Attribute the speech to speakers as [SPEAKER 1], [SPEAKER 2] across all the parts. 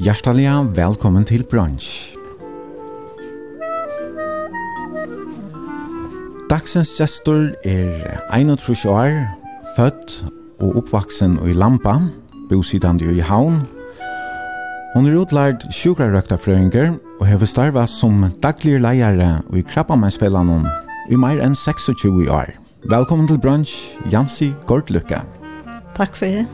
[SPEAKER 1] Hjertelig velkommen til Brunch. Dagsens gestor er 31 år, født og oppvaksen i Lampa, bosidande i Havn. Hun er utlærd sjukrarøktafrøyngar og hever starva som daglig leiare i Krabbamensfellanon i mer enn 26 år. Velkommen til Brunch, Jansi Gordlukka.
[SPEAKER 2] Takk for det.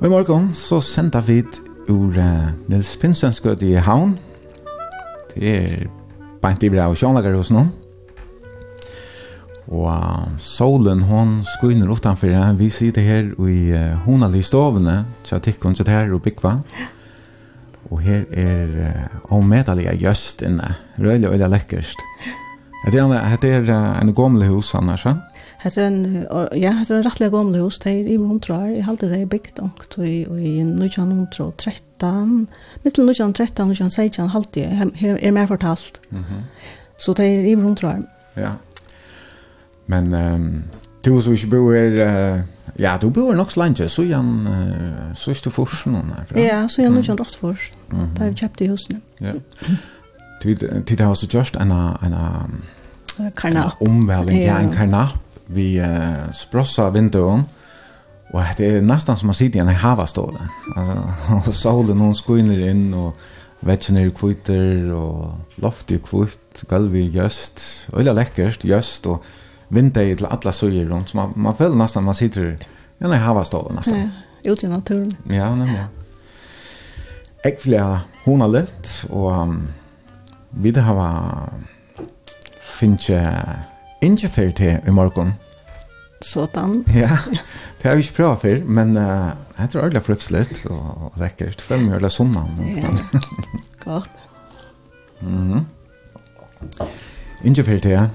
[SPEAKER 1] Og i morgen så sender vi ur uh, Nils Finsens i Havn. Det er beint i bra og sjånlager hos noen. Og uh, solen hon skuiner utanfor her. Vi sitter her i uh, honalig stovene, så jeg tikkun sitter her og bygva. Og her er uh, omedaliga gjøst inne. Røylig og veldig lekkert. Det er, det er uh, en gommelig hus annars, ja?
[SPEAKER 2] Hetta en ja, hetta en rættliga gamal hus, tey í Montreal, í halda tey bygd onk tey í 1913, mittel 1913 og 1916 halda her er meir fortalt.
[SPEAKER 1] Mhm.
[SPEAKER 2] Så tey í Montreal.
[SPEAKER 1] Ja. Men ehm du så ikkje bo her ja, du bor nok slange, så jan så er du forsen herfra.
[SPEAKER 2] Ja, så jan nok rett fors. Da har vi kjøpt i husene.
[SPEAKER 1] Ja. Du tid har så just en en
[SPEAKER 2] karnap.
[SPEAKER 1] Omvæling, ja, en karnap vi uh, sprossa vinduon och det er nästan som man sitter i en havaståle. og solen hon skuiner in och vetchen er kvitter och loft er kvitt, golv är just, öliga lekkert gjøst og vinter er till alla söjer runt så man, man føler nästan man sitter i en havaståle nästan.
[SPEAKER 2] Ja, ute i naturen.
[SPEAKER 1] Ja, nemlig. Jeg vil ha hona litt och um, vi det har finnes Ikke fer til i morgen.
[SPEAKER 2] Sådan.
[SPEAKER 1] Ja, det har vi ikke prøvd før, men uh, jeg tror det er flyttselig og lekkert. Fem gjør det sånn.
[SPEAKER 2] Ja, godt.
[SPEAKER 1] Mm -hmm. Ikke fer til, ja.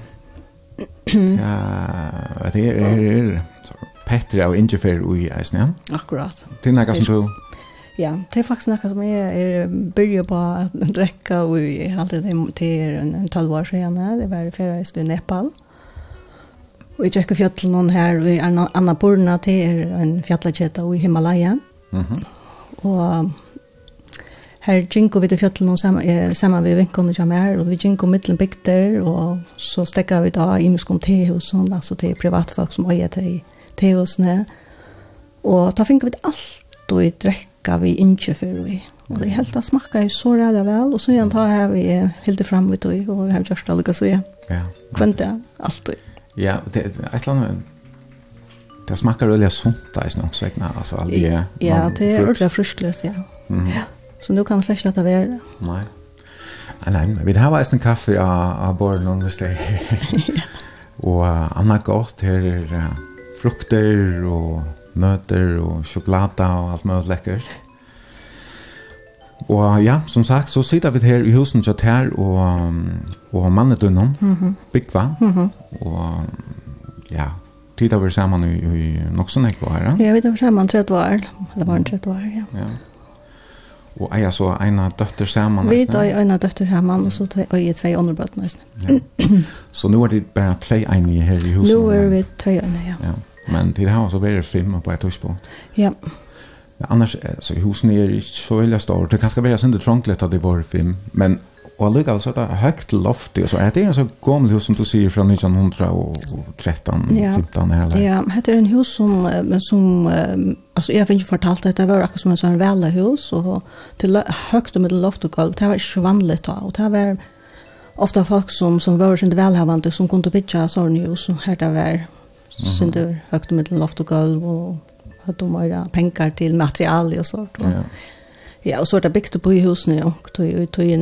[SPEAKER 1] Ja, det er, er, er Petter og ikke fer i eisen, ja.
[SPEAKER 2] Akkurat.
[SPEAKER 1] Det er noe som du...
[SPEAKER 2] Ja, det er faktisk noe som jeg er begynner på å drekke, og jeg har alltid det til en 12 år siden. Det var ferdig i Nepal. Mm Og i Tjekkefjallene her, og i Annapurna, det er en fjallakjeta i Himalaya.
[SPEAKER 1] Mm -hmm.
[SPEAKER 2] Og her ginko vi til fjallene sammen, sammen med vinkene som er, og vi ginko mittelen bygder, og så stekker vi da i muskom tehusene, altså til privatfolk som øyer til tehusene. Og da finner vi alt og drekka vi ikke og vi. Og det helt det smakka jo så ræda vel, og så igjen da har vi helt det fram vi og vi har gjørst det lukka så igjen.
[SPEAKER 1] Ja.
[SPEAKER 2] Kvendt det, alt og.
[SPEAKER 1] Ja, det är ett land Det smakar öliga sunt där snart så egna alltså all det.
[SPEAKER 2] Ja, det
[SPEAKER 1] är
[SPEAKER 2] ordentligt frisklöst, ja.
[SPEAKER 1] Mm.
[SPEAKER 2] Ja. Så nu kan man släcka det där.
[SPEAKER 1] Nej. Nei, vi har vært en kaffe av, av Bård Lundesteg. og uh, annet godt her er uh, frukter og nøtter og sjokolade og alt mulig lekkert. Og ja, som sagt, så sitter vi her i husen til her og, og mannetunnen, mm -hmm. Bigva, mm -hmm. og ja, tid har vi sammen i, i Noxon ikke var her.
[SPEAKER 2] Ja, vi tar sammen 30 år, eller var 30 år, ja.
[SPEAKER 1] ja. Og eier så ena døtter sammen.
[SPEAKER 2] Vi tar en av døtter sammen, og så eier tvei underbøtten nesten.
[SPEAKER 1] Ja. så nu er det bare tre enige her i husen?
[SPEAKER 2] Nu er vi tvei ene, ja.
[SPEAKER 1] ja. Men til det har også vært fem på et tidspunkt.
[SPEAKER 2] Ja,
[SPEAKER 1] ja. Ja, annars så husen er ikke så veldig stor. Det kanske blir synd trångligt att det var film, men och allikevel så där högt loft och så är det en så gammel hus som du sier från 1913
[SPEAKER 2] ja.
[SPEAKER 1] 15 här eller.
[SPEAKER 2] Ja, det är en hus som som alltså jag fick ju fortalt att det var akkurat som en sånn välla hus och till högt och middel loft og gulv, Det var ju vanligt och det var ofta folk som som var inte välhavande som kunne bygga sådana hus och här där var syndur högt och middel loft og gulv att de har pengar till material och sånt.
[SPEAKER 1] Ja.
[SPEAKER 2] Ja, och så det byggt på i husen och tog ju tog ju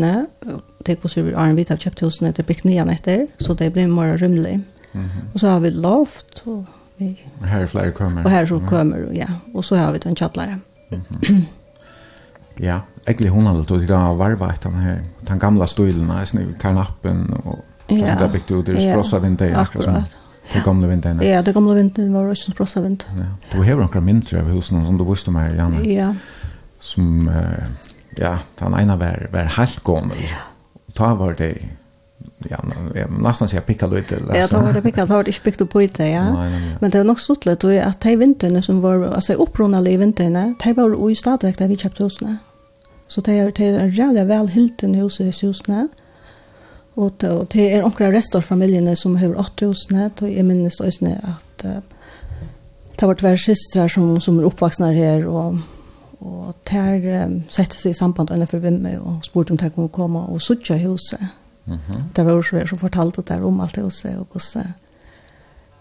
[SPEAKER 2] det går så vi har en bit av köpt husen det byggt nya nätter så det blir mer rymligt.
[SPEAKER 1] Mm.
[SPEAKER 2] Och så har vi loft och vi
[SPEAKER 1] här flyger kommer.
[SPEAKER 2] Och här så kommer ja, och så har vi den chatlare.
[SPEAKER 1] Mm ja, egentligen hon hade tog det där varva den här den gamla stolen, alltså kanappen
[SPEAKER 2] och
[SPEAKER 1] så där byggt ut det sprossa vinter.
[SPEAKER 2] Akkurat.
[SPEAKER 1] Det gamla vindarna.
[SPEAKER 2] Ja, det gamla vindarna var också en sprossa vind.
[SPEAKER 1] Ja. Du har några mindre av husen som du visste mer Janne.
[SPEAKER 2] Ja.
[SPEAKER 1] Som, uh, ja, den ena var, var helt gammal. Ja. Ta var det ja, nästan så jag pickade lite.
[SPEAKER 2] Ja, då var det pickat, då var det inte pickat på det, ja. Men det var nog stort lätt att de vinterna som var, alltså upprunade i vinterna, de var ju stadigt där vi köpte husen. Så det är, det är en jävla välhilten hus i husen. Og det, og det er omkring rest av som har åtte husene, og jeg minnes også at uh, det har vært hver systre som, som er oppvaksne her, og, og der um, sette seg i samband med for Vimme og spurte om det kunne komme og suttje huset. Mm -hmm. Det var også som fortalte der om alt huset, og hvordan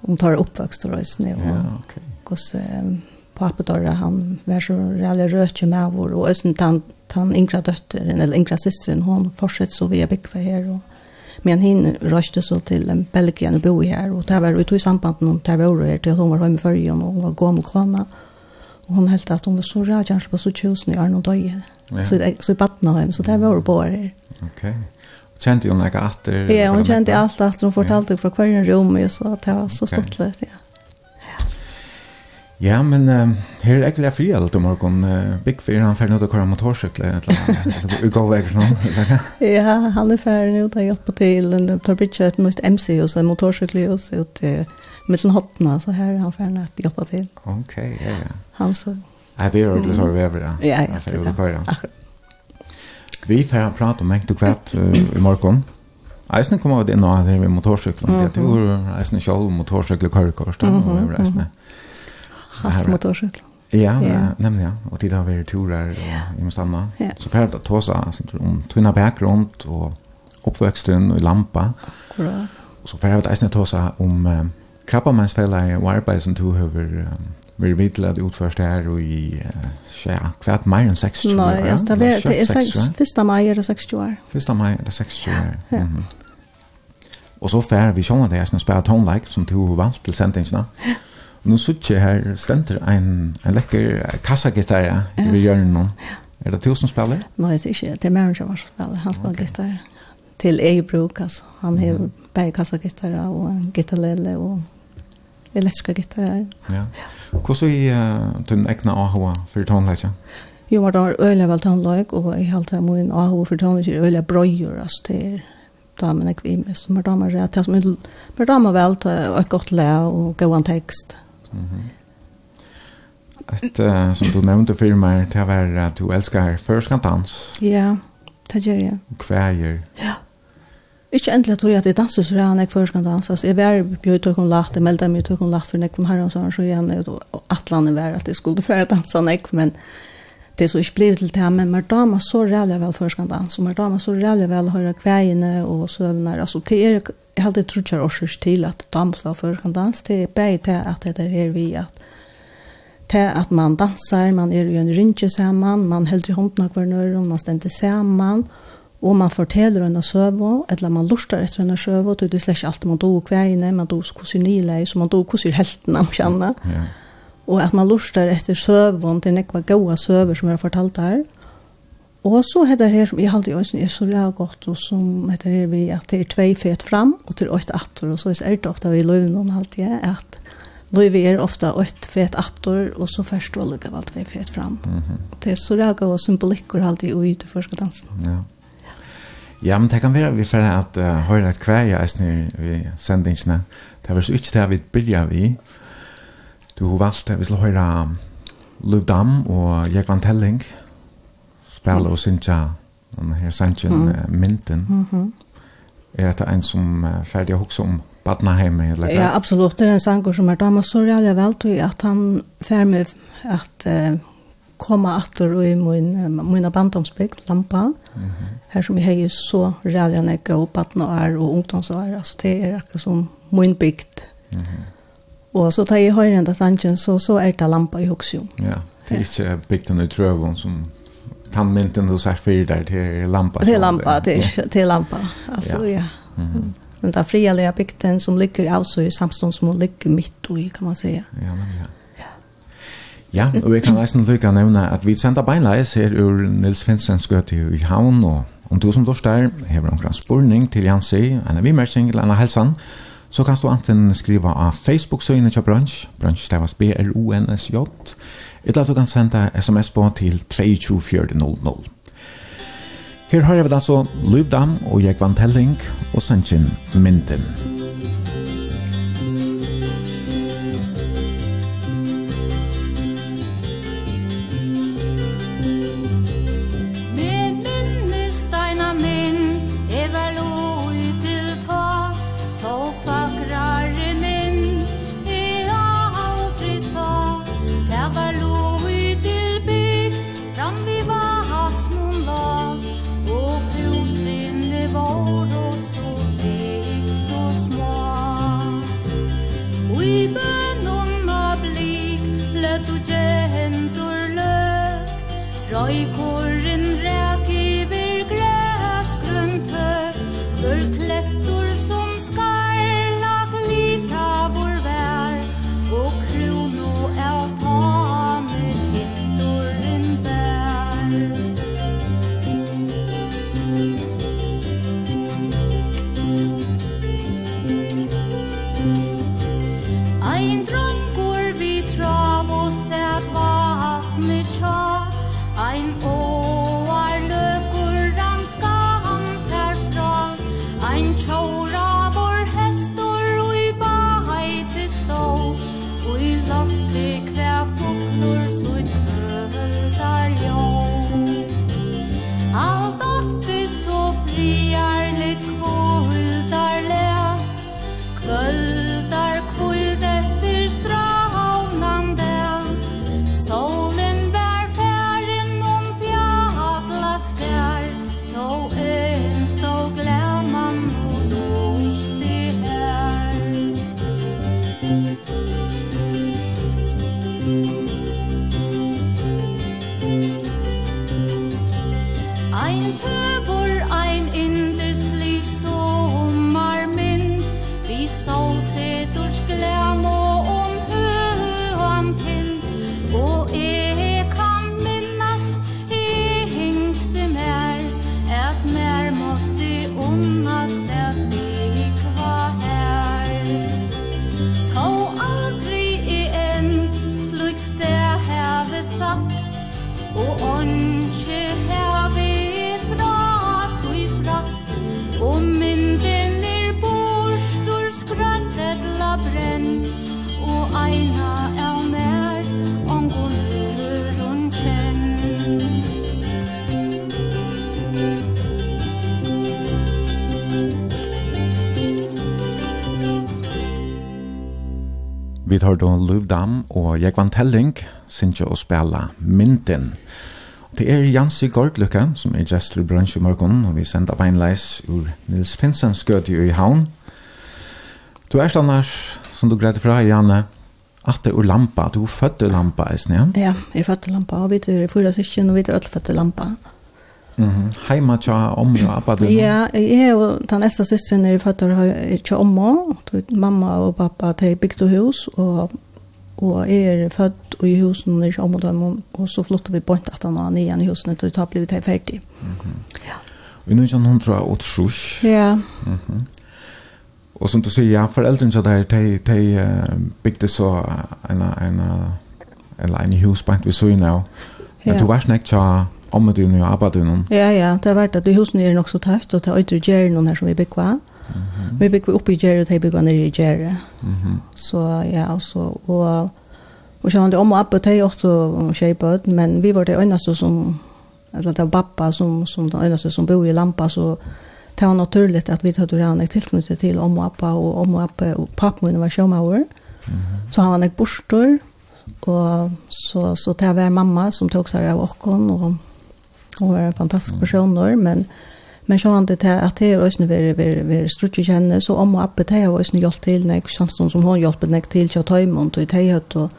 [SPEAKER 2] om tar oppvokst og røysene, og
[SPEAKER 1] ja, okay.
[SPEAKER 2] hvordan um, papedåret han var så reallig rødtje med vår, og også han, han yngre døtteren, eller yngre systeren, hun fortsatt så vi er bygget her, og Men hin røste så til till Belgien och bo her, og det var ute i samband med hon där var her til hun var hemma förr og hun var gammal kona, og hun heldte at hun var så rød, kanskje på så tjusen i Arnold Döje. Så, så i battna hem. Så der var hun på her.
[SPEAKER 1] Ok. Kjente hun ikke atter?
[SPEAKER 2] Ja, hun kjente alt at Hun fortalte fra hver rom, og så det var så stort litt, ja.
[SPEAKER 1] Ja, men uh, her er egentlig fri alt om morgen. Uh, Big Fyr, han ferdig ut og kører motorsykle, eller annet. Gå vekk sånn,
[SPEAKER 2] Ja, han er ferdig nå til å hjelpe til. Han tar bridget et nytt MC, og så en motorsykle, og så ut til midten hottene. Så her er han ferdig til og hjelpe til.
[SPEAKER 1] Ok, ja, ja.
[SPEAKER 2] Han så...
[SPEAKER 1] Ja, det er ordentlig så vi er, ja.
[SPEAKER 2] Ja, ja, det er det. Akkurat.
[SPEAKER 1] Vi får prate om enkt og kvett uh, i morgen. Eisne kommer av det nå, det er med motorsyklen. Det er jo kjøl motorsykle, kørekort, og det er eisen.
[SPEAKER 2] Haft motorcykel.
[SPEAKER 1] Ja, ja, nämligen ja. Och tid har vi turer och i måste stanna. Så för att ta sig om tunna bakgrund och uppväxten och lampa.
[SPEAKER 2] Akkurat.
[SPEAKER 1] Och så för att eisne ta sig om krabbamansfälla och arbeten till hur vi vill att utförs där och i ja, kvart mer enn 60 år.
[SPEAKER 2] Nei, ja, det er det är första maj är det 60 år.
[SPEAKER 1] Första mai er det 60 år. Ja. Mm Og så fär vi sjön där eisne spelar tonelike, som tog valt til sendingsene. Ja Nu sitter jeg her, stenter en, en lekker kassagitar ja, i ja. hjørnet. Ja. Er det du som spiller?
[SPEAKER 2] Nei, det er ikke. Det er Maren som spiller. Han spiller okay. gitar til egen bruk. Altså. Han har mm. bare kassagitar og gitarlele og elektriske gitar.
[SPEAKER 1] Ja. Hvordan er uh, din egne AHA for tonleggja?
[SPEAKER 2] Jo, det var øyelig vel tonlegg, og jeg har alltid min AHA for tonleggja er øyelig brøyer. Altså, det er damen jeg kvimes. Men damer er det som er damer vel til et godt le og god tekst. Mm
[SPEAKER 1] -hmm. Et, uh, som du nämnde för mig, det var att du elsker førskantans.
[SPEAKER 2] Ja, det gjør jeg.
[SPEAKER 1] kväger.
[SPEAKER 2] Ja. Ikke endelig tror jeg at jeg danser så rann jeg først kan danse. Altså, jeg var på utøk om lagt, jeg meldte meg utøk om lagt for nek om herren, så så igjen, og at landet var at jeg skulle føre danse nek, men det er så ikke blivet til det, men mer dama så rævlig vel først kan danse, og mer dama så rævlig vel høyre kveiene og søvner, altså det er jeg hadde trodd jeg også til at dans var før kan dans, det er bare til at det er her vi at til at man danser, man er jo en rindje sammen, man helder i hånden av hver nøyre, man stender sammen, og man forteller henne søvå, eller man lurer etter henne søvå, det er slett alt man dog kveiene, man dog hvordan nilei, så man dog hvordan heltene man kjenner. Ja. Og at man lurer etter søvån, det er nekva gode søver som jeg har fortalt her, Og så heter det her som jeg alltid også er så ræv godt, og som heter her vi at det er tvei fet fram, og til åtte atter, og så er det ofte vi løy noen alltid, at løyve er ofte åtte fet atter, og så først og lukke valgt vi fet fram. Mm -hmm. Det er så ræv og symbolikker alltid ui til første dansen.
[SPEAKER 1] Ja. Ja, men det kan være vi får at uh, høyre et kvei, jeg snir vi sendingsene. Det var så ikke det vi begynner vi. Du har valgt at vi skal høyre Luvdam og Jekvantelling. Mm spela og synja den her sanchen mm. uh, mynten. Mm -hmm. Er det en som uh, ferdig hokser om Badnaheimi? Eller?
[SPEAKER 2] Ja, absolutt. Det er en sanger som er damer så reale vel til at han fer med at uh, komme atter i min, uh, min bandomsbygd, Lampa, mm -hmm. her som jeg har så reale enn jeg går badnaår og ungdomsår. Altså det er akkurat som min bygd. Mm -hmm. Og så tar jeg høyre enda sanchen, så, så er det Lampa i Hoksjum.
[SPEAKER 1] Ja, det er ikke bygden i Trøvån som tandmynten du sagt för där till lampa.
[SPEAKER 2] Till lampa, till, till lampa. Alltså, ja. ja. Mm. Den där frialiga bygden som ligger alltså i samstånd som ligger mitt i, kan man säga.
[SPEAKER 1] Ja, men ja. Ja, og vi kan eisen lykka nevne at vi sender beinleis her ur Nils Finsens gøte i havn, og om du som dårst der hever omkring spurning til Jansi, en vimerking eller en helsan, så kan du anten skriva av Facebook-søgene til Brunch, Brunch stavas B-R-U-N-S-J, eller du kan senda sms på til 22400. Her har jeg vel altså Løvdam og Jekvann Telling og Sanchen Minden. vi tar da Luv Dam og Jekvan Telling, synes jeg å spille Mynden. Det er Jansi Gårdløkke, som er gestor i bransje i morgen, og vi sender beinleis ur Nils Finsen gøte i havn. Du er standard, som du greide fra, Janne, at det er lampa, du er født i lampa, er
[SPEAKER 2] Ja, jeg er født i lampa, og vi er fyra syskjen, og vi er alle født i lampa.
[SPEAKER 1] Ja. Mm. Heima tja om og abba du?
[SPEAKER 2] Ja, jeg og den neste søsteren er født av tja omma. Mamma og pappa til bygd og hus, og, og jeg er født i husen er tja omma dem, og så flyttet vi på en tatt var nian i husen, og da ble vi til ferdig.
[SPEAKER 1] Mm -hmm. Ja. Og nå er han hundra åt sjus.
[SPEAKER 2] Ja.
[SPEAKER 1] Mm -hmm. Og som du sier, ja, foreldrene så der, de, de bygde så en, en, en, en, hus på en vi så i nå. Men du var snakket om du nu og arbeid.
[SPEAKER 2] Ja, ja, det har varit att det husen är nog så tätt och det är ytter gjerre någon här som vi bygger. Mm -hmm. Vi bygger upp i gjerre, och det bygger ner i gjerre. Mm -hmm. Så ja, och så, och och så han det om og arbeid, de också shape men vi var det enda som, eller det var pappa som, som det enda som bor i Lampa, så det var naturligt att vi tog det jeg tilknyttet till om och appa, och om och appa, och pappa var sjåmauer. Mm -hmm. Så han var en borstor och så, så det var mamma som tog sig av och och Hun var en fantastisk person mm. men men så han det att det är ösn vi vi vi strutje känner så om och uppe det har ösn hjälpt till när chansen som hon hjälpt när till att ta emot och det har och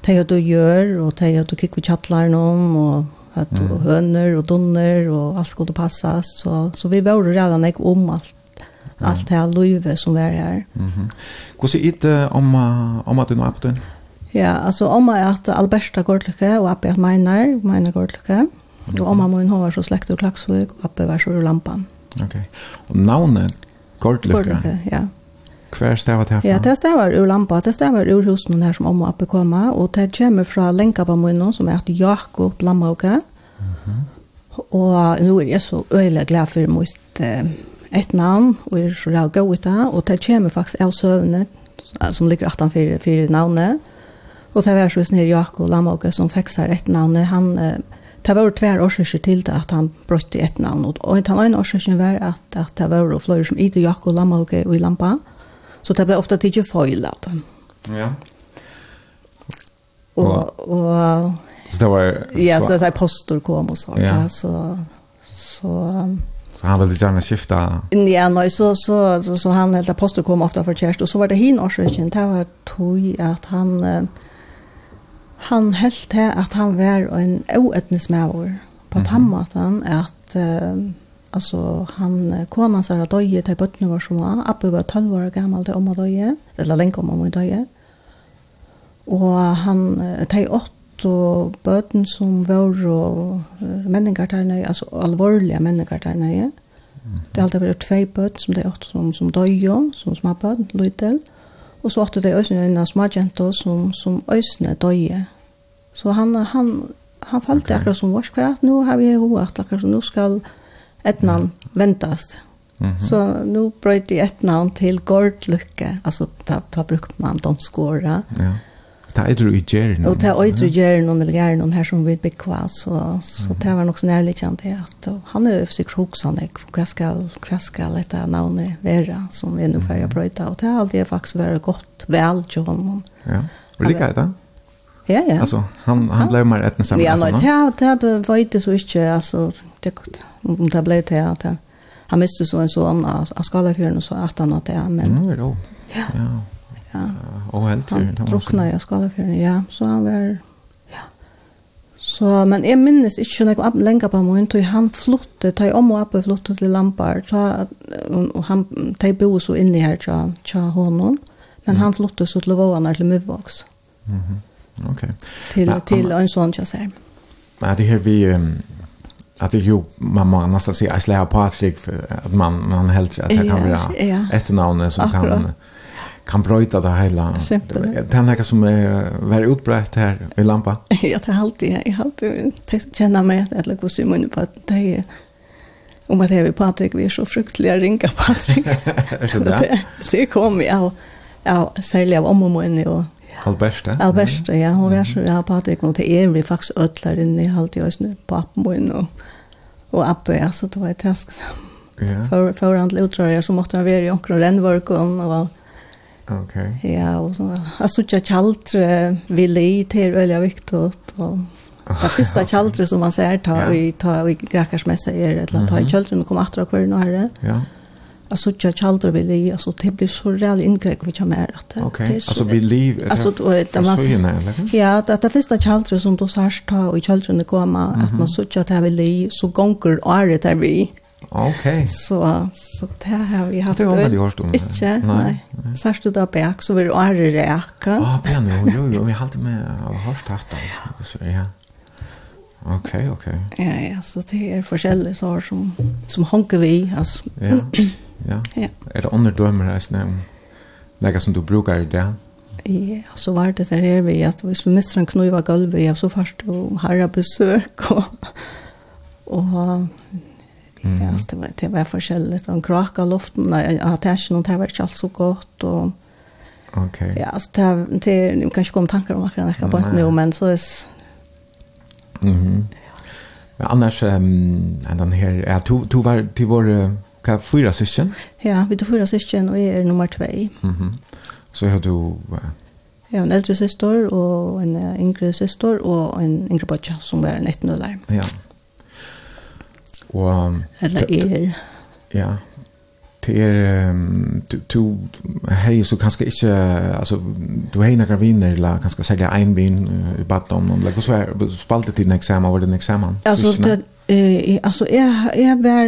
[SPEAKER 2] det har du gör och det har du kick vi chatlar om och att mm. hönor och donner och allt skulle passa så så vi var redan jag om allt mm. allt det här löve som var här.
[SPEAKER 1] Mhm. Hur ser det om om att du har på den?
[SPEAKER 2] Ja, alltså om jag att Alberta går till och att jag menar, menar går till. Og mamma min har så slekt og klaksvøk, og oppe var så lampan.
[SPEAKER 1] Ok. Og navnet Gordlykke?
[SPEAKER 2] Gordlykke, ja.
[SPEAKER 1] Hver stav det herfra?
[SPEAKER 2] Ja, det stavar ur lampa, det stavar ur husen her som omma oppe koma, og det kommer fra lenkabamunnen som er Jakob Lammauke. Mm -hmm. Og nå er jeg så øyelig glad for mitt uh, et navn, og er så rævga ut det, og det kommer faktisk av søvnet, som ligger 18 for, for navnet. Og det var så snill Jakob Lammauke som fikk seg et navn, han... Uh, Det var tvær årsøkje til det at han brøtte et navn. Og en annen årsøkjen var at, at det var flere som Ida, Jakko, Lammauke og i Lampa. Så det ble ofte ikke feil av dem.
[SPEAKER 1] Ja.
[SPEAKER 2] Og, og,
[SPEAKER 1] så det var...
[SPEAKER 2] Ja, så det er postor kom og så. Ja. Så, så,
[SPEAKER 1] så han ville gjerne skifte...
[SPEAKER 2] Ja, nei, så, så, så, så han helt apostel kom ofte for kjæreste. Og så var det hin årsøkjen, det var tog at han... Eh, Han helt til at han var en oetnesmauer på mm tammaten at uh, altså, han kona sa att døye til bøttene var som Abbe var 12 år gammel til om att døye eller lenge om att døye og han tog åtte og böten som var og menninger der nøye, altså alvorlige menninger der nøye. Mm -hmm. det har alltid varit tve böt som det åtte som som døye, som små böt lydel. mm Og så åtte det øsne en av smagjento som, som øsne døye. Så han, han, han falt okay. akkurat som vårt kvart. Nå har vi hovedet akkurat som nå skal et navn ventast. Mm -hmm. Så nå nu jeg et navn til till Gordlycke. Altså, da, da brukte man de skåra. Ja.
[SPEAKER 1] Det er du i gjerne.
[SPEAKER 2] Og det er du i gjerne og gjerne her som vi bekva, så, så det var nok så nærlig kjent det at han er sikkert hoksan hva skal, hva skal dette navnet være som vi nå færre brøyta, og det har alltid faktisk vært godt vel til honom.
[SPEAKER 1] Ja, og liker er det?
[SPEAKER 2] Ja, ja.
[SPEAKER 1] Alltså han han blev mer ett nästan.
[SPEAKER 2] Ja, nej, det det var varit så inte alltså det om det blev det att han miste så en sån av skala för så att han att det men.
[SPEAKER 1] Ja, ja. Ja. Ja. Och helt
[SPEAKER 2] han drunkna i för ja. Så han var ja. Så men jag minns inte när jag längre på mig inte han flyttade, ta om och uppe flyttade till Lampar så och han ta bo så inne här så så honom. Men mm. han flyttade så till Våna till Mövvax. Mhm.
[SPEAKER 1] Mm Okej. Okay.
[SPEAKER 2] Till men, till en sån jag säger.
[SPEAKER 1] Men det här vi um, att det ju man man måste säga Isla Patrick för att man man helt att det kan vara ett namn som kan kan bröjta det
[SPEAKER 2] hela.
[SPEAKER 1] Det är något som är var utbrett här i lampa.
[SPEAKER 2] Ja, det är alltid. Jag har alltid känna mig att det går så mycket på att det är om att vi Patrik, vi är så fruktliga ringa Patrik.
[SPEAKER 1] är det det?
[SPEAKER 2] Det kom jag av, av särskilt av om och mån och
[SPEAKER 1] Alberste.
[SPEAKER 2] Alberta, ja. Hun var så där Patrik och det är vi faktisk ødler inne i halvtid och snö på appen og, och appen så det var et task.
[SPEAKER 1] Ja.
[SPEAKER 2] For, för andra utdragare så måtte han være i omkring renvorkon och
[SPEAKER 1] Okej. Okay.
[SPEAKER 2] Ja, og så alltså jag kallt vill i til väldigt viktigt Og, Det første kjaldre som man ser ta i ta i gräkarsmässa är att ta i kjaldren och komma etter hver kvar her.
[SPEAKER 1] Ja.
[SPEAKER 2] Alltså jag kjaldre vill i alltså det blir så rejält ingrepp vi
[SPEAKER 1] kan
[SPEAKER 2] mer att. Okej.
[SPEAKER 1] Alltså vi liv
[SPEAKER 2] alltså
[SPEAKER 1] det
[SPEAKER 2] man Ja, det det första kjaldre som då så här ta i kjaldren kommer komma att man så att det vill i så gånger är det där vi.
[SPEAKER 1] Okej.
[SPEAKER 2] Så så där har vi haft.
[SPEAKER 1] Det har vi hört om.
[SPEAKER 2] Inte. Nej. Särskilt du där bak så vill är det
[SPEAKER 1] räka. Ja, men jo jo jo, vi har med av hört haft det. Så ja. Okej, okej.
[SPEAKER 2] Ja, ja, så det är forskjellige sår som som honker vi alltså.
[SPEAKER 1] Ja. Ja.
[SPEAKER 2] Ja.
[SPEAKER 1] Är det andra dömer här snäm? Lägga som du brukar det.
[SPEAKER 2] Ja, så var det där är vi att vi skulle missa en knuva golvet, ja, så fast och harra besök och och
[SPEAKER 1] Mm.
[SPEAKER 2] Ja, det var, det var forskjellig. Han kraka luften, og attention, det var ikke alt så godt, og
[SPEAKER 1] ok.
[SPEAKER 2] Ja, alltså det här, det er, jeg kan ikke komme tanker om akkurat jag kan
[SPEAKER 1] bara
[SPEAKER 2] nu men så er är
[SPEAKER 1] Mhm. Men annars um, den her, ja, to, to var du var hva, fyra syskjen?
[SPEAKER 2] Ja, vi tog fyra syskjen, og och er nummer 2.
[SPEAKER 1] Mhm. Så har du
[SPEAKER 2] Ja, en eldre syster og en yngre syster og en yngre pojke som var 19 år.
[SPEAKER 1] Ja. Och
[SPEAKER 2] eller er.
[SPEAKER 1] Ja. Det är du du hej så kanskje ikke, altså, du hej några viner, eller kanskje sälja en vin i batom någon like så er spalte til en eksamen, var det en eksamen?
[SPEAKER 2] Altså, det eh altså jeg, jeg var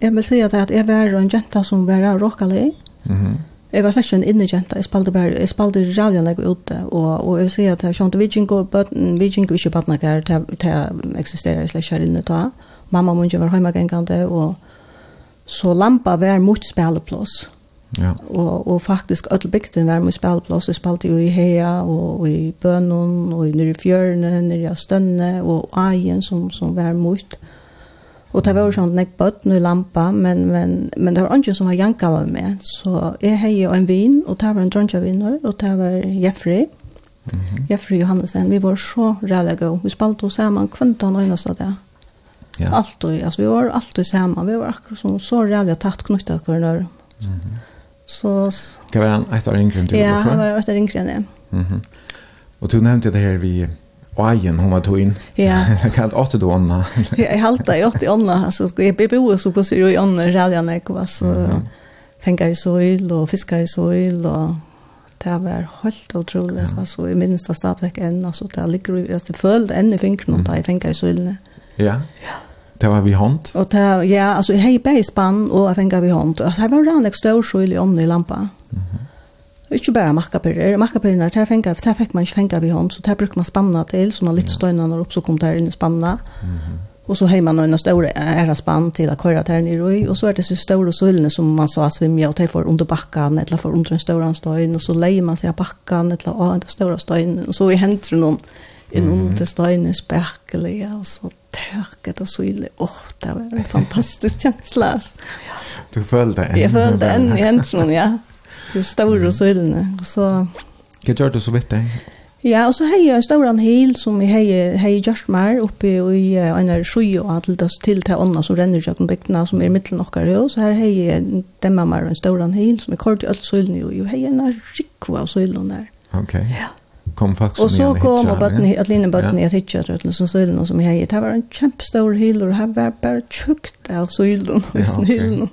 [SPEAKER 2] jeg vil si at jeg var en jenta som var rockare.
[SPEAKER 1] Mhm.
[SPEAKER 2] Jeg var slett session inne jenta, jeg spalte bare, jeg spalte rævlig radion jeg ute, og, og jeg vil si at jeg skjønte, vi kjenker ikke bøtten, vi kjenker ikke bøtten her, til jeg eksisterer slett ikke her inne ta mamma mun var hemmagengande og så lampa var mot spelplats.
[SPEAKER 1] Ja.
[SPEAKER 2] Og, og faktisk öll bygden var mot spelplats. Vi spalte jo i Heia og, i Bønnon og i nere i Fjørne, nere i Stønne og Aien som, som var mot. Og det var jo sånn nek bøtten i lampa, men, men, men det var ingen som var janka med. Så jeg heia en vin, og det var en dronjavinner, og det var Jeffrey.
[SPEAKER 1] Mm -hmm.
[SPEAKER 2] Jeffrey Johannesen, vi var så rævlig gode. Vi spalte oss sammen kvendt og nøyne så det.
[SPEAKER 1] Ja.
[SPEAKER 2] Allt och alltså vi var alltid samma. Vi var akkurat som så rädda tatt knutet kvar när. Mhm.
[SPEAKER 1] Så kan vara ett år yngre än du.
[SPEAKER 2] Ja, han var ett år yngre än det.
[SPEAKER 1] Mhm. Och du nämnde det här vi Oajen, hon var tog in.
[SPEAKER 2] Ja.
[SPEAKER 1] Jag kan åtta då Anna.
[SPEAKER 2] Ja, jag halta i åtta Anna. Alltså, jag bebor så på ju i Anna rädjan jag var så
[SPEAKER 1] mm.
[SPEAKER 2] fänga i soil och fiska i soil och det var helt otroligt. Ja. Alltså, jag minns det stadväck än. Alltså, det ligger ju att det följde ännu fingrarna mm. där jag fänga i soilne.
[SPEAKER 1] Ja. Ja. Det var vi hånd?
[SPEAKER 2] Og det, ja, altså jeg hei bare i spann, og jeg fengar vi hånd. Det var en ek stør i ånden i lampa. Mm -hmm. Ikke bare makkapirer. Makkapirerne, der, fengar, der fikk man ikke fengar vi hånd, så der brukte man spanna til, så man litt støyna når opp, så kom der inn i spanna. Mm -hmm. Og så har man noen store æra spann til å køre der nere i, og så er det så store søylene som man sa svimja, og det får under bakken, eller får under en større støyn, og så leier man seg av bakken, eller av den større støyn, og så i henter noen in en understegne sperkelig, og så tørket og søle. Åh, oh, det var en fantastisk kjensle.
[SPEAKER 1] Du følte det?
[SPEAKER 2] Jeg følte det enn i hendene, ja. De store søylene. Og så...
[SPEAKER 1] Hva gjør du så vidt det?
[SPEAKER 2] Ja, og så har jeg en stor hel som jeg har hei gjørst mer oppe i en av sjøy og alt det til til ånda som renner seg om bygdene som er i midten av her. Så her har jeg demmer mer en stor hel som er kort i alt søylene. Jo, hei en av rikva søylene der.
[SPEAKER 1] Ok. Ja kom
[SPEAKER 2] faktisk
[SPEAKER 1] Och
[SPEAKER 2] så kom og bøtten,
[SPEAKER 1] att
[SPEAKER 2] linne bötten att
[SPEAKER 1] hitcha
[SPEAKER 2] det eller så som det som jag det var en jättestor hill och det var bare tjukt av så
[SPEAKER 1] hillen
[SPEAKER 2] och
[SPEAKER 1] snillen.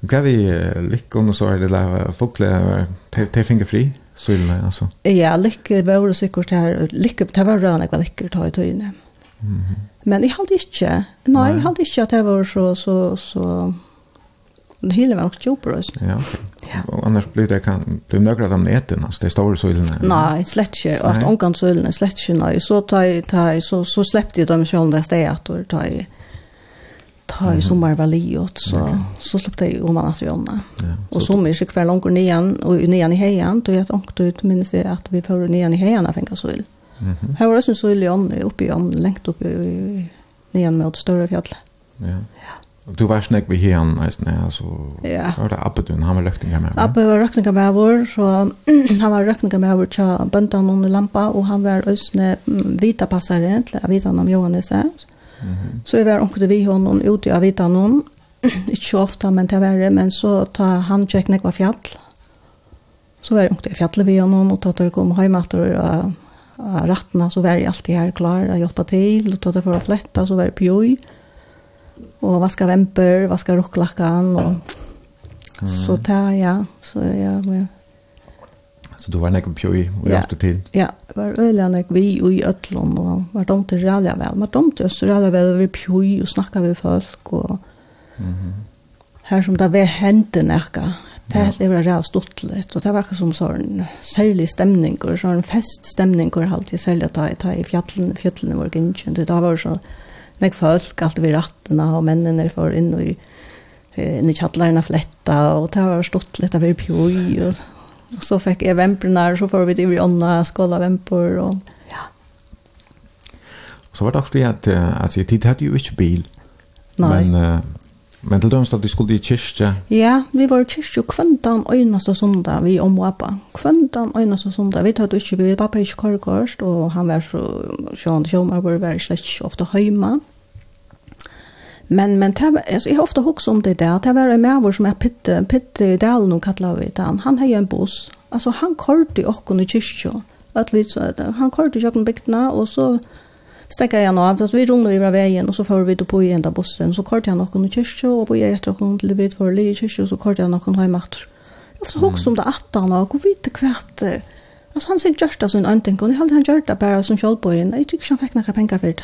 [SPEAKER 1] Gav vi lykken, och så är det där fåglar te finger fri så altså. alltså.
[SPEAKER 2] Ja, lyckor var det säkert här lykker, det var röna vad lykker, tar i tøyne. Men jag hade inte,
[SPEAKER 1] nej,
[SPEAKER 2] jag hade inte att det var så så så det hele var också på også.
[SPEAKER 1] Ja. Och annars blir det kan bli nøkker av näten alltså det står så illa.
[SPEAKER 2] Nej, slett ikke, Och at
[SPEAKER 1] onkan
[SPEAKER 2] så illa slett ikke, nei, så tar tar så så släppte ju selv själva det steget och tar i tar i sommar var liot så så släppte ju om annat jonna. Och som är sig kväll onkel nian och nian i hejan då vet onkel ut minns det att vi får nian i hejan av fänga så illa.
[SPEAKER 1] Mhm.
[SPEAKER 2] Här var det så illa uppe i jonna längt uppe i nian mot större fjäll.
[SPEAKER 1] Ja. Ja. Du var snägg vi här nästan här så
[SPEAKER 2] ja.
[SPEAKER 1] var det Abbe du han var rökningar med.
[SPEAKER 2] Abbe var rökningar med vår så han var rökningar med vår tja böntan under lampa och han var ösne vita passare till vita om Johannes. Mm
[SPEAKER 1] -hmm.
[SPEAKER 2] Så jeg var omkring vi honom ute av vita noen, ikke så ofte, men til var men så ta han tjekk nekva var. Så var jeg omkring i vi honom og ta det kom hem efter och rattna så var jeg alltid här klar att hjälpa till og ta det för att flätta så var jeg pjoj og vaska vemper, vaska rocklackan og mm. så ta ja, så ja. ja.
[SPEAKER 1] Så du var näck på ju och hjälpte till.
[SPEAKER 2] Ja, var öliga näck vi og i Ötlån og var de till ralja väl. Men de till oss ralja väl över pjoj og snakka med folk och
[SPEAKER 1] mm.
[SPEAKER 2] her som där vi hände näcka. Det er det var rätt stort lite och det ikke som sånn særlig stemning, og sånn feststemning, og alltid særlig särligt att ta i fjallene, fjallene var gynchen det var så nek folk, alt vi rattene, og mennene får inn i, inn i kjattlarna fletta, og det var stått litt av pjoj, og, og så fikk jeg vemperna, og så får vi til i ånda skåla vemper, og ja.
[SPEAKER 1] Og så var det akkurat at, altså, tid hadde jo ikke bil.
[SPEAKER 2] Nei.
[SPEAKER 1] Men, uh, men til dømes at du skulle i kyrkje?
[SPEAKER 2] Ja, vi var i kyrkje kvendan øynast sondag, vi om og appa. Kvendan øynast sondag, vi tatt ikke, vi pappa ikke korgårst, og han var så, sjående sjåmer, var ikke slett ofte høyma. Mm Men men det, alltså, jag har ofta hooks om det där. Det var en märvor som är pitte pitte i dalen och kallar vi det. Han har ju en buss. Alltså han körde i också i kyrkjo. Att vi så han körde jag också bygdna och så stäcka jag av så vi runda över vägen och så får vi då på i där bussen så körde han också i kyrkjo och på efter hon till vid för i kyrkjo så körde han också hem åter. Jag har hooks om det att han och vitt kvart. Alltså han säger just alltså en antingen och han han gjort det bara som självbojen. Jag tycker han fick några pengar för det.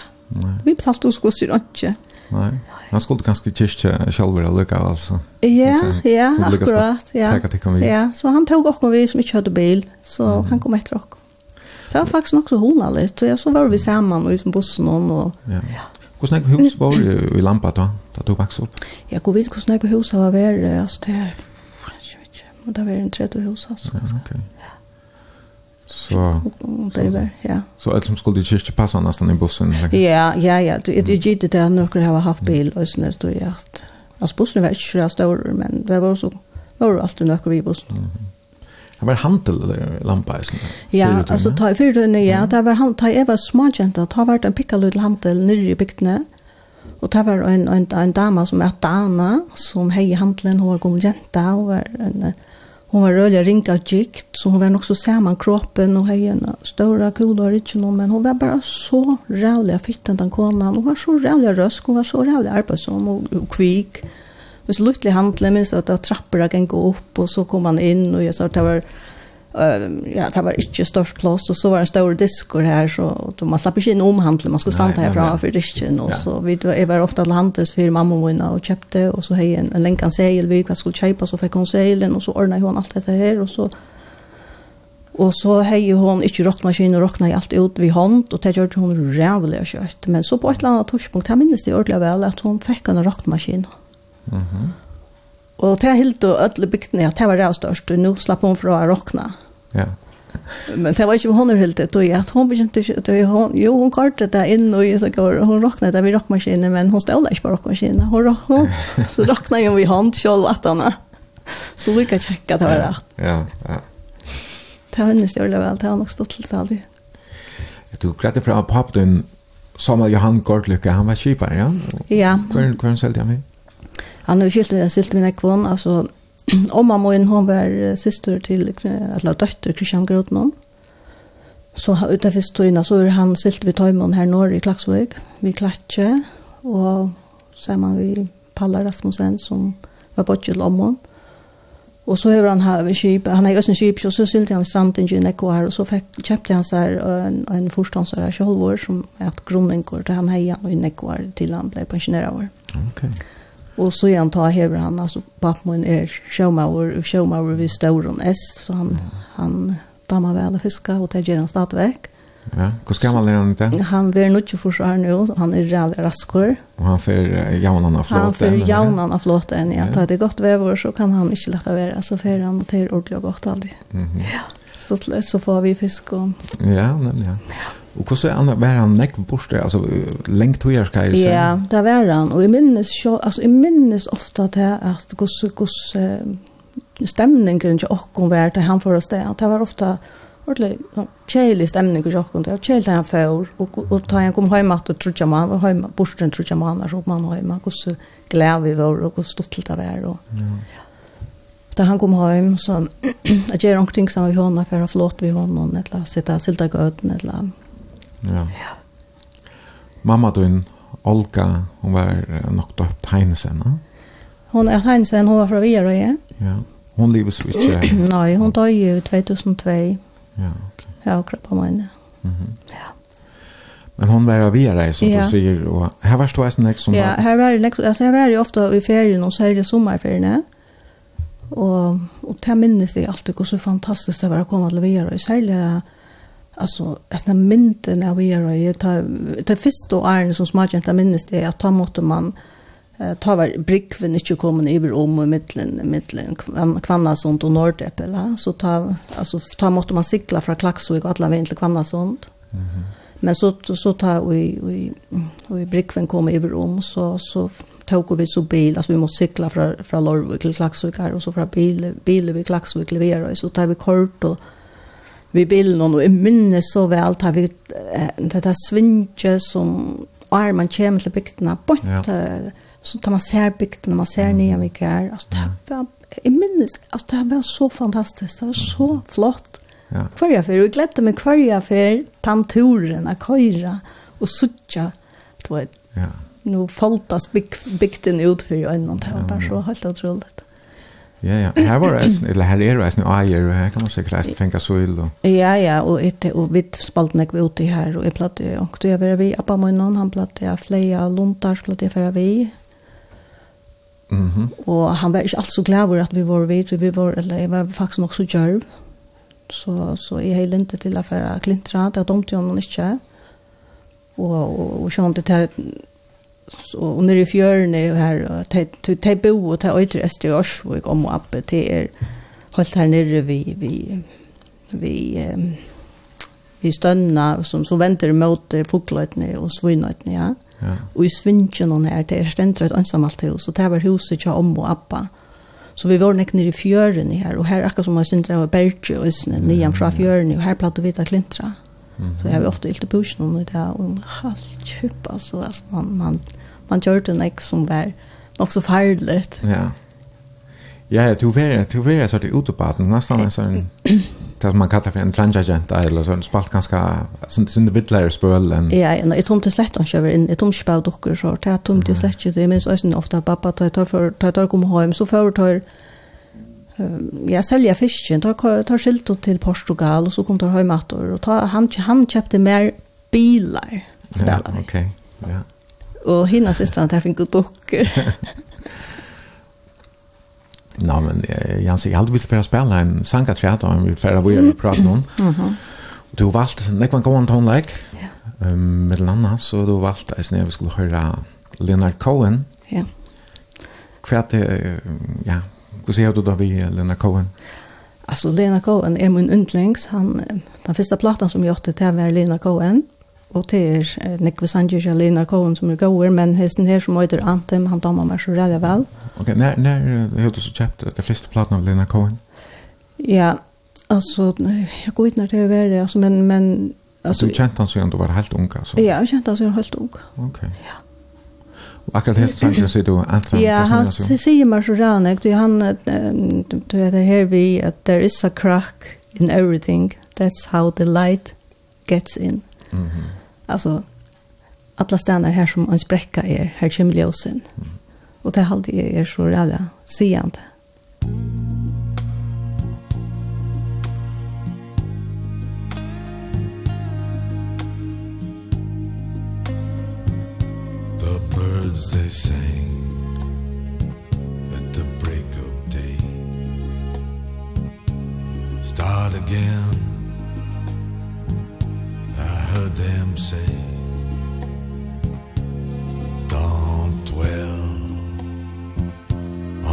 [SPEAKER 2] Vi betalade oss gosse runt.
[SPEAKER 1] Nej. Han skulle kanske kyrka själva eller lucka alltså.
[SPEAKER 2] Ja, ja, akkurat, ja. Ja, så han tog också vi som inte hade bil, så mm. han kom efter oss. Det var faktisk nok så lite. Jag så var vi sammen og som bussen og...
[SPEAKER 1] och ja. Hur snägg hus var i lampa då? Där du växte upp.
[SPEAKER 2] Jag går vid hur snägg hus har varit alltså det här. Jag vet inte. Men det var en tredje hus alltså.
[SPEAKER 1] Ja, okej. Okay.
[SPEAKER 2] Så det var ja.
[SPEAKER 1] Så allt som skulle i kyrkan passar nästan i bussen.
[SPEAKER 2] Ja, ja, ja. Det är ju det där några har haft bil och sånt då jag. Alltså bussen var inte så stor men det var så var det alltid några vi bussen.
[SPEAKER 1] Det var hantel lampa i sånt.
[SPEAKER 2] Ja, alltså ta för den ja, det var han ta Eva smågenta, ta vart en picka lilla hantel nere i bygdene. Och det var en en en dama som hette Dana, som hej hanteln hon var god jenta och var en hon var rörlig ringt av gikt så hon var nog så samman kroppen och hejena stora kulor inte någon men hon var bara så rävlig fitten den konan. Hon var så rävlig rösk hon var så rävlig arbetsom och, och kvik. Och så luttlig handlade minst att det var trappor att gå upp och så kom man in och jag sa att det var ja, det var ikke størst plass, og så var det en stor diskor her, så man slapp ikke inn omhandlet, man skulle standa
[SPEAKER 1] herfra
[SPEAKER 2] for disken, og så vi var ofte til handels for mamma og henne og kjøpte, og så hei en, en lenkan segel, vi hva skulle kjøpe, så fikk hun segelen, og så ordnet hun alt dette her, og så Og så hei hon ikke rockmaskin og rockna i alt ut vid hånd, og det gjør hun rævlig kjøtt. Men så på et eller annet torspunkt, jeg minnes det ordentlig vel at hon fikk en rockmaskin.
[SPEAKER 1] Mm -hmm.
[SPEAKER 2] Og det er helt og ødelig bygdene at det var rævstørst, og nå slapp hon fra å rockna.
[SPEAKER 1] Mm Ja.
[SPEAKER 2] Men det var inte hon helt det då att hon begynte det hon jo hon kartade det inn, og så går hon rocknade det vi rockmaskinen men hon stod ikke på rockmaskinen hon, hon så rocknade jo vid hånd själv att han så lika checka det var rätt.
[SPEAKER 1] Ja, ja.
[SPEAKER 2] Det var nästan väl väl det var nog stått till det.
[SPEAKER 1] Jag tog klart pappen pappa den Samuel Johan Gortlycke han var skipare ja.
[SPEAKER 2] Ja.
[SPEAKER 1] Kvar kvar sålde jag mig.
[SPEAKER 2] Han har skilt det sålt min kvon alltså Omma min, hon var syster till, eller dotter Christian Grodnon. Så utanför støyna så er han silt vid Tøymon her norr i Klaksvøk, vi Klatje, og man vi Palla Rasmussen som var bortgjøl om henne. Og så har han her skip, han har også en skip, och så silte han stranden i Nekko her, og så fikk, kjøpte han seg en, en forstansar her, Kjolvor, som er et grunninger til han heier i Nekko till til han ble pensjoneret
[SPEAKER 1] vår. Okay.
[SPEAKER 2] Og så igjen tar hever han, altså pappmoen er sjømauer, og sjømauer vid Stauron S, så han, han damer vel å fiske, og det gjør han stadigvæk.
[SPEAKER 1] Ja, hvordan gammel er han ikke?
[SPEAKER 2] Han er nødt til här nu nå, han er rævlig raskor.
[SPEAKER 1] Og han får jaunan av flåten?
[SPEAKER 2] Han får jaunan av flåten, ja. Tar det godt vever, så kan han ikke lette være, så får han notere ordentlig og godt aldri.
[SPEAKER 1] Mm
[SPEAKER 2] -hmm. Ja, så, så får vi fisk og...
[SPEAKER 1] Ja, nemlig, ja. Ja. Og hvordan er han, var han nekk bort der, altså lengt tog jeg skal jeg si?
[SPEAKER 2] Ja, det var han, og jeg minnes, altså, jeg minnes ofte til at hvordan stemningen til åkken var til han for oss det, det var ofte ordentlig kjeilig stemning i sjokken. Det var kjeilig til han før, og, og da han kom hjemme og trodde man, var hjemme, bortstånd trodde man, så kom han hjemme, hvordan glede vi var, og hvordan stått det var. Og, ja. Da han kom hjem, så jeg gjør omkring som vi henne, for jeg har flått ved henne, eller sitte og sitte i gøten, eller
[SPEAKER 1] Ja. ja. Mamma din, Olga, hon var nok døpt Heinesen, ne?
[SPEAKER 2] Hon er Heinesen, hon var fra Vierøye.
[SPEAKER 1] Ja. Hon lever så ikke.
[SPEAKER 2] Nei, hon døg i 2002.
[SPEAKER 1] Ja, ok.
[SPEAKER 2] Ja, akkurat på meg.
[SPEAKER 1] Mm. Ja. Men hon var via dig som
[SPEAKER 2] ja.
[SPEAKER 1] du säger. Och här var stå eisen som.
[SPEAKER 2] Ja, här var det nek, altså her var det ofta i ferien, och särskilt sommarferien. Och, och det minnes det alltid, hur så fantastiskt det var att komma till via Vierøye, Särskilt alltså efter mynden av er jag ta det första åren som småjenta minnes det att ta mot man ta var brickven inte kommen över om och mitten mitten kvanna sånt och nordeppel så ta alltså ta mot man cykla från Klaxvik och alla vägen till kvanna sånt
[SPEAKER 1] mm -hmm.
[SPEAKER 2] men så så ta vi vi vi brickven kommer över om så så tog vi så bil. Alltså vi måste cykla från från Lorvik till Klaxvik och så från bil bil vi Klaxvik levererar så tar vi kort och vi bilen og i minnes så vel tar vi det der svinje som er man kommer til bygdene bort ja. så tar man ser bygdene man ser nye vi er altså det var i minnes altså det var så fantastisk det var så flott ja. hver jeg og jeg gledde meg hver jeg fyr tanturen av køyre og suttja det var
[SPEAKER 1] ja.
[SPEAKER 2] Nu faltas bygden ut for øynene det var bare så helt utrolig
[SPEAKER 1] Ja, ja. Här var det, eller här är det resten, ajer och här kan man säkert resten fänka så Och...
[SPEAKER 2] Ja, ja, och, ett, och vi spaltade när vi ute här och jag plattade, och då jag vi, Abba Möjnan, han plattade flera luntar, så plattade jag
[SPEAKER 1] förra vi. Mm -hmm.
[SPEAKER 2] Och han var inte alls så glad över att vi var vid, vi var, eller jag var faktiskt också djärv. Så, så jag höll inte till affära klintra, det var dumt om hon inte. Och, och, och, och, och, och, och, så och i fjörn är här till till bo och till ötre östra Örsvik om och upp till er hållt här nere vi vi vi vi stönna som som väntar mot fåglötne och svinnötne ja.
[SPEAKER 1] Ja.
[SPEAKER 2] Och i svinchen hon det är ständigt ett ensamt hus så det var huset jag om och appa. Så vi var näck nere i fjøren här och här akkurat som man synte var berge og snö nian fra fjøren, och här platt vi vita klintra. Mm. Så jag har ofta ilt på pushen det där och halt typ alltså att man man man gjør det noe som var nok så farlig.
[SPEAKER 1] Ja. Ja, ja, du var, du var så det ute på at nästan en sån det som man kallar för en transagenta eller sån spalt ganska sånt sån vittlare spöl en
[SPEAKER 2] Ja, ja, jag tror inte slett han kör in ett omspel dukker, så det tomte slett ikke, det minns også är ofta pappa tar tar för tar tar kom hem så før tar jag säljer fisken tar tar skilt till Portugal och så kom tar hem åter och ta han han köpte mer bilar spelare.
[SPEAKER 1] Ja, okej. Okay. Ja
[SPEAKER 2] och hinna sista att jag fick dockor.
[SPEAKER 1] Nej men jag hadde visst for å spela en sanka teater om vi får vi prata om. noen. Du valde när man går on like.
[SPEAKER 2] Ja.
[SPEAKER 1] Ehm med Lanna så du valde att när vi skulle höra Leonard Cohen.
[SPEAKER 2] Ja.
[SPEAKER 1] Kvärt ja, hva sier du då vi Leonard Cohen?
[SPEAKER 2] Alltså Leonard Cohen är min undlings han den första plattan som jag åt det var Leonard Cohen og det er Nikve Sanchez og Lina Cohen som er gode, men hesten her som heter Anthem, han damer meg så redde vel.
[SPEAKER 1] Ok, når, når har du så kjøpt det första platene av Lina Cohen?
[SPEAKER 2] Ja, altså, jeg går inte når det er verre, altså, men... men altså,
[SPEAKER 1] du kjente han siden du var helt ung, altså?
[SPEAKER 2] Ja, jeg kjente han siden helt ung.
[SPEAKER 1] Ok.
[SPEAKER 2] Ja.
[SPEAKER 1] Og akkurat hesten Sanchez sier du Anthem?
[SPEAKER 2] Ja, han sier meg så redde, du, han, du vet det her vi, at there is a crack in everything, that's how the light gets in.
[SPEAKER 1] Mm -hmm
[SPEAKER 2] alltså alla stannar här som en spräcka är här kommer ljusen. Mm. Och det hade jag er så rädda seende.
[SPEAKER 3] The birds they sang at the break of day Start again I
[SPEAKER 4] them say Don't dwell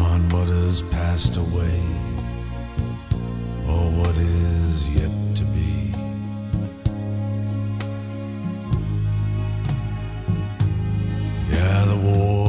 [SPEAKER 4] On what has passed away Or what is yet to be. Yeah, the war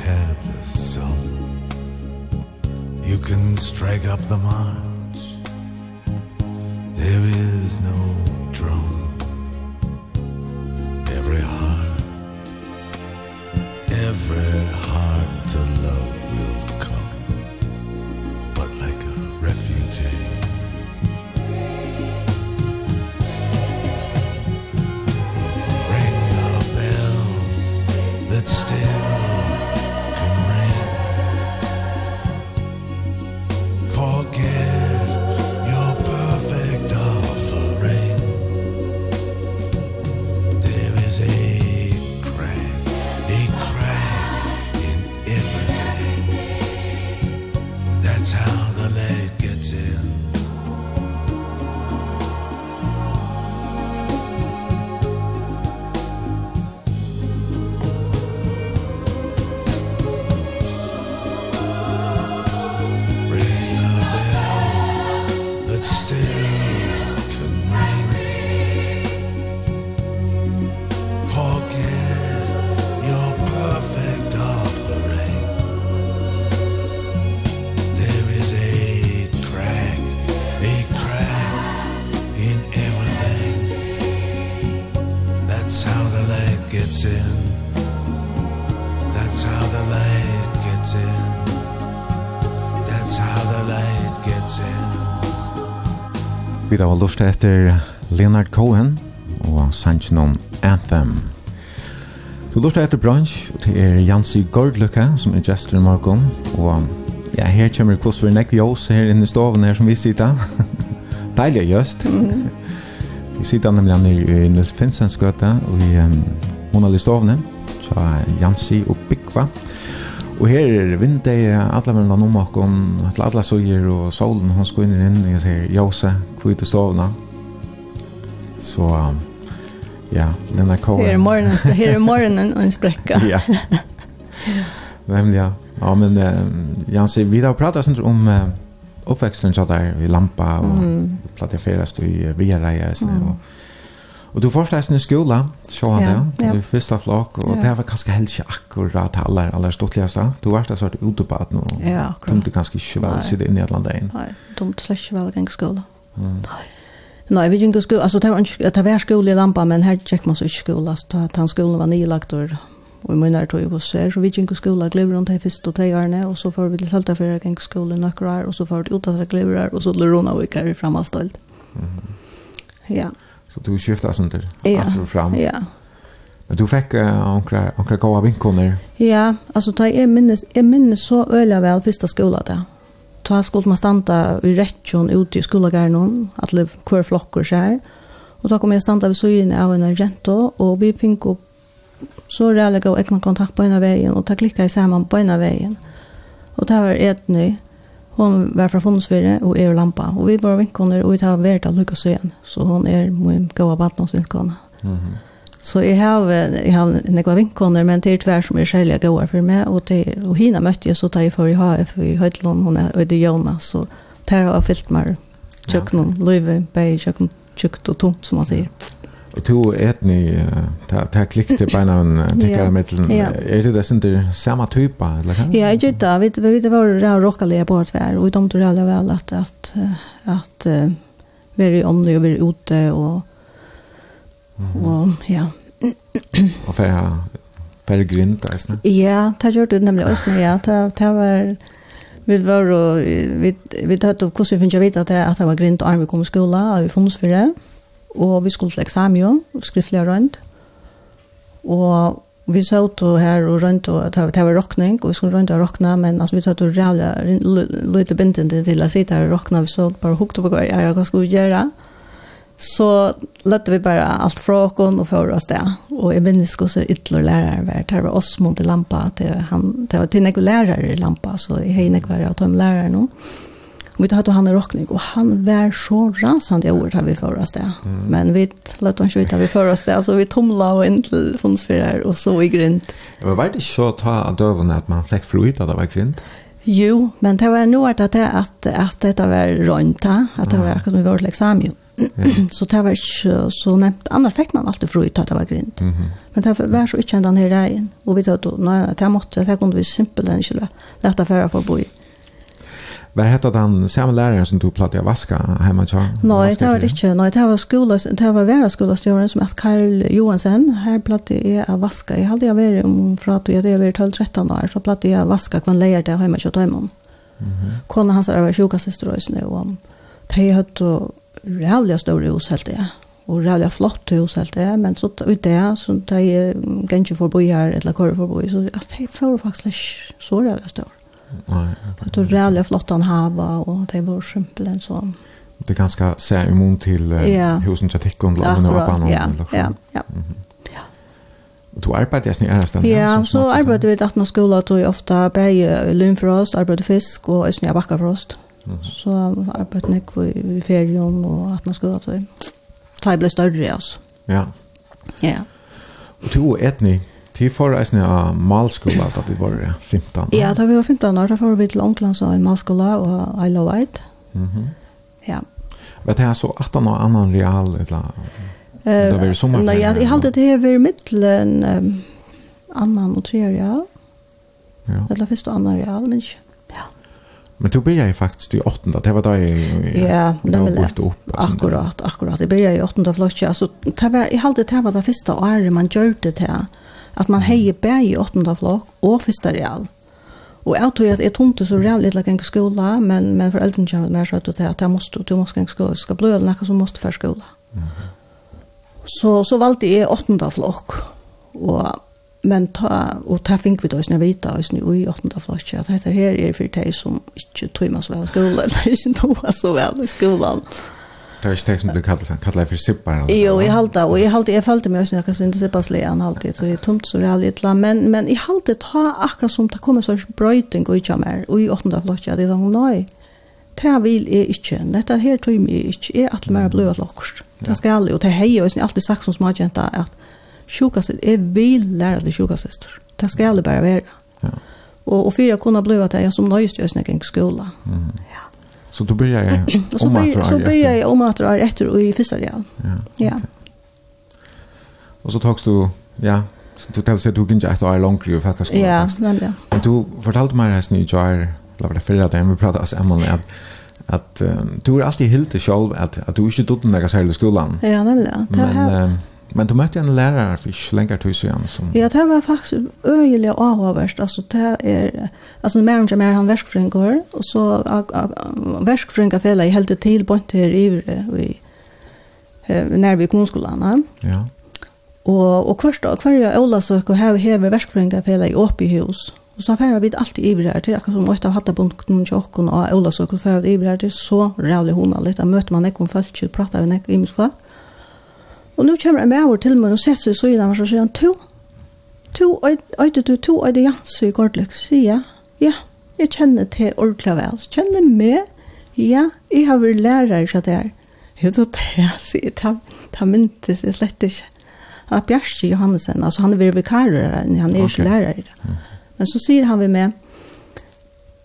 [SPEAKER 4] have a song You can strike up the march. There is no drum Every heart Every heart to love.
[SPEAKER 1] Vi har lust etter Leonard Cohen og Sanchinon Anthem. Du lust etter brunch, og det er Jansi Gordløkka som er gestor i morgen. Og ja, her kommer det kvoss for nekk jås her inne i stoven her som vi sitter. Deilig just. Mm. Vi sitter nemlig nere i Nils Finsens gøte og vi um, Mona Listovne, så Jansi og Bikva. Bikva. Og her er vindeie, alle mellom noen makken, til alle søyer, og solen hun skal inn, og jeg sier, Jose, kvite stovna. Så, ja, Lena kåren.
[SPEAKER 2] Her er morgenen, her er morgenen og en sprekka.
[SPEAKER 1] ja. Nemlig, ja. Ja, men ja, så vi har pratet sånn om uh, oppveksten så der, i Lampa, och
[SPEAKER 2] mm.
[SPEAKER 1] platteferast i uh, og, og, og, og, Og du får i skola, så han
[SPEAKER 2] ja,
[SPEAKER 1] det,
[SPEAKER 2] ja.
[SPEAKER 1] i første flok, og
[SPEAKER 2] ja.
[SPEAKER 1] det var kanskje helst ikke akkurat aller, aller stortligste. Du var der sånn ute på at nå,
[SPEAKER 2] ja,
[SPEAKER 1] tomt du kanskje ikke
[SPEAKER 2] vel
[SPEAKER 1] sitte inne i et eller annet
[SPEAKER 2] Nei, tomt slett ikke vel gang skola.
[SPEAKER 1] Mm.
[SPEAKER 2] Nei. Nei, vi gikk skola, altså det var, ikke, det var skola i lampa, men her gikk man så ikke skola, så den skolen var nylagt og og i munnare tog jeg hos her, så vi gikk skola, glever rundt her først og teg årene, og så får vi til Søltafjøra gikk skola i nøkker og så får vi ut av det glever og så lurer hun av ikke her i fremmedstølt. Mm. Ja.
[SPEAKER 1] Så du skiftar sånt där.
[SPEAKER 2] Ja.
[SPEAKER 1] Alltså fram.
[SPEAKER 2] Ja.
[SPEAKER 1] Men du fick ankra ankra goda vinkoner.
[SPEAKER 2] Ja, alltså ta är minnes är minnes så öliga väl första skolan där. Ta skulle man standa i rettjon ute i skolagärnon, att det kvar flockor så här. Och då kom jeg standa ved synen av en agento, och vi fikk opp så rälliga och egna kontakt på en av vägen och ta klicka i samman på en av vägen. Och det var ett nytt Hon var fra Fondsfyrre og er lampa. Og vi var vinkoner, og vi tar vært av Lukas igjen. Så hon er min gode badnåsvinkone.
[SPEAKER 1] Mm -hmm.
[SPEAKER 2] Så jeg har, jeg har nekva vinkoner, men det er tvær som er særlig gode for meg. Og, det, og hina møtte jeg, så tar jeg for i HF i Høytlån, hun er Øyde Jonas. Så der har jeg fyllt meg tjøkken, ja. løyve, bæg, tjøkken, tjøkt og tungt, som man sier.
[SPEAKER 1] Ja to etni ta ta klikte på en tekar
[SPEAKER 2] mellan
[SPEAKER 1] är det dess inte samma typ eller kan
[SPEAKER 2] Ja, jag gillar vi vi det var det rockaliga på ett och de tror alla väl att att att vi är om det över ute och och ja.
[SPEAKER 1] Och för för grint alltså.
[SPEAKER 2] Ja, det gjør det nämligen også ja, det det var vi var och vi vi opp också fick jag veta att det var grint arme vi kom skola och vi funnes för det og vi skulle til eksamen, skriftlig rundt. og vi så to her og rundt og det var rockning og vi skulle rundt og rockna men altså vi tatt og rævla lite bintende til å sitte her og rockna vi så bare hukte på hva jeg hva skulle gjøre så løtte vi bare alt fra åkken og for oss det og jeg minnes også ytterligere lærere var det var oss mot lampa til han det var til nekve lærere i lampa så jeg har nekve vært av dem lærere nå no vi tar då han i rockning och han var så rasande i året har vi for oss det. Mm. Men vi lät honom skjuta vi for oss det. Alltså vi tomla och inn til fondsfyrer, och så i grint.
[SPEAKER 1] Men var det så att ta av överna at man fikk fruit att det var grind?
[SPEAKER 2] Jo, men det var nog att det att att det var rönta, att det var akkurat vi var liksom ju. så det var ikke så nevnt. Annars fikk man alltid fru ut at det var grint.
[SPEAKER 1] Mm -hmm.
[SPEAKER 2] Men det var så ikke enn den her regn. Og vi tatt, nei, det måtte, det kunne vi simpelthen ikke lette fære for å bo i.
[SPEAKER 1] Var hette den samme læreren som du platt i vaska hemma tja?
[SPEAKER 2] Nej, det var det inte. Nej, det var skola, det var vera skolastjåren som heter Karl Johansen. Här platt jag att vaska. Jeg hade jag varit om för att jag var 12-13 år så platt jag vaska kvann lejer det hemma tja hemma. Mm -hmm. Kona hans var sjukasist röjs nu. Och de hade rävliga stora hus helt det. Och rævlig flott hus helt det. Men så ut det så de kan inte få bo här eller kvar få bo. Så at de får faktiskt så rævlig
[SPEAKER 1] stora.
[SPEAKER 2] Det var rävliga flott han hava och det var simpelt sån.
[SPEAKER 1] Det ganska ganska sär mot till
[SPEAKER 2] ja.
[SPEAKER 1] husen till Tikkon och några
[SPEAKER 2] på. Ja, ja, ja.
[SPEAKER 1] Och du arbetar ju snära stan.
[SPEAKER 2] Ja, så arbetar vi att när skola då ofta bäge lönfrost, arbetar fisk och är snära backafrost. Så arbetar nick vi ferion och att när skola då. Tibler större alltså.
[SPEAKER 1] Ja.
[SPEAKER 2] Ja.
[SPEAKER 1] Och du är Tid for eisen av malskola da vi var 15 år.
[SPEAKER 2] Ja, da vi var 15 år, da får vi til Ånglands og en malskola og Isle of Wight.
[SPEAKER 1] Mm -hmm.
[SPEAKER 2] Ja.
[SPEAKER 1] Vet du, så 18 år annan real, eller? Det var sommer.
[SPEAKER 2] Nei, ja, jeg halte det her ved middelen um, annan og tre real.
[SPEAKER 1] Ja.
[SPEAKER 2] Eller først og annan real, men ikke. Ja.
[SPEAKER 1] Men du började faktiskt i åttende, det var då jag,
[SPEAKER 2] ja, det
[SPEAKER 1] var bort upp.
[SPEAKER 2] Akkurat, akkurat. Jag började i åttende flotje. Altså, det var, jag hade det var det første året man gjør det här at man heier bæg i åttende flokk og første real. Og jeg tror at jeg tomte så rævlig til å gjenge skola, men, men foreldrene kommer mer så til at jeg måste, du måste gjenge skola, skal bli eller noe som måste for skola. Mm -hmm. Så, så valgte jeg åttende flokk, og men ta og ta fink við oss vita oss nu i 8. flaske at hetta her er fyrir tei sum ikki tímas vel skúlan, ikki tímas so vel skúlan.
[SPEAKER 1] Det er ikke det som blir kallet kallet for sippar?
[SPEAKER 2] Jo, jeg halte, og jeg halte, jeg følte meg også når jeg synes det sippar slik, han halte, og jeg tomt så reallig et men, men jeg halte ta akkurat som det kommer sånn brøyting og ikke mer, og i åttende flotja, det er sånn, nei, det vil jeg ikke, dette her tog meg ikke, jeg er alt mer blod at lokkost, det skal jeg, og det hei, og jeg har alltid sagt som smakjenta, at sjukastet, jeg vil lære til sjukastet, det skal jeg bare være.
[SPEAKER 1] Ja.
[SPEAKER 2] Og, og for jeg kunne blod at jeg som nøyest i Østnegeng skola, mm
[SPEAKER 1] Så du börjar
[SPEAKER 2] jag
[SPEAKER 1] om att
[SPEAKER 2] Så börjar jag om att år efter och i första real.
[SPEAKER 1] Ja.
[SPEAKER 2] Ja.
[SPEAKER 1] Och så togs du ja, så du tänkte att du kunde ett år långt ju för att skolan.
[SPEAKER 2] Ja, nämligen.
[SPEAKER 1] Men du fortalte mig här snyggt jar eller det förra dagen vi pratade oss om att att um, du är alltid helt själv att att du inte dotter när i skolan.
[SPEAKER 2] Ja, nämligen.
[SPEAKER 1] Men, Men du møtte en lærare for ikke lenger tid siden som...
[SPEAKER 2] Ja, det var faktisk øyelig avhåverst. Altså, det er... Altså, mer og mer han verskfrøyngår, og så verskfrøyngarfella i heldig til bort her i nærmere kommunskolene.
[SPEAKER 1] Ja.
[SPEAKER 2] Og, og hvert dag, hver jeg åla søk og hever, hever verskfrøyngarfella i åpig hus. Og så færer vi alltid i her til, akkurat som måtte ha hatt av bunken til åkken og Ola søk og færer vi i her til, så rævlig hun litt. Da møter man ikke om folk, prater vi ikke i minst folk. Og nå kommer en bæver til meg og setter seg så i søgene, og så sier han, to, to, øyde du, to, øyde Jans i Gårdløk, sier jeg, ja, jeg kjenner til ordentlig vel, så kjenner meg, ja, jeg har vært lærer til det her. Jo, da sier jeg, det myntes jeg slett ikke. Han er Bjergsi Johannesen, altså han er vært vikarer, han er ikke lærer. Men så sier han vi med,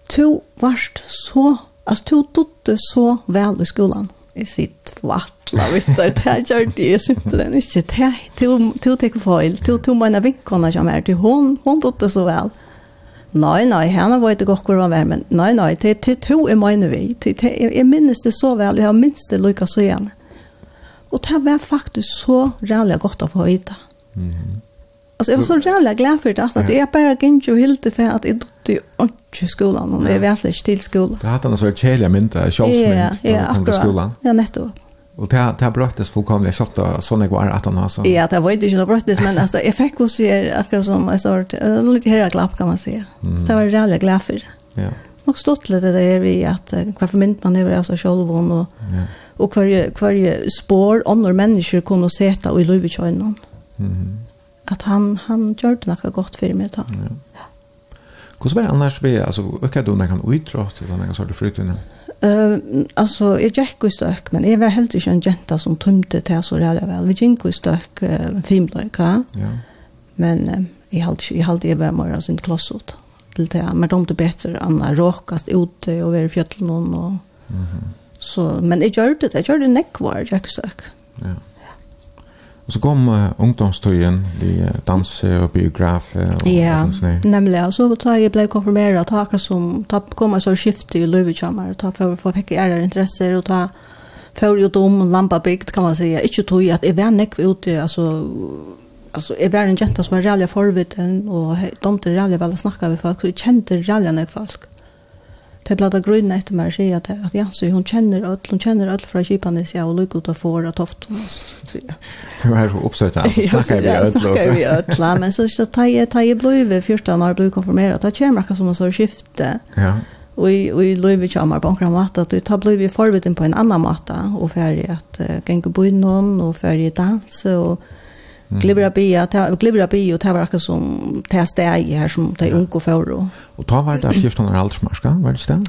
[SPEAKER 2] to varst så, altså to dutte så vel i skolan. Jeg sier tvattla vet du, det her gjør det jeg simpelthen ikke. Du tek feil, du tog mine vinkene som er til hun, hun tog det så vel. Nei, nei, henne var ikke godt hvor han var, men nei, nei, det er to jeg mener vi. Jeg minnes det så vel, jeg har minst det lykkes så igjen. Og det var faktisk så rævlig godt å få høyde. Mm. Alltså jag var så jävla glad för det att, jag bara gick och helt det att jag dotter ju inte skolan och jag vet inte till skolan.
[SPEAKER 1] Det hade någon så här kärliga mynda, kjolsmynd
[SPEAKER 2] ja, ja,
[SPEAKER 1] på skolan.
[SPEAKER 2] Ja, nettopp.
[SPEAKER 1] Och det det bröttes fullkomligt så att sån jag var att han har så.
[SPEAKER 2] Ja, det var inte ju något bröttes men alltså jag fick också ju akkurat som jag sa lite här glapp kan man säga. Så det var jävla glad för.
[SPEAKER 1] Ja.
[SPEAKER 2] Nog stått lite där vi att varför mynt man över alltså själv och
[SPEAKER 1] ja.
[SPEAKER 2] och kvar kvar spår andra människor kunde sätta och i Lövetjön.
[SPEAKER 1] Mhm
[SPEAKER 2] att han han gjorde något gott för mig då. Ja.
[SPEAKER 1] Hur var det annars vi alltså ökar du när kan utrast eller när så det
[SPEAKER 2] flyttar ner? Eh alltså jag gick i stök men jag var helt inte en jenta som tömte till så där väl. Vi gick ju stök filmlöka.
[SPEAKER 1] Ja.
[SPEAKER 2] Men jag hade jag hade ju bara mer sin klass till det men de det bättre andra råkast ute och vara i fjällen och
[SPEAKER 1] Mhm.
[SPEAKER 2] Så men jag gjorde det jag gjorde neck var i stök.
[SPEAKER 1] Ja. Och så kom uh, ungdomstøyen, uh, danse og biograf og
[SPEAKER 2] Ja, nemlig. Og så da jeg ble konfirmeret, da akkurat som, da kom jeg så skiftet i Løyvekammer, da for, for fikk jeg ære interesser, og da for jo dom, lampa bygd, kan man säga. Ikke tog at jeg var nekv ute, altså, altså, jeg var en jenta som var rævlig forvitten, og domte rævlig vel å snakke med folk, så jeg kjente rævlig nekv folk. Det blada grunnen etter meg å si at, at ja, så hun kjenner alt, hun kjenner alt fra Kipanis, ja, og lukk ut av får og toft.
[SPEAKER 1] Du er jo
[SPEAKER 2] oppsøyta,
[SPEAKER 1] snakker vi öll.
[SPEAKER 2] Ja, snakker vi öll, men så tar jeg, tar jeg blivet, fyrsta når jeg blivet konfirmeret, da kommer akkur som en sånn skifte.
[SPEAKER 1] Ja.
[SPEAKER 2] Og i livet kommer på omkring mat, at du tar blivet forvitten på en annan mat, og ferdig at uh, genge på innan, og ferdig danse, og Glibra bia, glibra bia, det var akkurat som det steg her som de unge får.
[SPEAKER 1] Og ta var det 14 år aldersmarska, var det sted?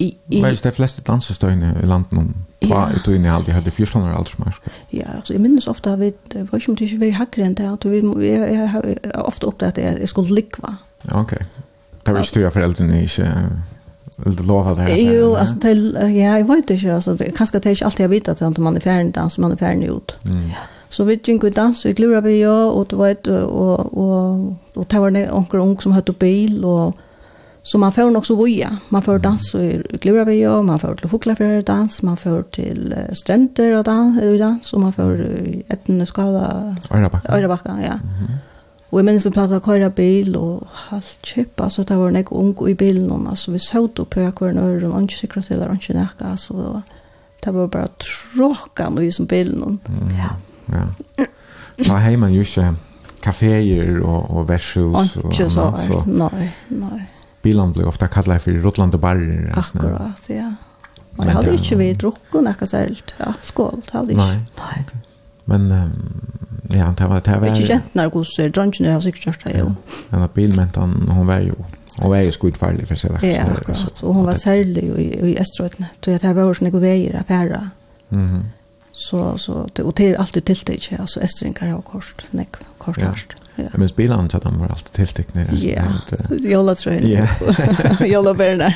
[SPEAKER 2] I, i,
[SPEAKER 1] var det de fleste dansestøyene i landet om ta i tøyene aldri hadde 14 år aldersmarska?
[SPEAKER 2] Ja, altså, jeg minnes ofte at vi var ikke om det ikke var hakkere enn det, at vi, jeg har ofte oppdatt at jeg skulle likva.
[SPEAKER 1] Ja, Ok, det var ikke tøyere foreldrene ikke Vill du lova det här?
[SPEAKER 2] Jo, alltså det ja, jag vet inte alltså det kanske det är inte alltid jag vet att man är färdig dans man är färdig ut.
[SPEAKER 1] Mm. Ja.
[SPEAKER 2] Så vi gikk i dans i Glurabya, og var vet, og, og, og det var noen ung som høyde bil, og så man får nok så boja. Man får dans i Glurabya, man får til Fuglafjær dans, man får til Strenter og dans, dans og man får uh, etnene skala...
[SPEAKER 1] Øyrabakka.
[SPEAKER 2] Øyrabakka, ja. Mm -hmm. Og jeg minnes vi platt pratet køyre bil, og halvt kjøp, altså det var noen ung i bilen, altså vi søvde på hver nøyre, og ikke sikret til, og ikke nekka, altså det var, det var bare tråkene i som bilen. Mm. Ja.
[SPEAKER 1] Ja. Ta hemma ju så kaféer och och vershus och
[SPEAKER 2] så.
[SPEAKER 1] Ikke så.
[SPEAKER 2] Nei, nei.
[SPEAKER 1] Bilen blir ofta kallad för Rotlande barer.
[SPEAKER 2] Akkurat, ja. Man hadde
[SPEAKER 1] ju
[SPEAKER 2] inte vi drukket noe särskilt. Ja, skål, det hade
[SPEAKER 1] inte.
[SPEAKER 2] Nej. nei.
[SPEAKER 1] Men ja, det var det var.
[SPEAKER 2] Jag kände när gosse drunken har sig just där.
[SPEAKER 1] Ja. Men bilmentan hon var ju Hon var ju skudfarlig för sig.
[SPEAKER 2] Ja, akkurat. Og hun var særlig i Öströtna. Så jeg tar var hos några vägar affärer.
[SPEAKER 1] Mhm
[SPEAKER 2] så så det och det är alltid tilltäck alltså estringar har kost neck kost
[SPEAKER 1] ja.
[SPEAKER 2] ja.
[SPEAKER 1] Men spelaren så de han var alltid tilltäck när
[SPEAKER 2] Ja. Jag
[SPEAKER 1] la
[SPEAKER 2] tror jag. Jag la Berna.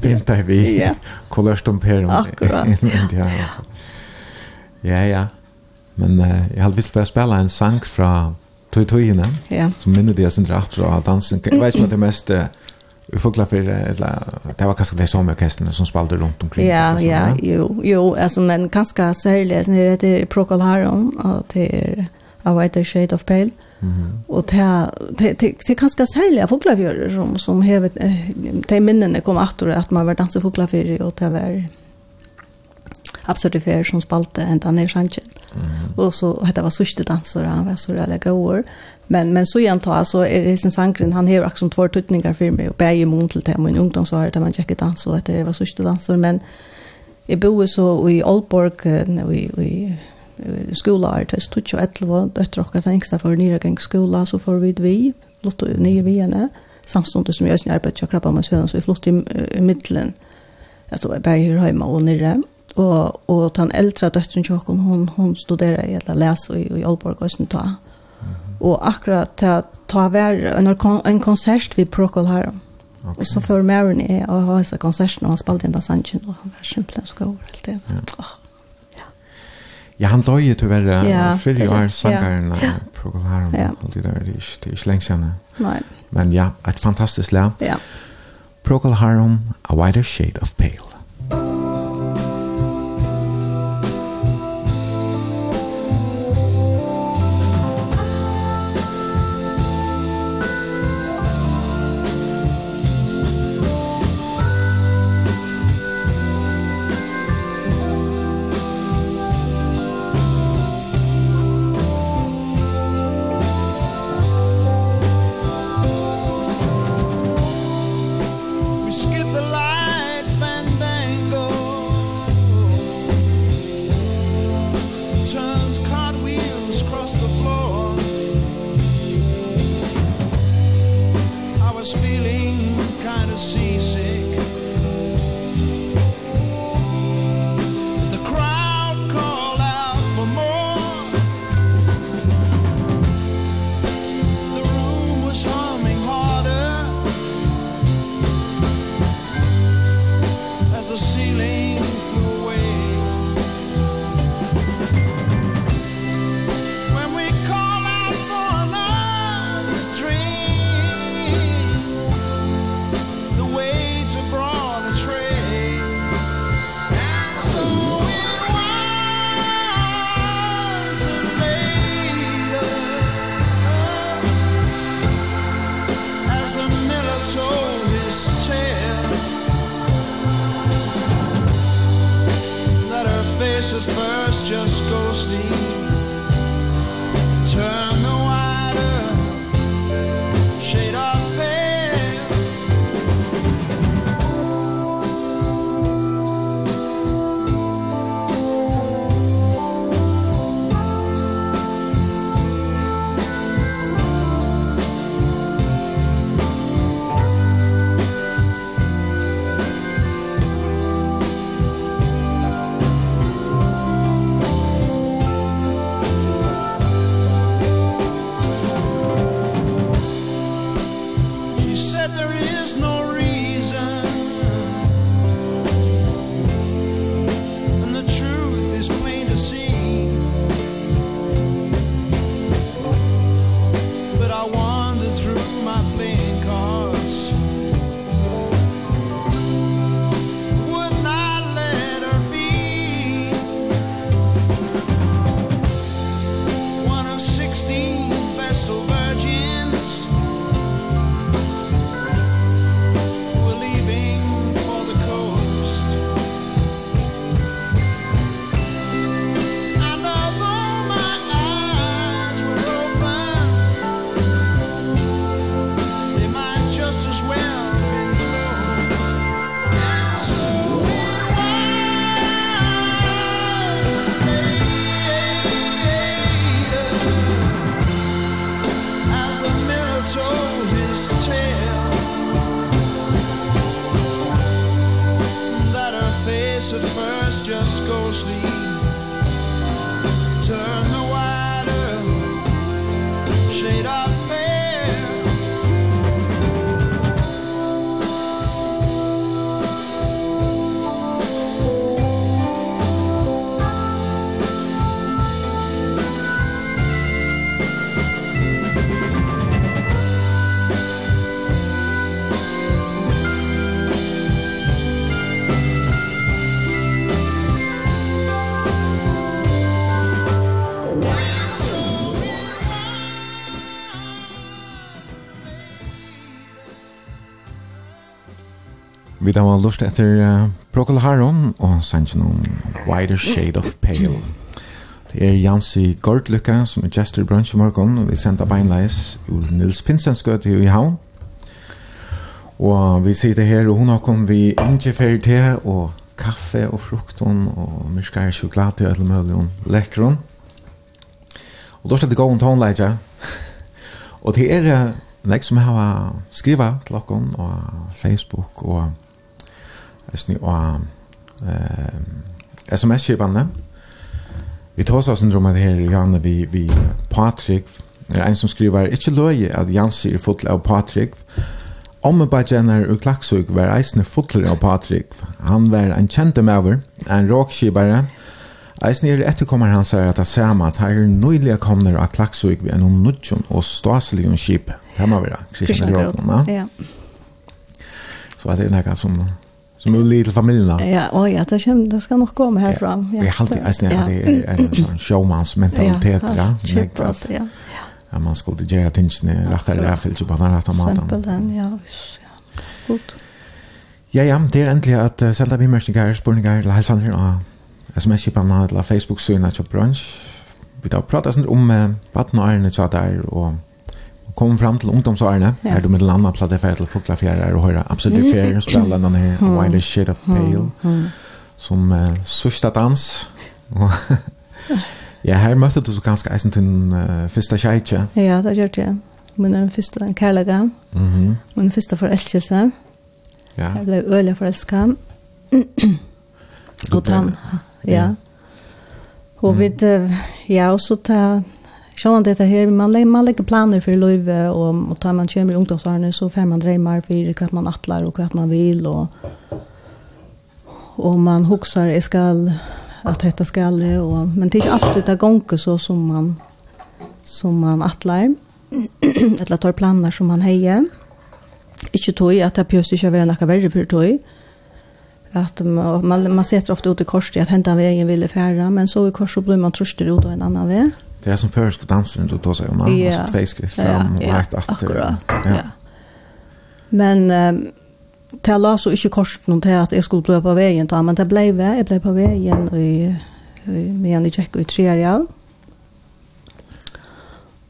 [SPEAKER 1] Pinta vi.
[SPEAKER 2] Ja.
[SPEAKER 1] Kolörst om per.
[SPEAKER 2] Akkurat.
[SPEAKER 1] Ja. Ja ja. Men uh, jag hade visst för att spela en sang från Toy Toyina.
[SPEAKER 2] Ja.
[SPEAKER 1] Som minner det jag sen rätt så att dansen. Jag vet inte det mest Vi får klart för det det var kanske det som orkestern som spelade runt omkring.
[SPEAKER 2] Ja,
[SPEAKER 1] det,
[SPEAKER 2] ja, jo, jo, alltså men kanske särskilt när det heter Procol Harum och det är A White Shade of Pale.
[SPEAKER 1] Mm.
[SPEAKER 2] Och det det det kanske särskilt fåglar som som hevet de minnene kom åter att man var dansa fåglar för och det var absurd för som spalte ända ner sanchen.
[SPEAKER 1] Mm.
[SPEAKER 2] Och så hette var sista danser han var så där går. Men men så igen tar så är det sin sankren han har också två tutningar för mig och bäge mot till hem och en ungdom så har det man checka dans så att det var sista danser men i bor så i Oldborg i i skola är det tutsch och elva döttrar och den yngsta för nya skola så får vi vi låt och nya vi henne samstundes som jag arbetar krabbar med svensson så vi flott i, i mitten tror då är berg hemma och nere og og den äldre dottern Jokon hon hon studerar i eller läsa i i Aalborg och sånt Og akkurat ta ta vær en en konsert vid Procol här.
[SPEAKER 1] Okay.
[SPEAKER 2] Så för Marin är och har så konsert og han spelade den där Sanchez och han var simpelthen så god helt det. Ja.
[SPEAKER 1] Ja, han døg jo tyvärr
[SPEAKER 2] ja,
[SPEAKER 1] fyrir
[SPEAKER 2] år
[SPEAKER 1] sangaren
[SPEAKER 2] ja.
[SPEAKER 1] Procol Harum.
[SPEAKER 2] Ja.
[SPEAKER 1] Det er ikke lenge siden.
[SPEAKER 2] Nei.
[SPEAKER 1] Men ja, et fantastisk lag.
[SPEAKER 2] Ja.
[SPEAKER 1] Procol Harum, A Wider Shade of Pale. det var lust etter uh, Procol Harum og Sanchinon Wider Shade of Pale. Det er Jansi Gordlykka som er gestor i bransje morgen, og vi sender beinleis ur Nils Pinsensgøt i Havn. Og vi sitter her, og hun har kommet vi ingefær te og kaffe og frukton og myrskar sjokolade og alle mulige lekron. Og da skal det gå om tonleitja. og det er nek som har skriva til okken og Facebook og Eisne og eh SMS-skipene. Vi tar oss syndrom at her, Janne, vi, vi Patrik, er en som skriver, «Ikke løye at Jansi er fotler av Patrik. Ommebadjener og klaksug var eisne fotler av Patrik. Han var en kjente maver, en råkskibare. Eisne er etterkommer han sier at det samme at her er nøylige kommer av klaksug ved en nødjon og staselig skip. Det må være Kristian Råkene.
[SPEAKER 2] Ja.
[SPEAKER 1] Så det er noe som Nu lite familjerna.
[SPEAKER 2] Ja, oj, ja, det kommer det ska nog komma härifrån.
[SPEAKER 1] Ja, jag har alltid alltid en showmans mentalitet ja.
[SPEAKER 2] Ja, ja.
[SPEAKER 1] Ja, man skulle göra tingene rätt där för typ bara rätta maten.
[SPEAKER 2] Exempel ja. visst. Ja,
[SPEAKER 1] ja, ja, det är äntligen att uh, sända bimmärkningar, spurningar eller hälsan här. Sms-kiparna, eller Facebook-synet, eller brunch. Vi tar pratat om uh, vattnarna, tjatar och kom fram till ungdomsårene,
[SPEAKER 2] ja.
[SPEAKER 1] är du med landa på det til fågla och höra absolut fjärrar spela den här mm. Wild shit of pale mm. som uh, sista dans ja her møtte du så ganska eisen till uh, første kjeitje.
[SPEAKER 2] ja det gjorde det. men den första den kärlega mm -hmm.
[SPEAKER 1] men
[SPEAKER 2] den første förälskelse
[SPEAKER 1] ja.
[SPEAKER 2] Jeg ble øyelig forelsket. og den, ja, Og vi, och ja og så tar Sjåan dette her, man, legger, man legger planer for løyve, og, og tar man kjemmer i ungdomsårene, så får man dreimer for hva man atler og hva man vil, og, og man hokser, jeg skal, at dette skal jeg, og, men det er ikke alltid det gonger så som man, som man atler, eller tar planer som man heier. Ikke tog at det pjøst ikke være noe verre for tog, att man man sätter ofta ut i korset att hända vägen ville färra men så i korset blir man tröster ut och en annan väg.
[SPEAKER 1] Det är som första dansen du tar seg om.
[SPEAKER 2] Man
[SPEAKER 1] yeah. måste skritt fram og rett rätt
[SPEAKER 2] att.
[SPEAKER 1] Ja.
[SPEAKER 2] Men um, det la så inte noen til att jag skulle bli på vägen. da, men det blev jag. jeg blev på vägen i, i, med en i tjekk och i Triarial.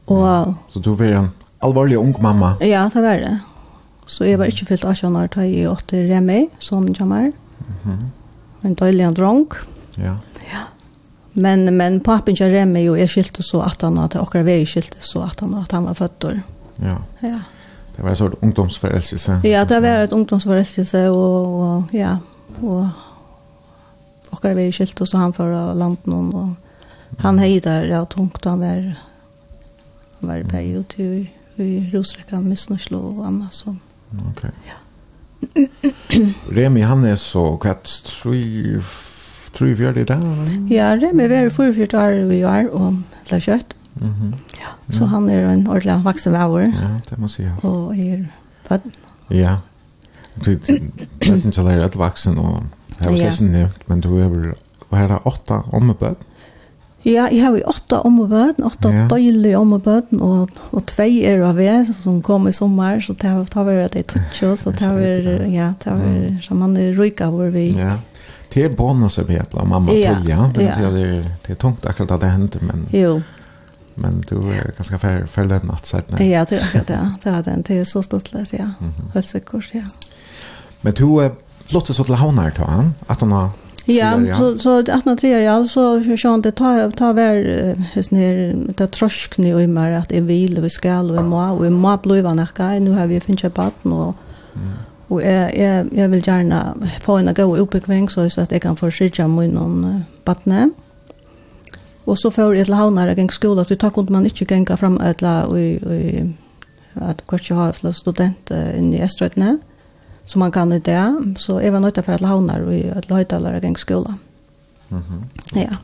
[SPEAKER 2] Och, ja.
[SPEAKER 1] Så du var en alvorlig ung mamma?
[SPEAKER 2] Ja, det var det. Så jeg var inte fyllt 18 år til jeg åtte Remi, som kommer. Mm -hmm. En døylig drong. Ja.
[SPEAKER 1] Ja.
[SPEAKER 2] Men men pappen kör remme ju är skilt och så att han att och vi skilt så att han att han var född
[SPEAKER 1] Ja.
[SPEAKER 2] Ja.
[SPEAKER 1] Det var en sort ungdomsförälskelse.
[SPEAKER 2] Ja, det var ett ungdomsförälskelse och, och ja och och vi är skilt och så han för landet någon och han hejdar ja tungt han var han var period till i Rosreka missnöslo och annat så.
[SPEAKER 1] Okej. Okay. Ja. Remi han är så kvart 3 tror vi gjør det der?
[SPEAKER 2] Ja, det er med hver for år vi gjør og det kjøtt.
[SPEAKER 1] Mm -hmm.
[SPEAKER 2] ja, så han er en ordentlig vaksen vauer.
[SPEAKER 1] Ja, det må si. Ja.
[SPEAKER 2] Og er bøtten.
[SPEAKER 1] Ja, du bøtten til er et vaksen, og
[SPEAKER 2] jeg
[SPEAKER 1] har ikke nevnt, men du er vel, hva er det, åtta ommebøtten?
[SPEAKER 2] Ja, jeg har jo åtta ommebøten, åtta
[SPEAKER 1] ja.
[SPEAKER 2] døylige ommebøten, og, og tvei er av jeg som kom i sommer, så det har vært det i Tutsjo, så det har vært, ja, det har vært, så man er ryka hvor vi,
[SPEAKER 1] ja Det är bonus av hela mamma
[SPEAKER 2] ja,
[SPEAKER 1] Tulja. Det,
[SPEAKER 2] ja.
[SPEAKER 1] det, det är tungt akkurat att det händer men...
[SPEAKER 2] Jo.
[SPEAKER 1] Men du är ganska färre för den att nej.
[SPEAKER 2] Ja, det är akkurat det. Det är den. Det är så stort lätt, ja.
[SPEAKER 1] Mm
[SPEAKER 2] -hmm. Hölsekurs, ja.
[SPEAKER 1] Men du flyttade så till Havnar, då, han? Att hon har...
[SPEAKER 2] Ja, så så att när det är alltså så sjön det tar tar väl häst ner ta tröskn och mer att en vil vi ska och må och må bliva när nu har vi fincha barn och Og jeg, jeg, jeg vil gjerne få en god oppbygging, så jeg kan få skjønne med noen badne. Og så får jeg til havnere gjennom skolen, at da kunne man ikke gjenge frem et eller annet, at kanskje har flere student inne i Estrøytene, som man kan i det. Så jeg var nødt til å få til havnere og til høytalere gjennom skolen. Ja.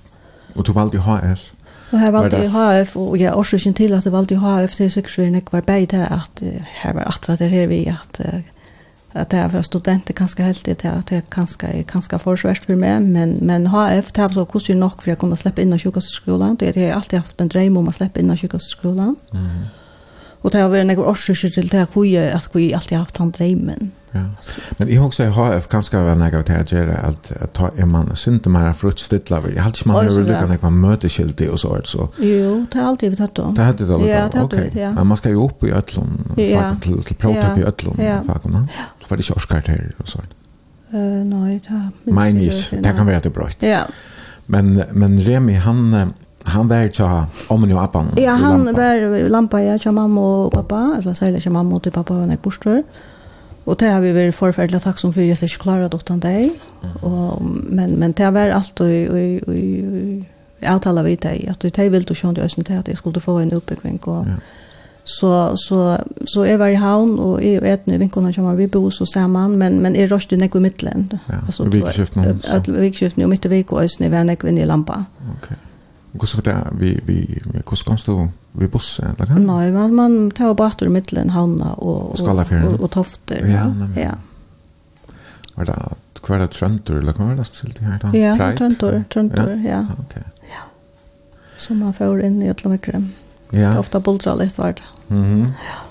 [SPEAKER 1] Og du valgte HF?
[SPEAKER 2] Og her valgte jeg HF, og jeg årsøkjen til at jeg valgte HF til sikkerhetsvirkning var bare det at her var at det her vi at att det är för studenter kanske helt det att det kanske är kanske för svårt för mig men men HF tar så kost ju nog för jag kunde släppa in i sjukhuskolan det har jag alltid haft en dröm om att släppa in av sjukkastskolen. mm. och det har varit några orsaker till det att vi att vi alltid haft den drömmen.
[SPEAKER 1] Ja. Men jag också HF kanske vært några att jag gör att at ta en man synte mer frukt stilla jeg har hade man har
[SPEAKER 2] lucka
[SPEAKER 1] när
[SPEAKER 2] man
[SPEAKER 1] möter skilt och så så.
[SPEAKER 2] Jo det har alltid vi tatt då.
[SPEAKER 1] Det hade det
[SPEAKER 2] då okej.
[SPEAKER 1] men man ska ju upp i
[SPEAKER 2] öllon
[SPEAKER 1] til, till prova i
[SPEAKER 2] öllon
[SPEAKER 1] faktiskt Var det ikke årskarakterer og sånt?
[SPEAKER 2] Uh, nei, det har
[SPEAKER 1] ikke. Det kan være at det er brøtt.
[SPEAKER 2] Ja.
[SPEAKER 1] Men, men Remi, han, han var ikke omni og appan
[SPEAKER 2] Ja, han var lampa, ja, til mamma og pappa, eller særlig til mamma og til pappa var nek bostur. Og det har vi vært forferdelig takk som fyrir, jeg er ikke klarer det utan deg. Og, men, men det har vært alt og, og, og, og avtala vi deg, at du teg vil du sjående i østen til at jeg skulle få en utbyggving og
[SPEAKER 1] ja
[SPEAKER 2] Så så så är var i havn och är vet nu vinkorna kommer vi bo så samman men men är rost i näck i mitten.
[SPEAKER 1] Ja, alltså vi skift nu.
[SPEAKER 2] Att vi skift nu mitt i veckan och snö vänner kvinna i lampa.
[SPEAKER 1] Okej. Och så där vi vi hur ska du vi buss eller kan?
[SPEAKER 2] Nej, man man tar bara i mitten havna och och, och tofter.
[SPEAKER 1] Ja.
[SPEAKER 2] Ja.
[SPEAKER 1] Var det kvar det tröntor eller kan det till det här då?
[SPEAKER 2] Ja, tröntor, tröntor, ja.
[SPEAKER 1] Okej. Ja.
[SPEAKER 2] Så man får in i alla veckor.
[SPEAKER 1] Ja.
[SPEAKER 2] Ofta bultra litt vart.
[SPEAKER 1] Mhm. Mm ja.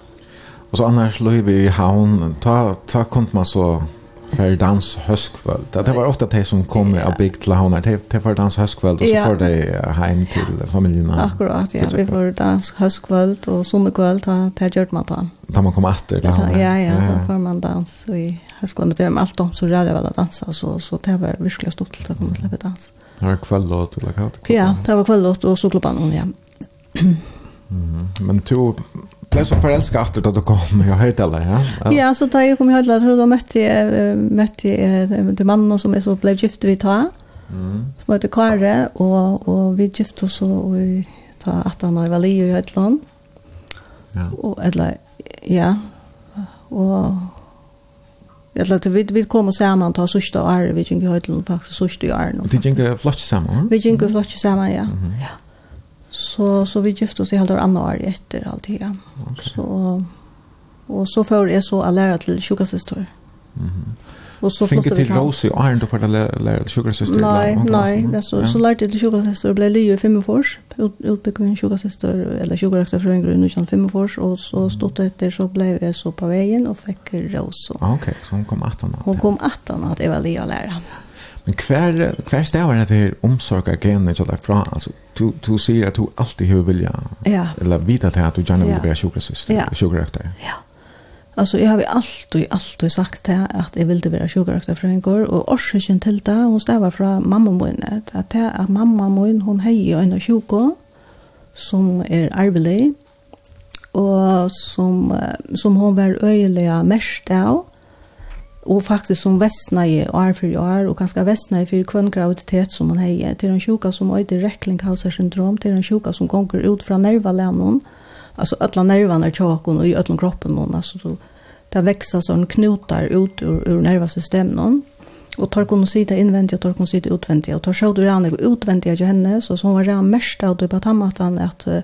[SPEAKER 1] Och så annars låg vi i havn. Ta ta kunt man så för dans höstkväll. Det var ofta det som kom av big till havn. Det det för dans höstkväll och så får de hem till familjen.
[SPEAKER 2] Akkurat, ja. Vi får dans höstkväll och söndagkväll ta ta gjort man ta.
[SPEAKER 1] Da man kom efter där.
[SPEAKER 2] Ja, ja, ja, då får man dans i höstkväll med är allt om så rörde väl att dansa så så det var verkligen stort att komma släppa dans.
[SPEAKER 1] Det var kväll då till
[SPEAKER 2] Ja, det var kväll då och så klubban ja.
[SPEAKER 1] Men du blev så förälskad efter att du kom i Höjdala, ja? ja?
[SPEAKER 2] Ja, så da jeg kom i Höjdala, tror då mötte jag, mötte jag den mannen som är så blev gift vid ta.
[SPEAKER 1] Mm.
[SPEAKER 2] Som heter Kare, og, og vi gifte oss og vi ta at han var li i Höjdland.
[SPEAKER 1] Ja.
[SPEAKER 2] Og, eller, ja. Og, eller, lät vi vi kom och samman ta sista år vi gikk i Höjdland faktiskt sista år
[SPEAKER 1] nu. Det gick flott samman.
[SPEAKER 2] Vi gick flott sammen, ja. Mm -hmm. Ja. Så så vi gifte oss i halvår andra år efter allt det. Okay. Så och så får är så att lära till sjukasystor. Mhm. Mm
[SPEAKER 1] och
[SPEAKER 2] så
[SPEAKER 1] flyttade
[SPEAKER 2] vi till
[SPEAKER 1] Rosie och Arne för att lära till sjukasystor.
[SPEAKER 2] Nej, nej, det så så lärde till sjukasystor blev Leo i fem år. Utbyggde en sjukasystor eller sjukaraktär från grund och fem år och så stod det efter så blev jag så på vägen och fick
[SPEAKER 1] Rosie. Okej, okay, så hon kom 18 år.
[SPEAKER 2] Hon kom 18 år att Eva Lea lära.
[SPEAKER 1] Men kvar kvar stav det här omsorga genene så deg fra? Du, du ser att du alltid vill jag
[SPEAKER 2] ja.
[SPEAKER 1] eller vita till att du gjerne
[SPEAKER 2] vil
[SPEAKER 1] være sjukrasist,
[SPEAKER 2] ja.
[SPEAKER 1] sjukrøkter.
[SPEAKER 2] Ja. Alltså jag har alltid, alltid sagt det, att jag ville vara sjukrøkter för en går och orsaken till det, hon stavar från mamma min, att det är mamma min, hun heier en sjuko, som är arvelig, och som, som hon var öjliga mest av, og faktisk som vestnæg år for år, og ganske vestnæg for kvann graviditet som man heier, til en sjuka som øyder reklinghauser-syndrom, til en sjuka som gonger ut fra nervalennon, altså ødla nervan er tjåkon og i ødla kroppen noen, altså du, det veksa sånn knutar ut ur, ur nervasystemen og tar kun sida innvendig og tar kun sida utvendig, og tar sjåd du rannig utvendig av henne, så som var rann mest av det på tammatan at uh,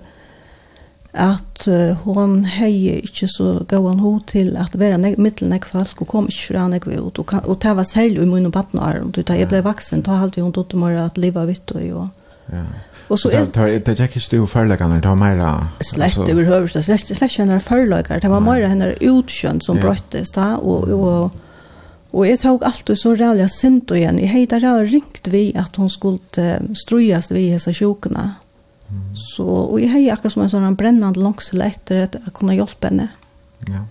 [SPEAKER 2] at uh, hon hejer ikkje så gåan ho til at vera nek, mittelnek folk og kom ikkje fra nek vi ut og, kan, og det var særlig i mun og badnaren da jeg ble vaksen, da halte hun dotter mora at liva vitt og jo
[SPEAKER 1] ja.
[SPEAKER 2] og så er
[SPEAKER 1] det er ikke stu førlegane det var meira
[SPEAKER 2] slett altså, over høverst slett, slett henne førlegar det var meira henne utskjønn som
[SPEAKER 1] ja.
[SPEAKER 2] brøttes da og, og Og jeg tog alltid så rævlig sint og igjen. Jeg heida rævlig ringt vi at hun skulle strøyast vi hese sjukene. Så, og jeg har akkurat som en sånn brennende langsel etter at jeg kunne hjelpe henne.
[SPEAKER 1] Ja.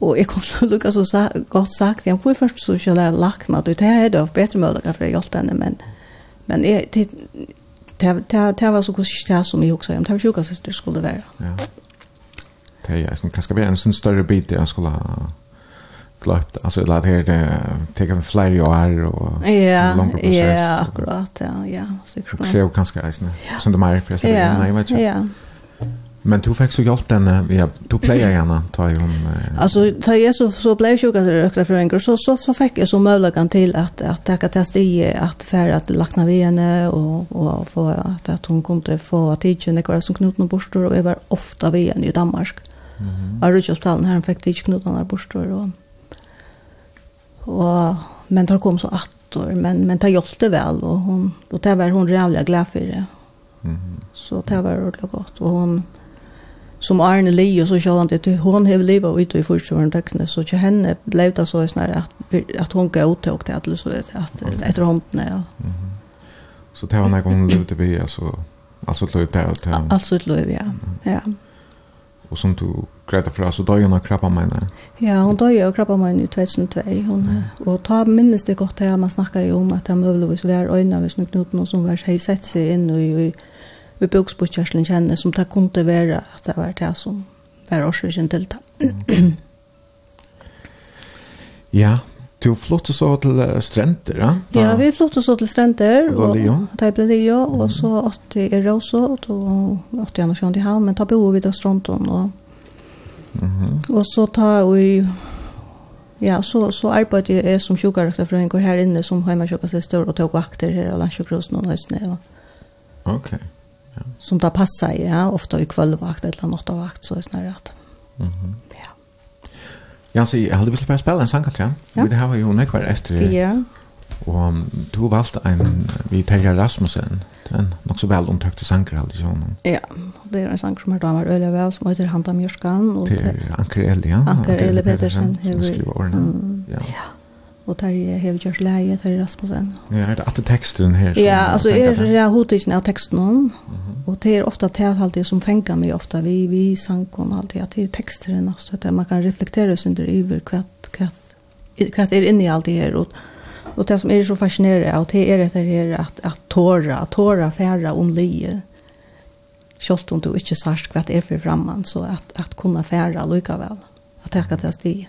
[SPEAKER 2] Og jeg kunne lukka så sa, godt sagt, ja, hvor først så ikke lære lakna, du, det er det av bedre mulighet for å hjelpe henne, men, men jeg, det, det, det, det var så god det som jeg også, det var sjukast det skulle være.
[SPEAKER 1] Ja. Det er, jeg kanske skal være en sån större bit jag skulle ha klart alltså det här det tar en flyer år och
[SPEAKER 2] ja ja akkurat ja ja säkert
[SPEAKER 1] det är kanske nice nu som det mer för
[SPEAKER 2] ja.
[SPEAKER 1] nej vet jag
[SPEAKER 2] ja
[SPEAKER 1] Men du fick så hjälp den ja du plejer gärna ta ju hon. Eh,
[SPEAKER 2] Alltså ta jag så så blev jag sjuk att rökta för en så så så fick jag så möjligheten till att att ta test i att för att lackna vi henne och och få att att hon kom till få tiden det var som knuten och borstor och jag var ofta vi henne i Danmark. Mm. Var du just här fick det knuten och borstor och Och men det kom så attor, men men det hjälpte väl och hon då tar var hon jävla glad för det.
[SPEAKER 1] Mm.
[SPEAKER 2] Så tar var ordentligt gott och hon som Arne Lee och så så han det, hon har levat ute i första åren teckne så till henne blev det så snarare att att hon går ut och till att så att efter hon ja.
[SPEAKER 1] Mm. Så tar hon någon lite vi alltså alltså lite där
[SPEAKER 2] alltså lite ja. Ja.
[SPEAKER 1] Och som du grejde för så døg hun av krabba meine.
[SPEAKER 2] Ja, hun døg av krabba meine i 2002. Hon mm. Og ta minnes det godt her, man snakket jo om at han muligvis var øyne av snøk noten, som var hei sett seg inn i, i, i bøksbordkjørselen kjenne, som det kunne være at det var det som var årsøkjen til det.
[SPEAKER 1] ja, Du flyttade så till Stränder, ja?
[SPEAKER 2] Ja, vi flyttet så
[SPEAKER 1] till
[SPEAKER 2] Stränder. Och det blev Leo. Och så åtte i Rosso. Och då åt jag nog i hamn. Men ta bo vid Stronton. Och,
[SPEAKER 1] mm
[SPEAKER 2] och så ta vi... Ja, så, så arbetade jag som sjukkarakterfröingår här inne som hemmasjukassistor och tog vakter här av landsjukrosen och Nöjsne.
[SPEAKER 1] Okej. Ja.
[SPEAKER 2] Som det passar, ja. Ofta i kvällvakt eller nattavakt, så är det snarare att.
[SPEAKER 1] Mm
[SPEAKER 2] -hmm.
[SPEAKER 1] Ja, så jeg hadde vist for spille en sangkatra. Ja. Vi har jo nekvar etter.
[SPEAKER 2] Ja.
[SPEAKER 1] Og du valgte en, vi Terje Rasmussen, den nok så vel omtøkte sanger, hadde ikke hun.
[SPEAKER 2] Ja, det er en sang som har damer øyelig vel, som heter Handa Mjørskan. Og
[SPEAKER 1] det Anker Eli, ja.
[SPEAKER 2] Anker Eli Petersen.
[SPEAKER 1] Som skriver årene.
[SPEAKER 2] Mm,
[SPEAKER 1] ja.
[SPEAKER 2] ja og tar jeg hever kjørs leie, tar Rasmussen.
[SPEAKER 1] Ja, er det alltid teksten her?
[SPEAKER 2] Ja, altså
[SPEAKER 1] er
[SPEAKER 2] det hodtidsen av teksten om, mm -hmm. og det er ofte tilhaltig som fenger meg ofte, vi, vi sanker alltid, at det er teksteren, altså, at man kan reflektere sin under iver hva, hva, hva er inne i alt det her, og, og det som er så fascinerende, og det er etter her at, at tåra, tåra færa om livet, Kjolt om du ikke sørst hva det er for fremman, så at, at kunne fære lykkevel, at
[SPEAKER 5] det er ikke til stige.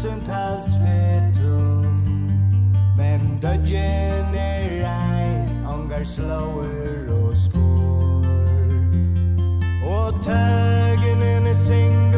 [SPEAKER 5] sunt az fetum Mem da generai Ongar slower og skor Og tagen in a sing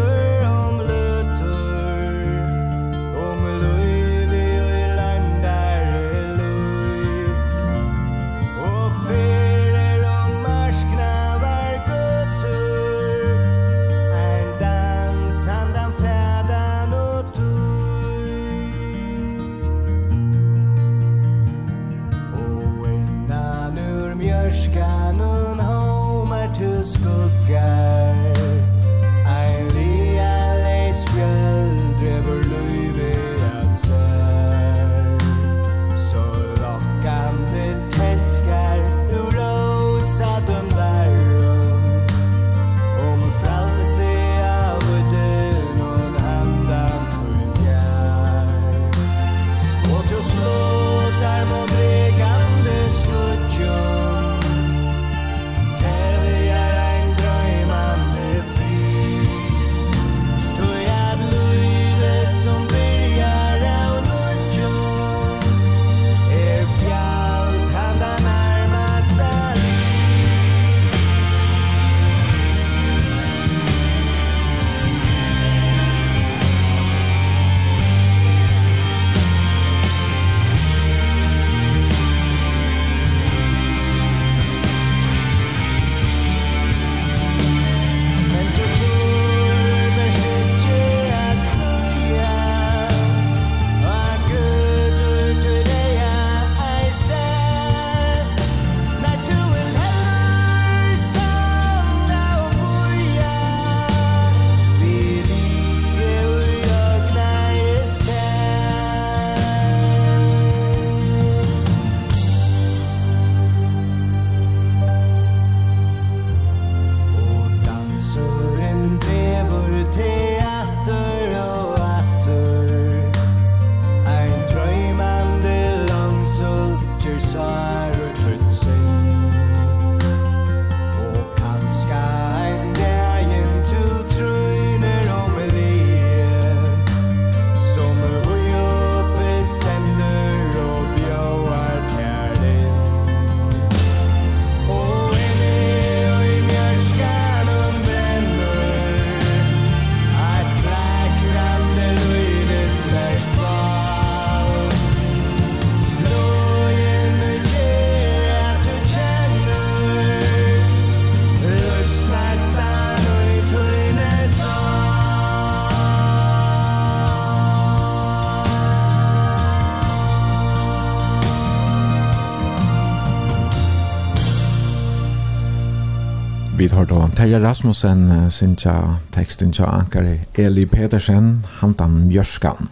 [SPEAKER 1] har då Terje Rasmussen synja texten tja ankare Eli Petersen, Hantan Björskan.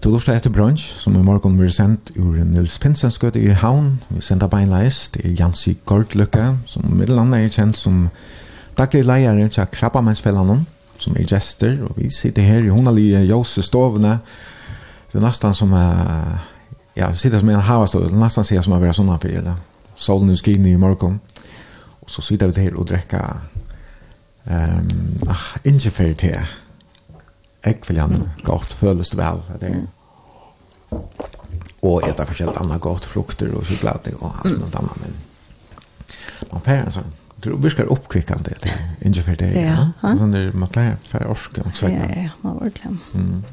[SPEAKER 1] Du lortar etter brunch, som i morgon blir sendt ur Nils Pinsens gøte i Havn. Vi sender beinleis til Jansi Gordløkke, som middelandet er kjent som daglig leier tja Krabbamennsfellanen, som er gester, og vi sitter her i hundalige Jose Stovene. Det er nesten som, ja, vi sitter som en havastov det er nesten sier som er vera sånn fyrir, solen er skinn i morgon. Og så sitter vi där og drekker um, ah, ingefær te. Ek vill han gott föles det vel. det. er. Og etter forskjellig annet godt frukter och choklad och allt noe annet. men man får en sånn. tror virker oppkvikkende uppkvicka det ingefär te.
[SPEAKER 2] Ja, ja.
[SPEAKER 1] Sånn där man lär för orska
[SPEAKER 2] och
[SPEAKER 1] så
[SPEAKER 2] Ja, ja, man var kläm. Mm.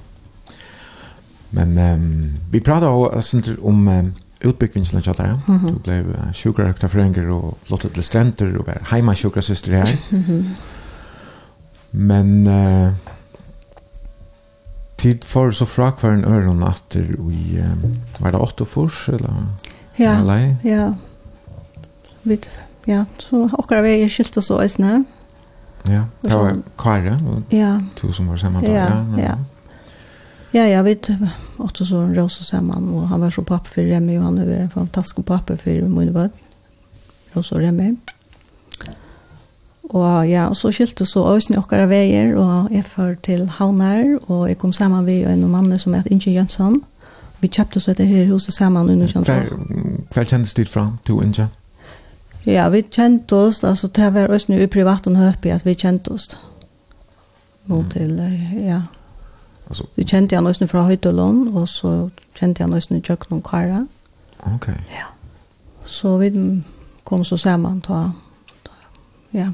[SPEAKER 1] Men um, vi pratar också om um, utbyggvinnslen kjallar, ja. Mm -hmm. Du blev uh, sjukraröktarfrönger och flottet till stränder och var heima sjukrasyster här. Mm -hmm. Men uh, tid för så fra kvar en öron natter i, um, var det åtta fors eller?
[SPEAKER 2] Ja,
[SPEAKER 1] eller?
[SPEAKER 2] ja. Vi, ja, så åkara vi skilt och så i snö.
[SPEAKER 1] Ja, det var Kare,
[SPEAKER 2] ja.
[SPEAKER 1] du som var samman där.
[SPEAKER 2] Ja, ja. ja. Ja, jag vet också så en rosa samman och han var så pappa för Remi och han är en fantastisk pappa för min vän. Rosa Remi. Och ja, och så skilte så ösn och vägar och är för till Havnar och jag kom samman med en man som heter Inge Jönsson. Vi köpte så det här huset samman under sånt.
[SPEAKER 1] kvar kändes dit fram till Inge.
[SPEAKER 2] Ja, vi kjente oss, altså det var også nu i privat och høypig at vi kjente oss. Nå til, ja,
[SPEAKER 1] Alltså
[SPEAKER 2] du kände jag nästan från Höjdolon och så kände jag nästan i köket någon kara.
[SPEAKER 1] Okej. Okay. Ja.
[SPEAKER 2] Så vi kom så samman ta, ta ja.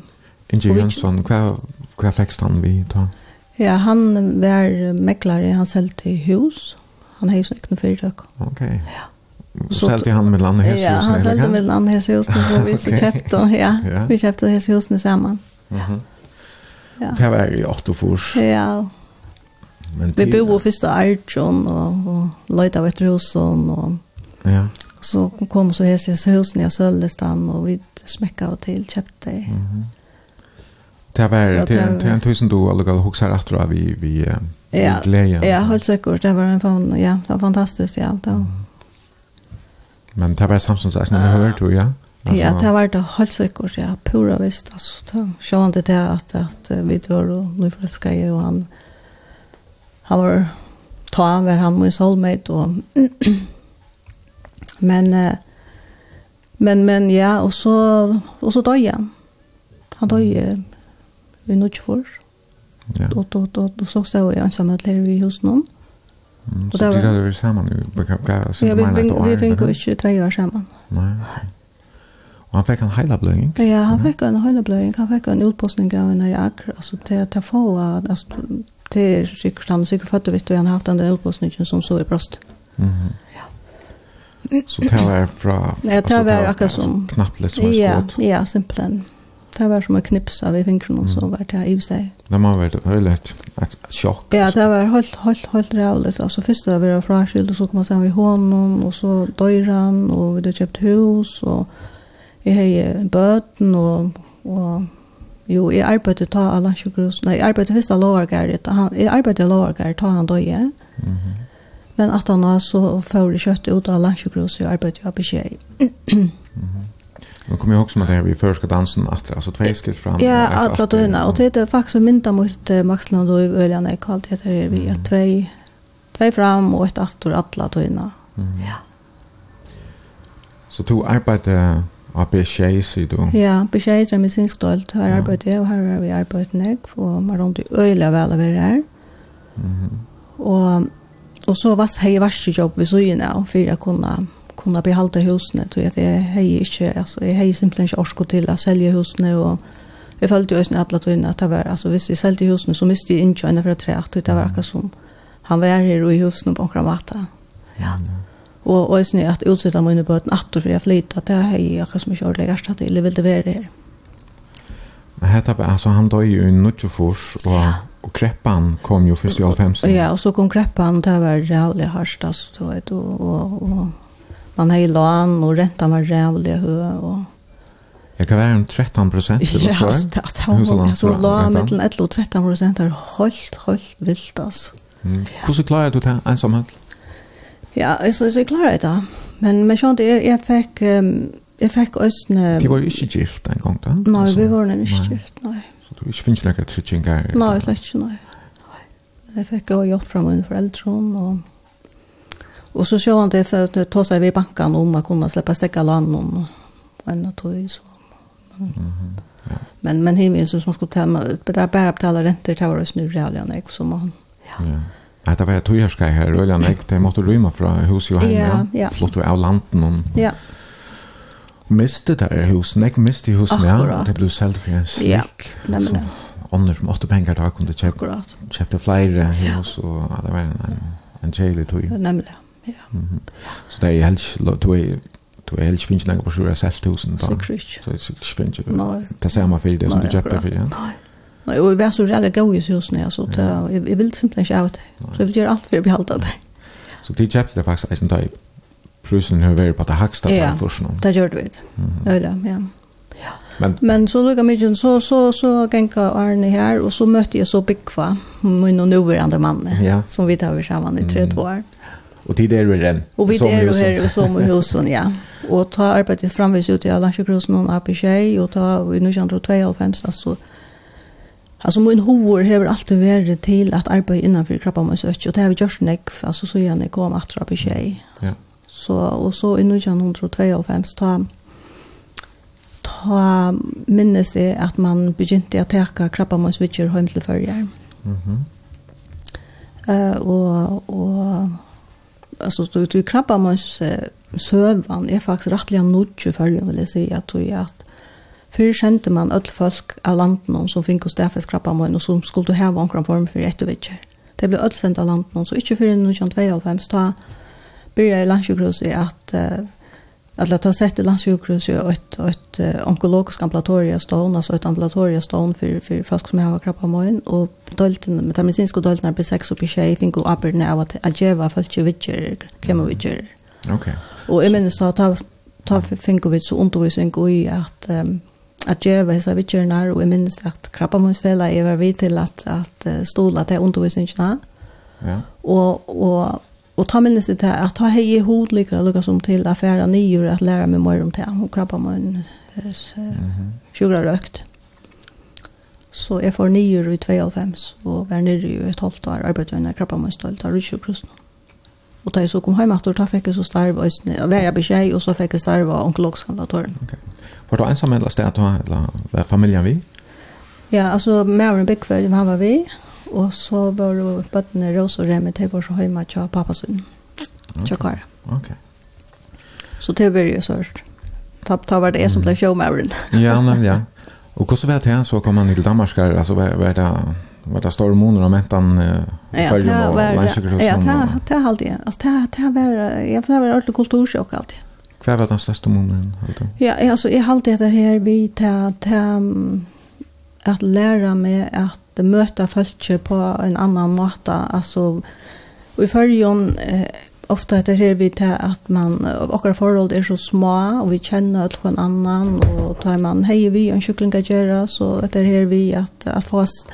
[SPEAKER 1] Inge Jönsson, kvar kvar fikk han vi ta?
[SPEAKER 2] Ja, han var mäklare, han säljde hus. Han har ju sådana företag.
[SPEAKER 1] Okej. Okay.
[SPEAKER 2] Ja.
[SPEAKER 1] Och
[SPEAKER 2] så
[SPEAKER 1] säljde han med landet hus.
[SPEAKER 2] Ja, han säljde med landhäshusen så vi
[SPEAKER 1] okay.
[SPEAKER 2] köpte, ja,
[SPEAKER 1] ja.
[SPEAKER 2] vi köpte häshusen samman. Mm
[SPEAKER 1] -hmm.
[SPEAKER 2] Ja.
[SPEAKER 1] Det var ju 8 fors.
[SPEAKER 2] Ja,
[SPEAKER 1] men
[SPEAKER 2] vi bodde først av Arjun og, og Løyta Vetterhusen og
[SPEAKER 1] ja.
[SPEAKER 2] så kom så hese husen i Sølestan og vi smekka og til kjøpte
[SPEAKER 1] mm -hmm. Det var
[SPEAKER 2] det
[SPEAKER 1] er en tusen då alla går huxar etter av vi, vi,
[SPEAKER 2] ja,
[SPEAKER 1] gleden.
[SPEAKER 2] Ja, helt sikkert. Det var en fan, ja, det var fantastiskt, ja. Det var.
[SPEAKER 1] Men det var Samsons eisen, det har vært du,
[SPEAKER 2] ja? Ja, det var det helt sikkert, ja, pura visst, altså. Det var sjående det at, at vi dør og nå forelsker jeg og han, mm han var ta han var han min soulmate och men men men ja och så och så dog han. Han dog ju i Nordfors.
[SPEAKER 1] Ja.
[SPEAKER 2] Då då då då så stod jag ensam att lära vi hos
[SPEAKER 1] någon.
[SPEAKER 2] Mm,
[SPEAKER 1] så
[SPEAKER 2] det var
[SPEAKER 1] vi samman nu bekanta så det var
[SPEAKER 2] vi vi fick ju två år samman.
[SPEAKER 1] Nej. Och han fick en hela blöjning
[SPEAKER 2] Ja, han fick en heilablöjning. Han fick en utpostning av en akr. Alltså det att få alltså det är säkert han säkert fattar vet du han har haft den elpåsningen som så i bröst.
[SPEAKER 1] Mhm. Så det var fra...
[SPEAKER 2] Ja, det var akkurat som...
[SPEAKER 1] Knappt Knappligt som en
[SPEAKER 2] ja, ja, simpelthen. Det var som en knips av i fingrene, og så var det i seg.
[SPEAKER 1] Det må være veldig et sjokk.
[SPEAKER 2] Ja, det var helt, helt, helt rævlig. Altså, først da vi var fraskilt, og så kom man sammen i hånden, og så døyren, og vi hadde kjøpt hus, og jeg har bøten, og, og Jo, jeg arbeidde ta av landsjukhus. Nei, jeg arbeidde først av lovargæret. Jeg arbeidde av lovargæret, ta han døye.
[SPEAKER 1] Mm -hmm.
[SPEAKER 2] Men at han var så får det kjøttet ut av landsjukhus, jeg arbeidde av beskjed.
[SPEAKER 1] mm -hmm. Nå kommer jeg også med det vi før skal dansen atre, altså tve skritt fram.
[SPEAKER 2] Ja,
[SPEAKER 1] alle
[SPEAKER 2] døgnet, og det er faktisk mynda mot uh, Maxland og Øljane, jeg kallte det her, vi er tve, tve fram og et atre, alle døgnet.
[SPEAKER 1] Mm -hmm.
[SPEAKER 2] Ja.
[SPEAKER 1] Så to arbeidde Og beskjed, sier du?
[SPEAKER 2] Ja, beskjed er medisinsk dolt. Her
[SPEAKER 1] ja.
[SPEAKER 2] arbeider jeg, og her har vi arbeidet nek, og man rundt i øyla vel av det her.
[SPEAKER 1] Mm -hmm.
[SPEAKER 2] Og, og så var hei verste jobb ved søyen av, for jeg kunne, kunne behalde husene, Så jeg, jeg hei ikke, altså, jeg har simpelthen ikke orsko til å selge husene, og jeg følte jo også alle tøyene at det var, altså, hvis jeg selgte husene, så miste jeg ikke innkjøyene fra tre, at det var akkurat som, han var her i husene på akkurat matta. Ja, mm og og snu at utsetta mine på at nattur for jeg flyta det er jeg akkurat som ikke ordentlig gjerst at jeg vil være her.
[SPEAKER 1] Men hetta bara alltså han dog ju i Nutjofors och och Kreppan kom ju först i Alfhems.
[SPEAKER 2] Ja, och så kom Kreppan där var jävligt harst alltså då vet och och, och man hade lån och räntan var jävligt hög och
[SPEAKER 1] Jag kan vara en 13 procent eller så.
[SPEAKER 2] Ja, det har så lån mellan 11 och 13 procent är helt helt vilt alltså.
[SPEAKER 1] Mm. Hur så klarar du det ensamhet?
[SPEAKER 2] Ja, altså, så jeg klarer det da. Men men sånn, jeg, jeg fikk, um, jeg fikk østene...
[SPEAKER 1] De var jo ikke gift en gang da?
[SPEAKER 2] Nei,
[SPEAKER 1] altså,
[SPEAKER 2] vi var nemlig
[SPEAKER 1] ikke
[SPEAKER 2] gift, nei.
[SPEAKER 1] Så du ikke finnes ikke noen trykkinger?
[SPEAKER 2] Nei, slett ikke, nei. Jeg fikk også hjelp fra mine foreldre, og, og så så han det for å ta seg ved banken om å kunne slippe stekke land om en og tog, så... Men, mm -hmm, ja. men, men så som skulle ta, bare betale renter, det var jo snurrelig, så man... Ja.
[SPEAKER 1] ja. Ja, det var ett hyrska här och jag det måste rymma från hus ju hemma.
[SPEAKER 2] Ja, ja.
[SPEAKER 1] Flott av landen och
[SPEAKER 2] Ja.
[SPEAKER 1] Miste där hus, näck miste hus ja, det blev sålt för en slick.
[SPEAKER 2] Ja, nämligen.
[SPEAKER 1] Andra som åtta pengar då kunde köpa.
[SPEAKER 2] Akkurat.
[SPEAKER 1] Köpte flera hus och det var en en en chili tog.
[SPEAKER 2] Nämligen. Ja.
[SPEAKER 1] Så det är helt tog du är helt finns några på sjura 6000 då. Så det finns ju. Det ser man för det som du köpte för det.
[SPEAKER 2] Nej. Og vi var så redde gøy i husene, så Ja. Jeg, jeg ville simpelthen ikke av det. Så jeg vil gjøre alt for å behalte det.
[SPEAKER 1] Så de kjøpte det faktiskt är da i prusen har vært på det haksta
[SPEAKER 2] ja,
[SPEAKER 1] først det gjør
[SPEAKER 2] det vidt. Mm -hmm. Ja. ja.
[SPEAKER 1] Men,
[SPEAKER 2] Men så lukka mye, så, så, så genka Arne här och så mötte jag så Bikva, min og nuverande man
[SPEAKER 1] ja.
[SPEAKER 2] som vi tar vi samman i tre mm. år.
[SPEAKER 1] Och tid är det den.
[SPEAKER 2] Och vi er här her i husen ja. Och ta arbetet framvis ut i Alansjøkrosen og Apiskjei, och ta i 1992, så Alltså min hår har alltid varit till att arbeta innanför krabbamösöch och det har vi gjort nekv, alltså så gärna jag kom att rappa tjej.
[SPEAKER 1] Ja.
[SPEAKER 2] Så, och så i 1902 så ta minnes det att man begynte å teka krabbamøsvitjer hjem hem till Mm
[SPEAKER 1] Mhm.
[SPEAKER 2] uh, og, og altså, du, du krabbamøs søvann er faktisk rettelig rättligen nodtje førjer, vil jeg si, at du at Fyrir kjente man öll folk av landen som fink stafes krabba krabbamoen og som skulle ha omkran form for ettervitser. Det ble öll sendt av landen, så ikke fyrir 1992 da byrja i landsjukhuset at at lata sett i landsjukhuset och et, et onkologisk ambulatoria stån, altså et ambulatoria stån for, for folk som har krabbamoen, og dølten, med medisinske døltene blir seks oppi tjei, fink og apperne av at adjeva folk ikke vidtjer,
[SPEAKER 1] kemovitjer. Okay.
[SPEAKER 2] Og jeg minnes da, ta, ta fink så undervisning i at um, att göra hessa vittjörnar och jag minns att krabbamonsfälla är var vi till att, att stola till undervisningarna.
[SPEAKER 1] Ja.
[SPEAKER 2] Och, och, och ta minnes det här att ta hej i hod lika lika som till affära nio att lära mig mer om det här och krabbamon sjukra rökt. Så jag får nio i 2,5 och var nere i ett halvt år arbetade när krabbamonstolt har rytjur krusen. Och da jeg så kom hjemme, da fikk jeg så starve, og var jeg beskjed, og så fikk jeg starve av onkologskanlatoren. Okay.
[SPEAKER 1] Var du ensam eller sted eller var familjen vi?
[SPEAKER 2] Ja, altså, Maren Bikveld, han var vi, og så var det bøttene Rose og Remi, de var så hjemme til pappa sin, til Kara.
[SPEAKER 1] Ok.
[SPEAKER 2] Så det var jo sørst. Ta var det jeg som ble showmauren.
[SPEAKER 1] ja, men ja. Og hvordan var det så kom han til Danmark, altså, var var det var det stora månader om ettan eh följer och
[SPEAKER 2] länsöker
[SPEAKER 1] så.
[SPEAKER 2] Ja, det det har alltid. Alltså det det var jag var ordentligt kulturschock alltid.
[SPEAKER 1] Hva var den største måneden?
[SPEAKER 2] Ja, altså, jeg halte etter her vi til at læra meg at møta folk på en annan måte. Altså, i førjen, eh, ofta etter her vi til at man, okkar forhold er så små, og vi kjenner til en annan, og tar man, hei, vi en kjøklinga gjøre, så etter her vi at, at få oss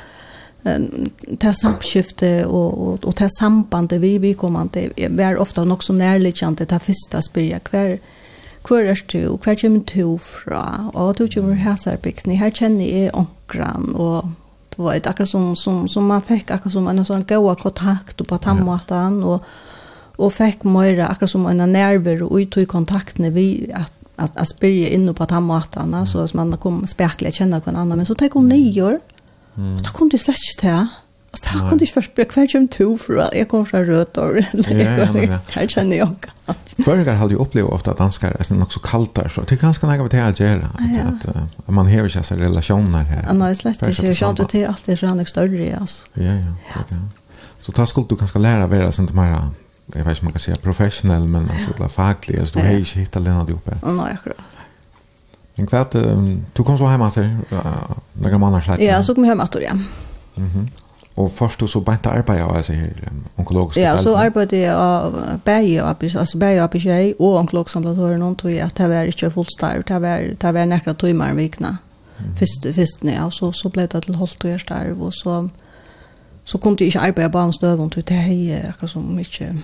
[SPEAKER 2] ta samskifte och och och ta sambandet vi vi kommer inte är ofta också närliggande ta första spyrja kvar hvor er du, hver kommer du fra, og du kommer hæsarbygden, her kjenner jeg omkran, og det var et akkurat som, som, som man fikk akkurat som en sånn gode kontakt på tannmaten, og, og fikk mer akkurat som en nærvær og ut i kontaktene vi at at att spyrja in på tandmatarna så att man kom spärkliga känna kvar annan. Men så tog hon nio år mm. så kunde ju släcka det Og da kan du ikke først bli hver kjøm to, for jeg kommer
[SPEAKER 1] fra Rødor, eller her
[SPEAKER 2] kjenner jeg ikke.
[SPEAKER 1] Føringer hadde jo opplevd ofte at danskere er nok så kaldt der, så det er ganske nægget til
[SPEAKER 2] å
[SPEAKER 1] gjøre, at, at, man hever ikke seg relasjoner
[SPEAKER 2] her. Nei, slett ikke, jeg
[SPEAKER 1] kjente
[SPEAKER 2] til alt det fra større, altså.
[SPEAKER 1] Ja, ja, det ja. Så da skulle du kanskje lære å være sånn til mer, jeg vet ikke om man kan si professionell, men altså, det er faglig, altså, du har ikke hittet alene du
[SPEAKER 2] oppe. Nei, akkurat.
[SPEAKER 1] Men hva, du kom så hjemme til, uh, noen måneder siden?
[SPEAKER 2] Ja, så kom jeg hjemme til, ja.
[SPEAKER 1] Mhm. Og først du så bænt arbeid av altså, her, onkologiske
[SPEAKER 2] Ja, så arbeidde jeg av bæg av altså bæg av bæg og onkologisk ambulatorer noen tog at det var ikke fullt starv, det var, det var nekra timer en vikna. først fyrst ja, så, så ble det til holdt og starv, og så, så kunne det ikke arbeid av til det er akkurat som ikke,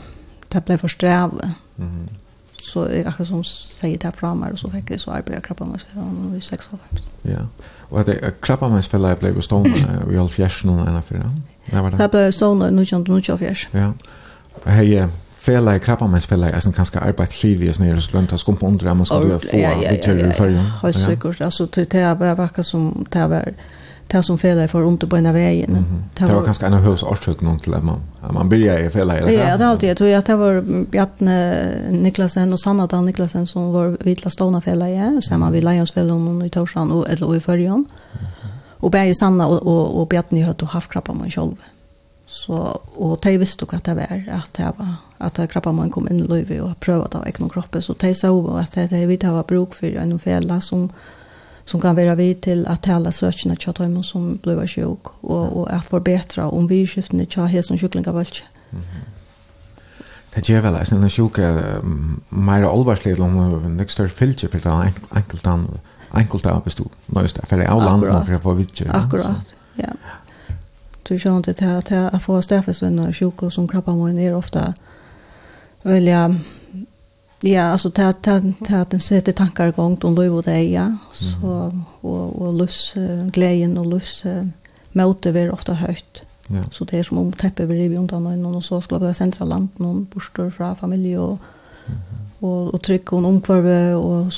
[SPEAKER 2] det ble for strevet.
[SPEAKER 1] Mm -hmm
[SPEAKER 2] så jeg akkurat som sier det fra meg, og så fikk jeg så arbeid av krabbamannsfellene i 96.
[SPEAKER 1] Ja, og at krabbamannsfellene ble jo stående i all fjers og enn for det? var det.
[SPEAKER 2] Det ble stående i 1924.
[SPEAKER 1] Ja, og hei, klappa i krabbamannsfella er sånn ganske arbeid liv i oss nere, så lønner skumpa under det, man skal jo få det til i førjen.
[SPEAKER 2] Helt sikkert, altså det er bare akkurat som det er det som felar för ont på ena vägen. Mm
[SPEAKER 1] -hmm. Det var, var kanske en av husårsöken någon till man man börjar i fela eller.
[SPEAKER 2] Ja, det alltid jag tror att det var Bjarne Niklasen och Sanna Dan Niklasen som var vitla stona fela ja, så vi vid Lionsfällan och i Torsan och eller i Förjan. Mm -hmm. Och Sanna och och, och Bjarne hade haft krappa man själv. Så och de visste att det var att det var att det krappa man kom in i livet och prövade av egna kroppen så de såg att det vi det var bruk för en fela som som kan vara vid till att tala sökna tja dem som blir sjuk och, och att förbättra om vi skiftande tja hälsan sjuklingar völkje. Mm -hmm.
[SPEAKER 1] Det gjør vel, jeg synes sjuke mer alvarslig om det er større fylke for det enkelt an enkelt av bestod nøyest för det är alle
[SPEAKER 2] andre
[SPEAKER 1] för att få vidtje.
[SPEAKER 2] Akkurat, ja. Du ser inte til at jeg får stedfest venner som krabbar min er ofta välja Ja, alltså ta ta ta den sätter tankar igång om liv vad det ja. Så och och lust glädjen och lust möter vi ofta högt.
[SPEAKER 1] Ja.
[SPEAKER 2] Så det är som om täpper vi river undan någon och så skulle vara centrala land någon borstor från familj och och och tryck hon omkvarve och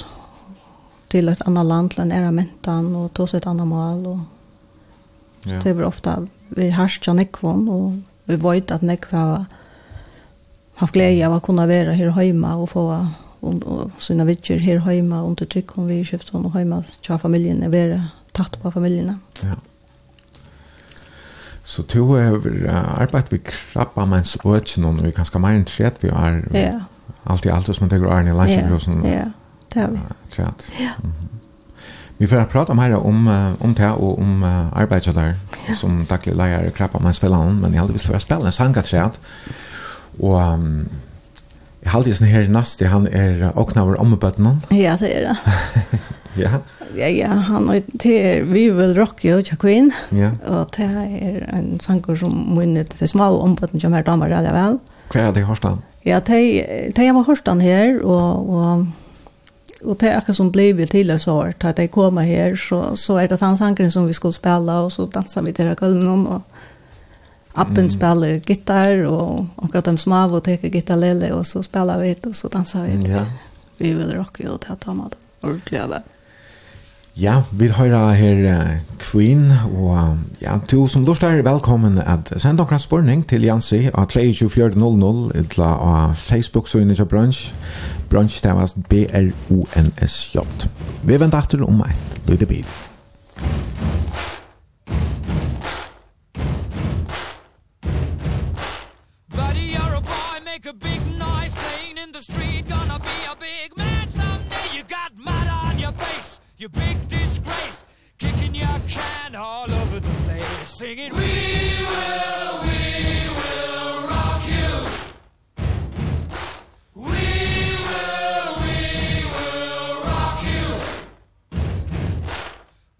[SPEAKER 2] till ett annat land till en ära mentan och ta sig ett annat mål och
[SPEAKER 1] ja.
[SPEAKER 2] det är ofta vi harsar nekvon och vi vet att nekva haft glädje av att kunna vara här hemma och få och, och sina vitcher här hemma under tryck om vi skift hon och hemma tja familjen är vara tatt på familjerna.
[SPEAKER 1] Ja. Så du har uh, arbetat vid krabba mens øtjen, og vi er ganske mer enn tret vi har.
[SPEAKER 2] Ja.
[SPEAKER 1] Alt i alt, hvis man tenker Arne
[SPEAKER 2] i
[SPEAKER 1] Lansen.
[SPEAKER 2] Ja, ja, det har vi.
[SPEAKER 1] Tret. Ja. Mm -hmm. Vi får prata mer om, om det og om uh, arbeidet der, ja. som daglig leier krabba mens spiller men jeg hadde visst for å spille en sangatret. Ja Og um, jeg har alltid sånn her nast, han er åkna over ommebøttene.
[SPEAKER 2] Ja, det er det.
[SPEAKER 1] ja.
[SPEAKER 2] Ja, ja, han er til Vi vill rock You, tja queen.
[SPEAKER 1] Ja.
[SPEAKER 2] Og det er en sanger som munner til små ommebøttene som her damer veldig vel.
[SPEAKER 1] Hva er det i Horstan?
[SPEAKER 2] Ja, det er hjemme Horstan her, og, og och det är akkurat som blev ju till oss år att det kommer här så så är det att han som vi skulle spela och så dansar vi till Köln och Appen mm. spelar gitarr och och att de små och tar gitarrlele och så spelar vi och så dansar vi.
[SPEAKER 1] Ja.
[SPEAKER 2] Vi vill rocka ut ta mat Ordentligt va.
[SPEAKER 1] Ja, vi har her Queen, og ja, du som lort er velkommen at sende dere spørning til Jansi av 23.00 eller av Facebook-søgnet til Brunch. Brunch stavast B-R-O-N-S-J. Vi venter etter om
[SPEAKER 6] en lydebid. Musikk you big disgrace. Kicking your can all over the place. Singing We will, we will rock you. We will, we will rock you.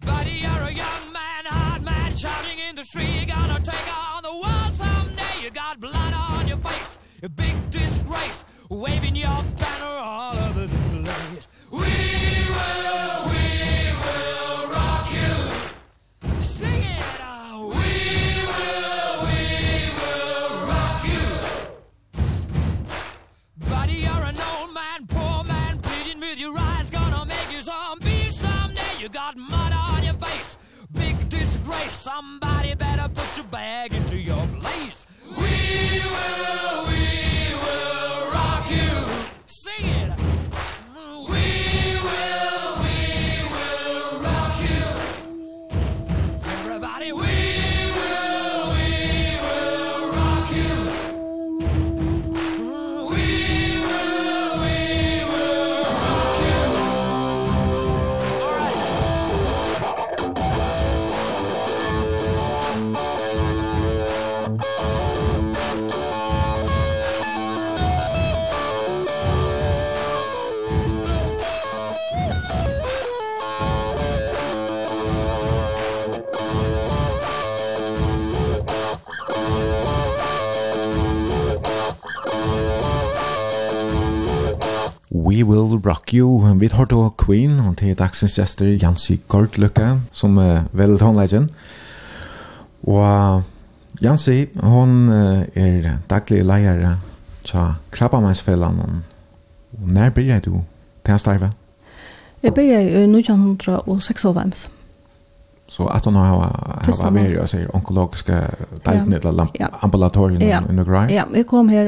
[SPEAKER 6] Buddy, you're a young man, hard man Shouting in the street, you're gonna take on the world someday. You got blood on your face, a big disgrace Waving your banner all over the place. We will, we will Somebody better put your bag into your place. We will, we Rock You.
[SPEAKER 1] Vi tar då Queen och till dagsens gäster Jansi Gordlöka som är väldigt håndlägen. Och Jansi, hon uh, är daglig lejare till Krabbamansfällan. När började du till att starva?
[SPEAKER 2] Jag började i 1996.
[SPEAKER 1] Så att hon har har varit jag säger onkologiska
[SPEAKER 2] delen
[SPEAKER 1] eller
[SPEAKER 2] ja.
[SPEAKER 1] ambulatorien
[SPEAKER 2] ja.
[SPEAKER 1] i Norge.
[SPEAKER 2] Ja, jag kom här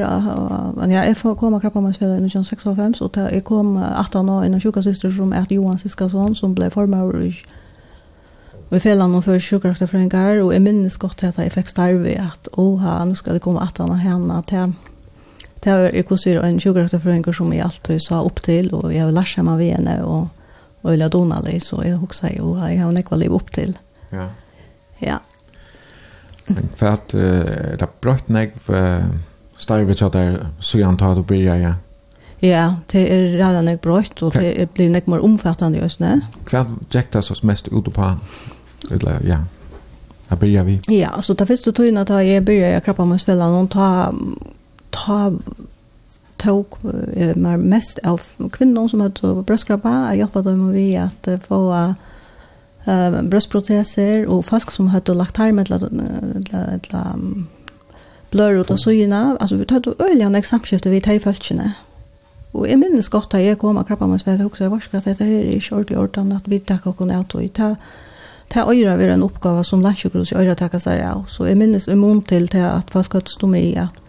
[SPEAKER 2] och jag är kom krapp på mig själv i 1965 så jag kom 18 år innan sjukasyster som är Johan Siskason som blev i Vi fällan om för sjukrakter för en gar och jag minns gott att jag fick starve att åh, nu ska det komma att han henne, till Det var en sjukrakter en en som jeg alltid sa opp til, og jeg har lärt mig av henne og og jeg lade henne så jeg husker jo, jeg har nekva liv opp til.
[SPEAKER 1] Ja.
[SPEAKER 2] Ja.
[SPEAKER 1] Men for at uh, det er brøtt nek uh, starve til der så jeg antar du blir jeg, ja.
[SPEAKER 2] Ja, det er rett nek brøtt, og det er blir nek mer omfattende just Østene.
[SPEAKER 1] Hva gikk det oss mest ut på? Eller, ja. Jeg blir vi.
[SPEAKER 2] Ja, så det første togene da jeg blir jeg krabba med spillene, og ta, ta tog mer mest av kvinnor som hadde brøstkrabba, jeg hjälpte dem vi att få uh, brøstproteser, og folk som hadde lagt her med blør ut av syna. altså vi tog øyelig en samskifte vi tar i følgene. Og jeg minnes godt at jeg kom og krabba med svedt også, jeg var ikke at dette her er ikke ordentlig ordentlig at vi tar og av tog. ta ta øyre vera en oppgave som landsjukkerhus i øyre takker seg av. Så jeg minnes immun til at folk hadde stå med i at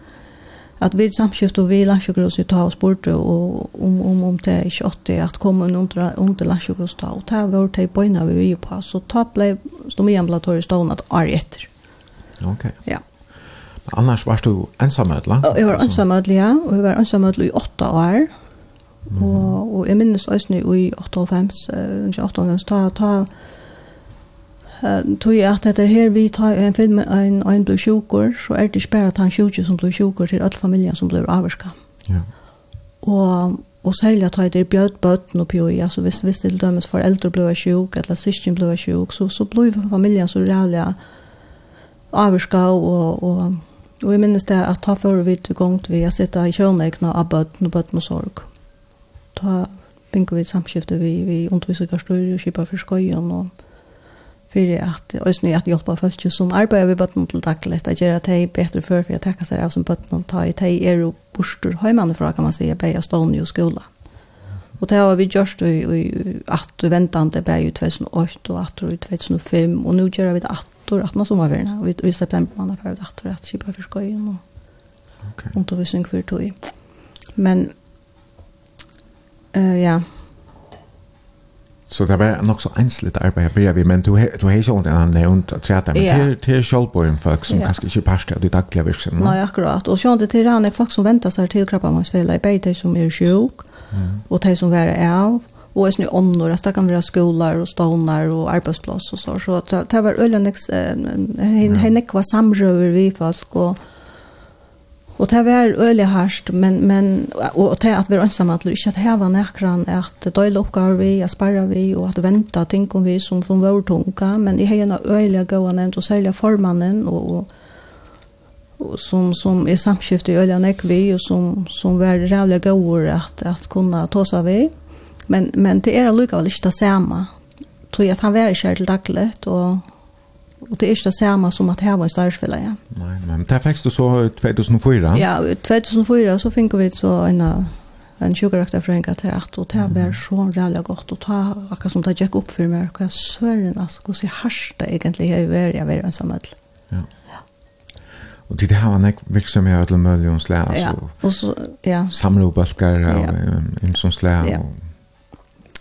[SPEAKER 2] at vi samskift och vi landsjukros i ta og spurte og om om om det är 80 at komme under under landsjukros ta og ta vår typ bøyna när vi är på så ta blev som i ambulatoriskt stånd att är efter.
[SPEAKER 1] Okej. Okay.
[SPEAKER 2] Ja.
[SPEAKER 1] Annars var du ensamødla?
[SPEAKER 2] ödla? Jag var ensam ja. Og jeg var ensam i åtta år. Mm. Og, og jeg minnes også i 98, uh, 98, ta, ta, tog jeg at etter her vi tar en film en, en blir sjukker, så er det ikke bare at han sjukker som blir sjukker til alle familien som blir avvarska.
[SPEAKER 1] Ja.
[SPEAKER 2] Og, og særlig at det er bjød bøtten oppi og ja, så hvis, hvis det dømes foreldre blir sjuk, eller syskjen blir sjuk, så, så blir familien så rævlig avvarska og, og, og jeg minnes det at ta før vi til gongt vi, har sittet i kjønegna av bøtten og bøtten og sorg. Ta, finner vi samskiftet vi, vi underviser gasturer og kjipa for skøyen og för att ösnä att hjälpa folk som arbetar vid botten till tacklet att göra att det bättre för för att tacka sig av som botten och ta i er är borstor hemman från kan man säga på stan i skola. Och det har vi gjort i att väntande på 2008 och att 2005 och nu gör vi det att år att någon sommarvärna och i september man har prövat att att köpa för skojen och.
[SPEAKER 1] Okej.
[SPEAKER 2] Och då visst för tog. Men eh ja,
[SPEAKER 1] Så det var nok så ensligt arbeid jeg vi, men du har ikke ordentlig en nevnt at træta, men
[SPEAKER 2] yeah.
[SPEAKER 1] det er sjølvborgen folk som
[SPEAKER 2] yeah.
[SPEAKER 1] kanskje ikke parste av de daglige virksomheten.
[SPEAKER 2] Nei, akkurat. Og sånn det til han er folk som venter seg til krabbamansfella i beit, de som er sjuk, mm. og de som er av, og er snu ånder, at det kan være skoler og stånar og arbeidsplass og så. Så det var øyne nekva samrøver vi folk, og Og det var øyelig harst men men og, och det at vi är ensamma at lyckas att häva näkran att dela oppgaver vi at spara vi og at venta ting om vi som från vår tunga. Men i hela öle gåan og særlig formannen og, og, och som som är samskift i öle näck vi och som som var rävliga gåor att att kunna ta sig vi men men det är lika väl inte samma tror jag att han var i kärl dagligt och Och det är inte samma som att här var en starfälla, ja.
[SPEAKER 1] Nej, men det fick du så 2004?
[SPEAKER 2] Ja, 2004 så fick vi så en en sjukarakter för en katter att och det var så jävla gott att ta akkurat som det gick upp för mig och jag svär alltså hur så harsta egentligen jag är jag är ensam all.
[SPEAKER 1] Ja. Och det har en verksamhet till miljon
[SPEAKER 2] slä
[SPEAKER 1] alltså.
[SPEAKER 2] Och så ja.
[SPEAKER 1] Samlarbalkar
[SPEAKER 2] och
[SPEAKER 1] en sån
[SPEAKER 2] slä
[SPEAKER 1] och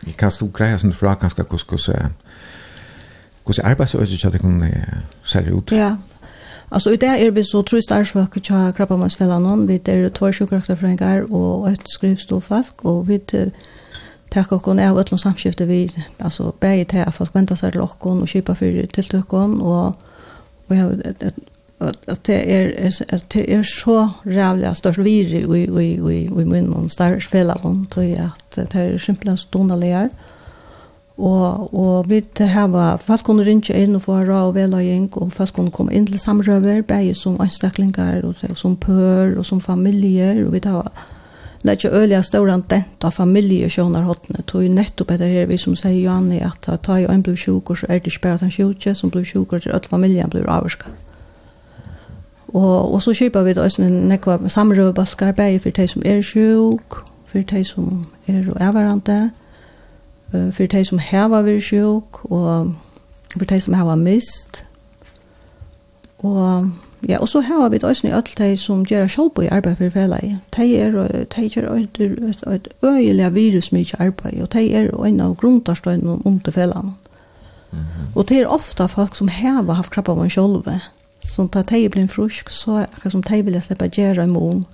[SPEAKER 1] Vi kan stå grejer som du frågar ganska hur ska jag. Hvordan arbeidsøyde så det kunne sælge ut?
[SPEAKER 2] Ja, altså i det er vi så tro starvsvakker til krabbamansfellene. Vi er tvær sjukrakterforeninger og et skrivstofalk, og vi takk og kon av utlån samskifte vi, altså begge til at folk venter seg til okken og kjipa for tiltøkken, og, og jeg, at, at det er, at det er så rævlig størst viri i, i, i, i munnen, størst fellene, tror jeg at det er simpelthen stående lærer, Og, og vi hava folk kunne ringe inn og få råd og veløying, og folk kunne komme inn til samrøver, begge som anstaklinger, og, og som pør, og som familier, og vi hava lett ikke ølige dent av familier skjønner hottene, tog ju nettopp etter her, vi som sier Johanne, at ta jo en blir sjuk, så er det ikke bare at han sjuk, som blir sjuk, til alle familien blir avskallet. Og, og så kjøper vi da en nekva samrøvebalskar, begge for de som er sjuk, for de som er overante, og uh, for de som heva vært sjuk, og for de som heva mist. Og ja, og så heva vi også alt de som gjør sjølv i arbeid for fellet. De, er, de gjør et, et, et øyelig virus mye arbeid, og de er en av grunntarstøyene om til fellet. Mm -hmm. Og det er ofta folk som heva haft krabba av en sjølve. Så da de blir frusk, så er akkurat som de vil slippe gjøre i mån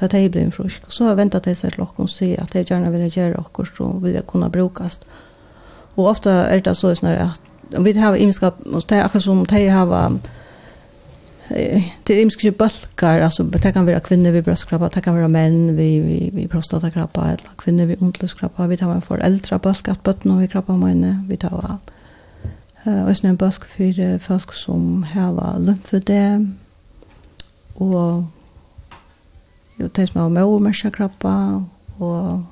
[SPEAKER 2] ta de blir en frusk. Så har väntat de seg til åkken og sier at de gjerne vil gjøre åkker, så vil jeg kunna brukes. Og ofte er det så sånn at vi har imenskap, og det er akkurat som de har det är mycket bulkar alltså det kan vara kvinnor vid bröstkrabba det kan vara män vid vi vi prostatakrabba eller kvinnor vid underlivskrabba vi tar en föräldra bulk att botten och vi krabba mine vi tar eh och sen bulk för folk som har lymfödem och jo de som har møvermørsa krabba og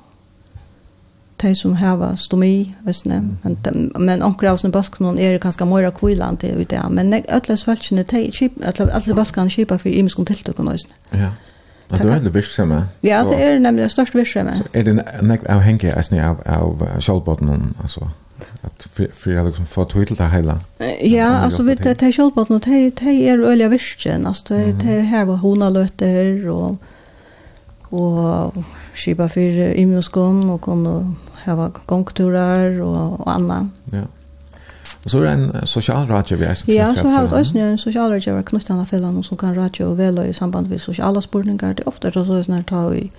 [SPEAKER 2] de som har stomi, østene. Men, de, men omkring av sånne balkene er det ganske mye kvillant til det. Men alle svelgene, alle balkene kjipa for imenskene tiltøkken østene.
[SPEAKER 1] Ja. Ja, du er det virksomme.
[SPEAKER 2] Ja, det er nemlig det største virksomme.
[SPEAKER 1] Er det nek avhengig av, av, av kjølbåten, altså? At for jeg liksom får tog til det hele?
[SPEAKER 2] Ja, altså, vi tar kjølbåten, självbart nåt det det är öliga visken alltså det det här var hona lötter och og skipa fyrir imjoskon og kunne hava gongturar og, og anna.
[SPEAKER 1] Ja. Og så er det en sosialrådgiver jeg som
[SPEAKER 2] Ja, så har vi også en sosialrådgiver knyttet av fellan som kan radio og vela i samband med sosiala spurningar. Det er ofte så er det ta i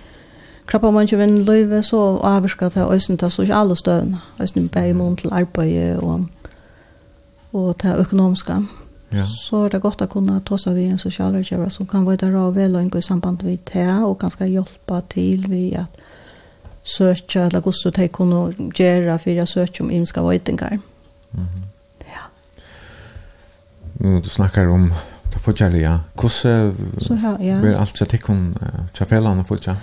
[SPEAKER 2] krabba man ikke vinn løyve, så avvirka til også ta sosiale støvna. Også bæg mån til arbeid og, og til økonomiska.
[SPEAKER 1] Mm Ja.
[SPEAKER 2] Så er det godt å kunne ta seg ved en sosialrådgiver som kan være der og vel og inngå i samband med det, og kan skal hjelpe til ved at søke, eller hvordan de kunne gjøre for å søke om imenska vøytinger.
[SPEAKER 1] Mm -hmm.
[SPEAKER 2] Ja.
[SPEAKER 1] Nå, du snakker om det fortjellige. Hvordan
[SPEAKER 2] så her, ja.
[SPEAKER 1] blir alt til tikkene til fellene fortsatt?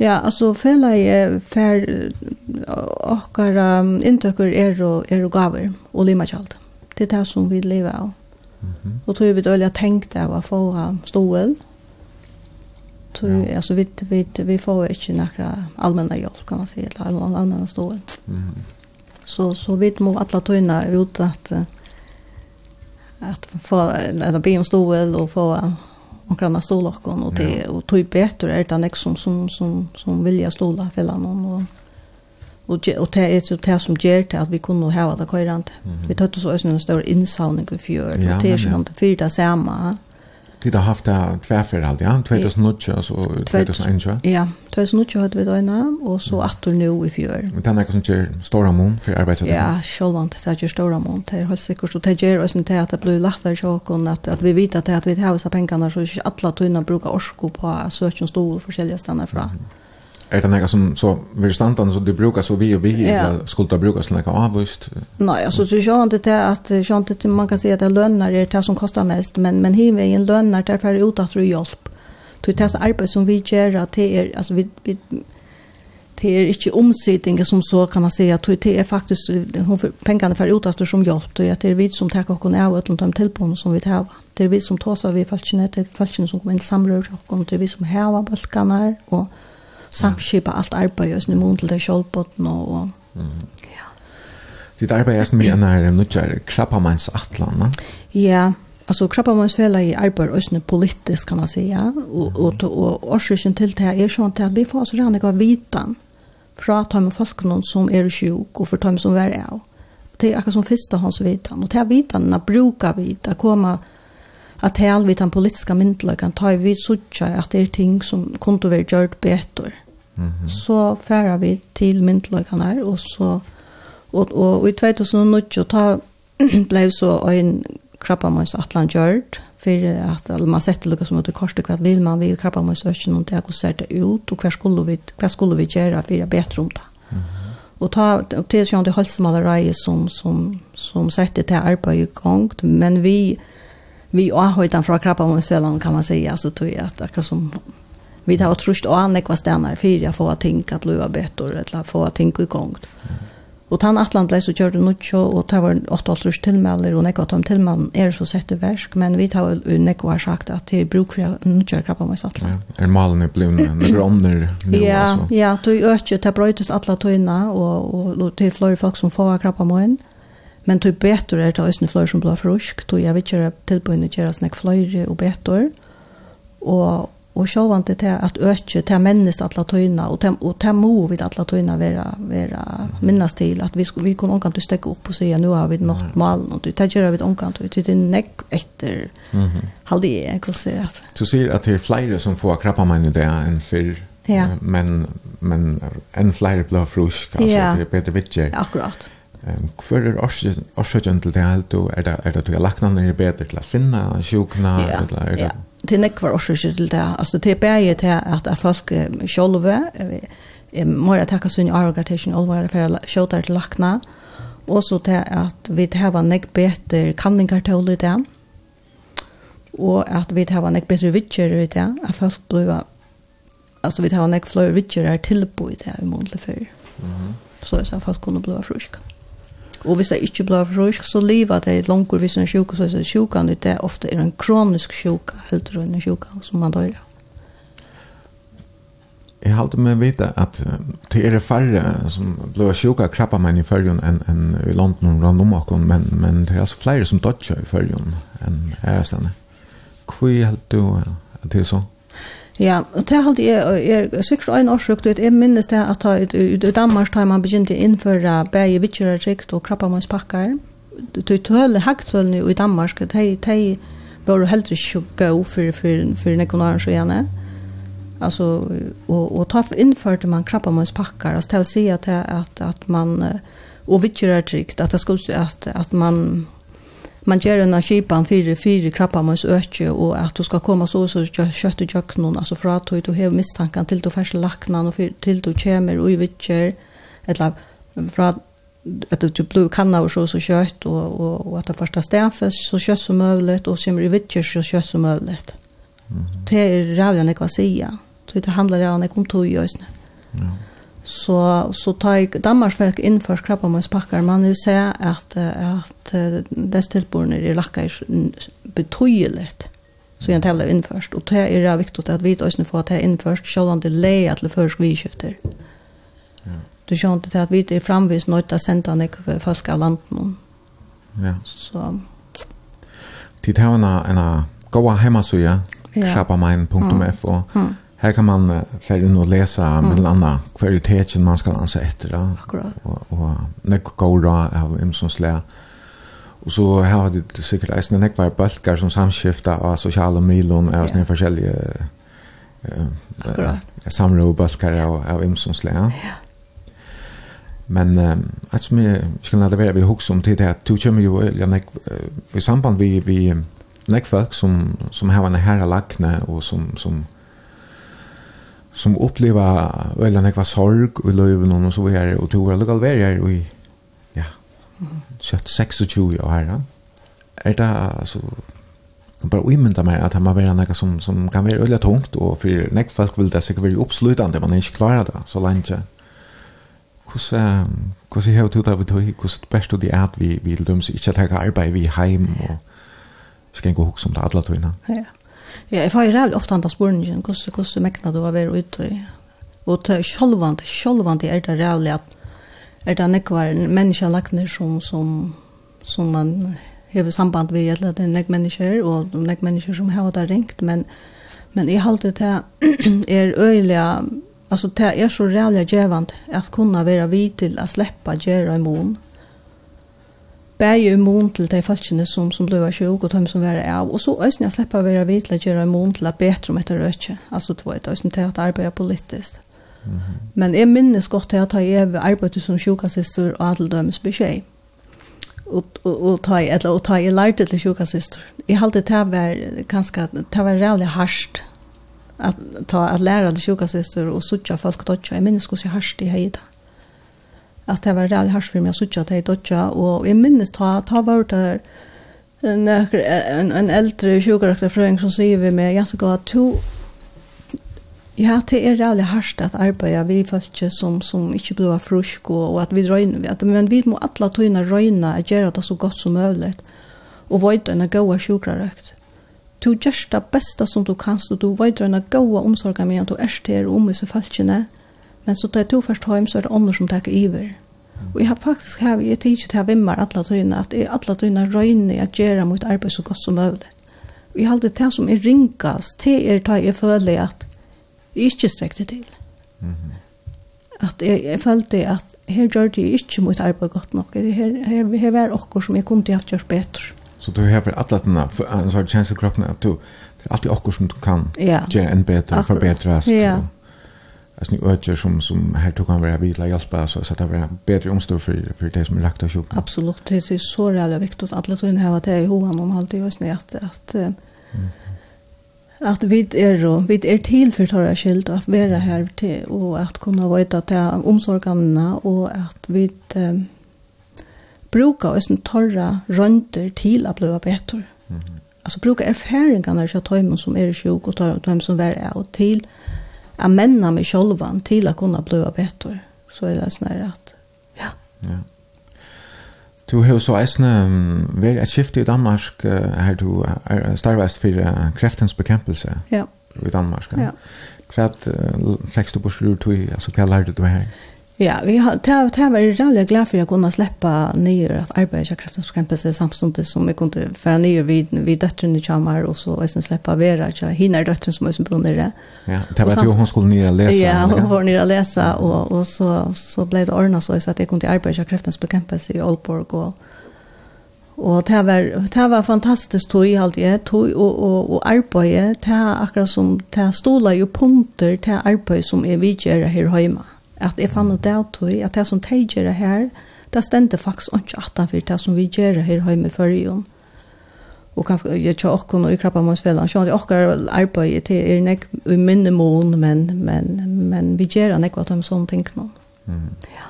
[SPEAKER 2] Ja, altså fela er fer okkar um, inntøkker er og, er og gaver og limakjalt. Det er det som vi lever av.
[SPEAKER 1] -hmm.
[SPEAKER 2] Og tror vi dølja tenkt av å få ham stål. Tror,
[SPEAKER 1] ja.
[SPEAKER 2] altså, vi, vi, vi får ikke noen allmänna hjälp kan man si, eller noen annen stål.
[SPEAKER 1] Mm -hmm.
[SPEAKER 2] Så, så vi må alle tøyne ut at, att få, eller be om stål och få andra stålokken, och det, och og tog betur det nek som, som, som, som vilja ståla fellene, någon och og, og det er så det som gjør til at vi kunne ha det køyrande. Mm -hmm. Vi tatt oss også en stor innsavning i fjør,
[SPEAKER 1] ja,
[SPEAKER 2] og det er
[SPEAKER 1] ikke
[SPEAKER 2] noe fyrt det samme.
[SPEAKER 1] Tid har haft det tverfer alt, ja? 2008 og så 2021?
[SPEAKER 2] Ja, 2008 hadde vi døgnet, og så 18 nå i fjør.
[SPEAKER 1] Men det er noe som gjør stora mån for arbeidet?
[SPEAKER 2] Ja, selvvann, det gjør stora mån, det er helt sikkert. Og det gjør også til at det blir lagt der sjåkken, at, at vi vet at, at vi har disse pengene, så ikke alle tøyene bruker orsko på søkjenstol forskjellige steder fra.
[SPEAKER 1] Mm -hmm är det noe som så vil standa så det brukar så vi och vi
[SPEAKER 2] ja.
[SPEAKER 1] skulle brukas noe avvist.
[SPEAKER 2] Nej, altså så jag det det att jag det man kan säga att det lønner är det som kostar mest men men hivvägen lönar det ut att du hjälp. Det er det arbete som vi gör att det är alltså vi, vi det är inte omsättningen som så kan man säga att det är faktiskt hon pengarna för utåt som hjälpt och det är vi som tar och av utan de tillbon som vi tar. Det är vi som tar så vi falsknet det falsknet som kommer in samlar och det är vi som häva balkarna och samskipa allt arbeid og sånn i mån til det kjølbotten og... Mm. Ja.
[SPEAKER 1] Ditt arbeid er som vi mye nær nødgjør Krabbamanns atlan,
[SPEAKER 2] Ja, altså Krabbamanns fela i arbeid og sånn politisk, kan man si, ja. Og, og, og årsøkjen til det er sånn at vi får så rann ikke vitan fra de folkene som er sjuk og for de som er av. Det er akkurat som første hans vitan. Og det er vitan, bruker vi, det kommer at hel vid den politiska myndla kan ta vi sucha at det er ting som kunde være gjort bättre. Mm -hmm. Så færer vi til myndelagene her, och så och och i 2019 ta, blev så en krabbamøys atlan gjort för att eller, man sätter lukka som ut i kvart vill vil man vil krabbamøys økken og det er hvordan det ut, och hva skulle vi, hva skulle vi göra för å bättre om det. Mm -hmm. Och ta til sjøen til Halsmalerei som, som, som sätter till arbete i gång men vi vi avhøytan från krabbamånsfällan kan man säga så tror jag att akkurat som vi har trust och annat vad stannar för jag får ting tänka att bli bättre eller få att tänka igång. Och han Atlant blev så körde nu så och det var åtta års tillmäler och nekva tom tillman är så sett i värsk men vi tar ju nekva har sagt att det är bruk för nu kör krabba med Atlant.
[SPEAKER 1] Ja, är malen i blommen med bronner nu
[SPEAKER 2] Ja, ja, då ökje, det brötes alla tojna och och till fler folk som får krabba med. Men tog betur er det også flere som blir frusk, tog jeg vil kjøre tilbøyne kjøre sånne flere og betur. Og, og sjålvant det er at økje til mennesk atla tøyna, og til, og til må vi atla tøyna være, være minnes til, at vi, vi kunne omkant til stekke opp og sige, nu har vi nått malen, og det gjør vi omkant til, det er nekk etter mm halde jeg, hva sier jeg?
[SPEAKER 1] Du sier at det er flere som får krabba meg i det enn før,
[SPEAKER 2] ja.
[SPEAKER 1] men, men enn flere blir frusk, altså
[SPEAKER 2] ja.
[SPEAKER 1] det er bedre vitjer.
[SPEAKER 2] Akkurat.
[SPEAKER 1] Ehm kvar är orsöken til det här og er det er det att lackna när det bättre till att finna
[SPEAKER 2] sjukna
[SPEAKER 1] eller är det
[SPEAKER 2] Det är kvar orsöken til det Altså det är bättre till at att folk själva mer att tacka sin organisation allvar för skjuta til lakna. Og så til at vi har nek bättre kanningar till det Og at vi har nek bättre vitcher i det At folk blir alltså vi har en bättre vittjer är tillbo i det i månaden för. Mhm. Så att folk kunde bli friska. Mm og hvis det ikke blir frisk, så lever det langer hvis en sjuka, så er det sjukan, det er ofte er en kronisk sjuka, helt og en sjuka som man dør.
[SPEAKER 1] Jeg halte med vite at det er færre som blir sjuka krabba meg i fyrjun enn en i London og rundt om åkken, men, men det er altså flere som dodger i fyrjun enn her stedene. Hvor er helt du at det er sånn?
[SPEAKER 2] Ja, og det halde jeg, jeg sikkert en årsøk, du jeg minnes det at i Danmark har man begynt å innføre bæge vittjørerikt og krabbamøyspakkar. Du tøle hagtølene i Danmark, de, de var jo heller ikke gå for, for, for nekonaren så gjerne. Altså, og, og ta innførte man krabbamøyspakkar, altså det vil si at, at, at man, og vittjørerikt, at det skulle, at, at man, man gjør en skipan fire, fire krabba mot øke, og at du skal komme så så kjøtt i kjøkkenen, altså fra at du har mistanken til du først lakner, og til du kommer og vitser, eller fra at du blir kanna og så så kjøtt, og, og, og at det første stedfest så kjøtt som mulig, og kommer i vitser så kjøtt som mulig. Mm -hmm. Det er rævlig enn jeg kan si, det handler enn jeg om tog i øsene. Ja så så tar jag Danmark för inför skrapa med packar man vill säga att att det tillborna är lacka betydligt så jag tävlar införst och det är det viktigt att vi också får att det införst själva det läge att det först vi skifter. Ja. Du kör inte att vi är framvis nöjda sända nek för folk av landet.
[SPEAKER 1] Ja.
[SPEAKER 2] Så
[SPEAKER 1] Det har en en goda hemmasida.
[SPEAKER 2] Ja.
[SPEAKER 1] Skrapa min.f och mm. Her kan man färre inn og lese mm. mellan andra kvaliteten man skal anse efter. Då.
[SPEAKER 2] Akkurat.
[SPEAKER 1] Och, och nek går då av Imsons lä. Och så här har det säkert nek var bölkar som samskiftar av sociala milon och forskjellige yeah.
[SPEAKER 2] olika
[SPEAKER 1] eh, samråbölkar av, av Imsons lä. Ja. Men eh, att som jeg skal lade være vi hooks om til det här tog kommer ju uh, i samband vi vi nekfolk som som har en herre lackne och som som som upplever eller när jag sorg och löven och så här och tog alla galverier här i, ja kött 26 år här är det alltså kan bara imynda mig att det har varit något som, som kan vara väldigt tungt och för näkt folk vill det säkert vara uppslutande man är inte klarar det så länge hur hur ser det ut av det hur det det är att vi vi döms inte att ha arbete vi hem och ska gå hooks om det alla tog innan
[SPEAKER 2] ja. Ja, jeg får rævlig ofte andre spørningen, hvordan, hvordan mekna du å være ute i. Og til sjølvand, sjølvand er det rævlig at er det nekvar mennesker lagt som, som, som man hever samband vi, eller det er nek mennesker, og nek mennesker som har det ringt, men, men jeg halte det er øyelig, altså det er så rævlig djevand at kunne være vid til å slippe gjøre i mån bæði immun til de falskene som, som ble sjuk og de som var av. Og så øyne jeg slipper å være vidt til å gjøre immun til å bedre om etter røtje. Altså det var et øyne til at arbeide politisk. Mm -hmm. Men jeg minnes godt til at jeg arbeidde som sjukassister og adeldømes beskjed. Og, og, og, ta, eller, og ta jeg lærte til sjukassister. Jeg halte det var ganske, det var rævlig harsht at ta at lære til sjukassister og sutja folk dodja. Jeg minnes hvordan jeg harsht i høyda. Mm at det var ræd hars for meg, å ikke til jeg dødja, og jeg minnes ta, ta var der en, en, en eldre sjukkarakterfrøyng som sier vi med, jeg skal gå, to, ja, det er reallig hardt at arbeida vi folk som, som ikke blir frusk, og, og at vi røyner, at, men vi må alle tøyne røyne og gjøre det så godt som mulig, og veit en gode sjukrarøkt. Du gjør det beste som du kan, og du veit en gode omsorg med at du er til om disse folkene, Men så tar jeg to først hjem, så er det andre som tar iver. Og jeg har faktisk her, jeg tidser til å vimmer alle tøyene, at jeg alle tøyene røyner at gjøre mot arbeid så godt som mulig. Og jeg halte det som er ringast, det er da jeg føler at jeg ikke strekte til. At jeg, jeg følte at her gjør det ikke mot arbeid godt nok. Her, her, her var dere som jeg kunne haft gjort bedre.
[SPEAKER 1] Så du har vel alle denne, en sånn i kroppen, at du, det er alltid dere som du kan
[SPEAKER 2] ja.
[SPEAKER 1] gjøre en
[SPEAKER 2] bedre,
[SPEAKER 1] forbedre.
[SPEAKER 2] Ja,
[SPEAKER 1] alltså ni ökar som som här tog han vara vidla hjälpa så så att det var bättre omstår för för det som är lagt av sjuk.
[SPEAKER 2] Absolut det är så jävla viktigt att alla tog in att det är hoan om alltid det visst att att att vi är då vi är till för att skilt att vara här till och att kunna veta att det omsorgarna och att vi bruka oss en torra rönter till att bli bättre. Mm. Alltså bruka erfarenheterna av tajmen som är sjuk och tajmen som är av till jag männa mig själva till att kunna bli bättre. Så är det snarare att, ja.
[SPEAKER 1] Ja. Du har så eisne vært et skifte i Danmark her du er starvast for kreftens bekempelse
[SPEAKER 2] ja.
[SPEAKER 1] i Danmark.
[SPEAKER 2] Ja.
[SPEAKER 1] Hva fikk du på slur tog, altså hva lærte du her?
[SPEAKER 2] Ja. Ja, vi har det har varit roligt glad för att kunna släppa ner att arbeta i kraftens campus samtidigt som vi kunde föra ner vid vid döttrarna i Chamar och så och sen släppa Vera att jag hinner döttrarna som är som bor det.
[SPEAKER 1] Ja, det var
[SPEAKER 2] ju
[SPEAKER 1] hon skulle ner läsa.
[SPEAKER 2] Ja, hon var ner läsa och och så så blev det ordnat så att jag kunde arbeta i kraftens campus i Aalborg och Og det var, det var fantastisk tog i alt det, tog og, og, og arbeid, det er akkurat som, det stolar jo punkter, det er arbeid som er vidgjøret her hjemme. Mm at jeg fann ut av tog, at det som de gjør det her, det stender faktisk ikke at for det som vi gjør här her hjemme i førjen. Og kanskje jeg tja okken og i krabbamånsfellan, sånn at okker arbeidet til er nek i minnemån, men, men, men vi gjør nek hva de sånne ting nå. Mm. Ja.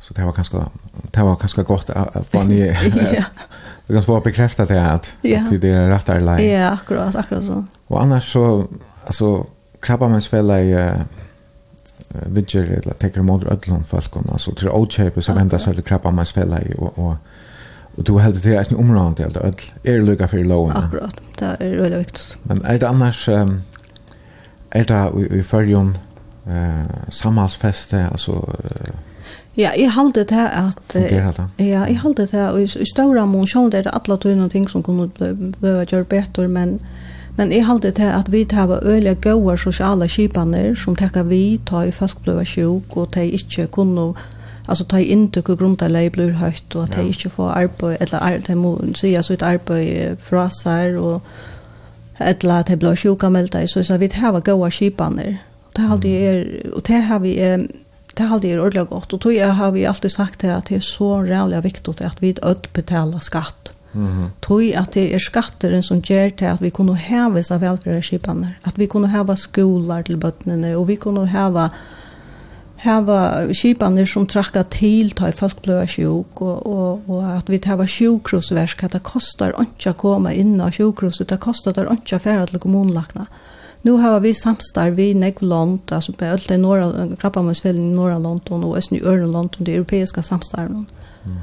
[SPEAKER 1] Så det var kanskje, det var kanskje godt att få ni. Det kan få bekräftat det att
[SPEAKER 2] ja.
[SPEAKER 1] att det är rätt där line.
[SPEAKER 2] Ja, akkurat, akkurat så.
[SPEAKER 1] Och annars så alltså krabbamensfälla uh, vidger eller teker mot ödlon falkon alltså till ochep så vända sig det krabba mans fälla i och och och du hade det en område eller öll är lugga för lån.
[SPEAKER 2] Akkurat. Det är väldigt viktigt.
[SPEAKER 1] Men är det annars är det i förjon eh samhällsfeste alltså
[SPEAKER 2] Ja, jeg halte det at... Ja, jeg halte det at i i stora mån sjån det er alle tøyne ting som kunne bli gjør betur, men Men jeg halte til at vi hava øyla gode sosiale kjipaner som tekka vi ta i folk ble sjuk og ta ikke kunne kunno altså ta i inntuk og grundarleie blir høyt og ta
[SPEAKER 1] i
[SPEAKER 2] ikkje får arbeid eller ar, ta må sida sitt arbeid fra sær og etla at ta blir sjuka melda så så vi hava gauar kipaner det har halde er og det har vi det har halde er ordentlig godt og tog jeg har vi alltid sagt det at det er så rævlig viktig at vi ødt betala skatt.
[SPEAKER 1] Mm.
[SPEAKER 2] Tog at det er skatteren som gjør til at vi kunne heve seg velferdskipene, at vi kunne heve skoler til bøttene, og vi kunne heve hava skipanir som trakka til ta i folk bløa sjuk og, og, og at vi hava sjukrusversk at det kostar ikke å komme inn av sjukruset, det kostar det ikke å fære til kommunlagna. Nu hava vi samstar vi negv land, altså på alt det norra, Krabbamundsfellen i norra London og Østen i Øren London, det europeiska samstarven. Mm.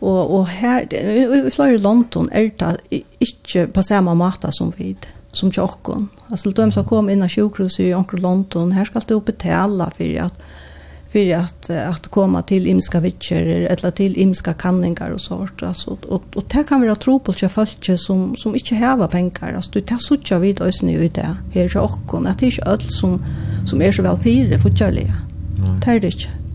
[SPEAKER 2] Og, og her, i, i flere London er det ikke på samme måte som vi, som tjokken. Altså, de som kom inn av sjukhuset i Onkel London, her skal du betale for at, för att att komma till imska vitcher eller till imska kanningar och sånt alltså och och det kan vi ha tro på att folk som som inte har pengar alltså du tar såcha vid oss nu ut där här så och att det är inte öll som som är så väl fyra för kärlek. Det är det inte.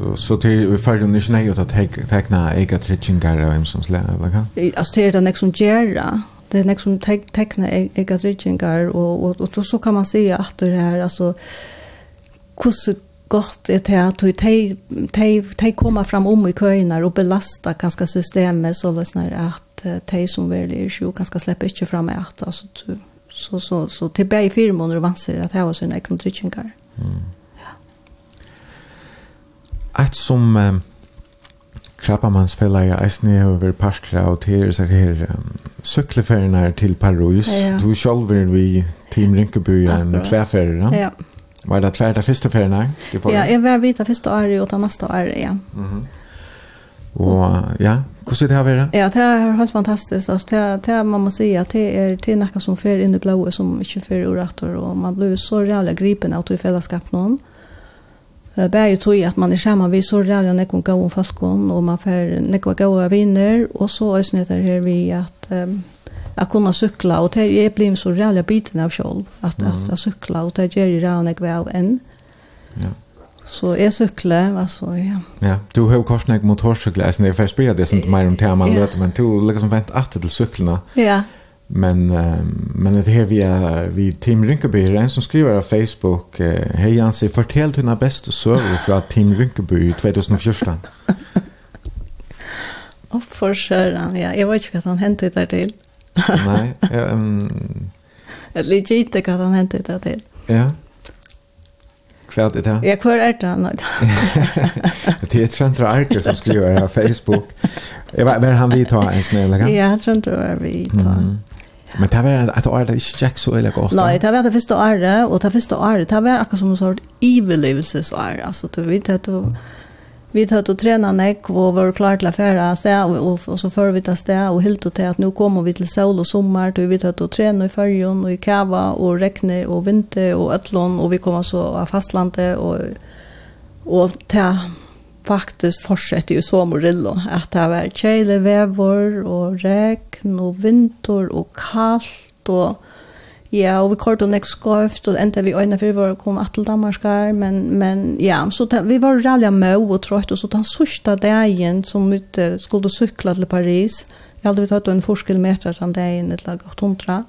[SPEAKER 1] Så så till vi färd ni snö att teckna ega tritchingar och hem som slä eller kan.
[SPEAKER 2] Alltså det är den som gärra. Det är liksom teckna ega tritchingar och och så kan man se att det här alltså hur gott är det att de de de kommer fram om i köerna och belasta ganska systemet så lös när att de som väl är sjuka ganska släpper inte fram att alltså så så så till bäi firmor och vanser att ha såna ekonomiska. Mm.
[SPEAKER 1] Eit som um, i eisne har vært parter av til seg her um, sykleferien her til Paris.
[SPEAKER 2] Ja.
[SPEAKER 1] Du sjálf er vi Team Rinkeby en klærferie. Ja. Var det klær det første ferien her?
[SPEAKER 2] Ja, jeg var vidt det første året og det neste året, ja.
[SPEAKER 1] Mm -hmm. Og ja, hvordan det har vært?
[SPEAKER 2] Ja, det har helt fantastisk. Altså, det, det man må si at det er, det er noe som fer inn i blået som ikke fer urator, og man blir så reale gripen av to fellesskap noen. Mm Bæði tog at man er saman vi så rævlig nekvun gauun falkon, og man fer nekva gaua viner, og så æsne etter her vi at um, at kunna sykla, og det er blivit så rævlig biten av sjolv, at, at, at sykla, og det gjør rævlig nekva av enn.
[SPEAKER 1] Ja.
[SPEAKER 2] Så jeg sykler, altså, ja.
[SPEAKER 1] Ja, du har jo korsnek motorsykler, jeg er ferdig spyrir det, sånn mer om tema, men du liksom vent at til syklene.
[SPEAKER 2] Ja, ja
[SPEAKER 1] Men uh, men det här vi är vi Tim Rinkeby är en som skriver på Facebook uh, hej Jansi fortell dina bästa server från Tim Rinkeby 2014.
[SPEAKER 2] Och för Sören, ja. Jag vet inte vad han hände där till.
[SPEAKER 1] Nej, ehm Um...
[SPEAKER 2] Jag lite inte vad han hände där till.
[SPEAKER 1] Ja. Kvärt det här.
[SPEAKER 2] Ja, kvar är det han.
[SPEAKER 1] det är Trent Arker som skriver på Facebook. Jag var men han vi ta en snälla.
[SPEAKER 2] Ja, jag tror inte vi tar.
[SPEAKER 1] Mm. Men det var att året inte gick så eller gott.
[SPEAKER 2] Nej, det var det första året och det första året det var akkurat som en sort överlevelsesår. Alltså du vet att du vi tar att träna näck och var klar till affära så och, och så för vi tas sted, och helt till att nu kommer vi till sol och sommar då vi tar och träna i färjan och i kava och räkne och vinter och ötlån och vi kommer så av fastlandet och och ta faktiskt fortsätter ju så Morillo, att det var kjäle vävor och regn och vinter och kallt och Ja, og vi kort og nek skoft, og enda vi øyne fyrir var kom att til Danmarkar, men, men ja, så ta, vi var rallja mø og trøyt, og så den sørste dagen som vi skulle sykla til Paris, vi hadde vi tatt en forskilmeter den dagen, et lag 800,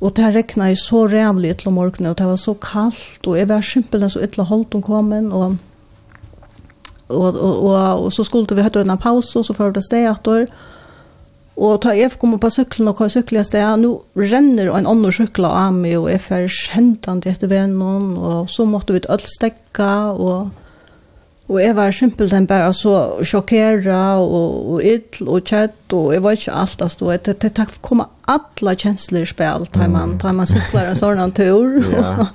[SPEAKER 2] og det rekna ju så rævlig til morgenen, og det var så kaldt, og jeg var simpelthen så ytla holdt om kommen, og och och och, och så skulle vi ha en paus och så fördes det att då Og ta jeg kom på syklen og hva sykler jeg sted, nå renner en annen sykla av meg, og jeg får kjentende etter vennen, og så måtte vi alt stekke, og, og jeg var simpelthen bare så sjokkeret, og, og ill, og kjett, og jeg var ikke alt, altså, det, det, det kom alle kjensler i spil, tar man, tar man sykler en sånn tur,
[SPEAKER 1] ja.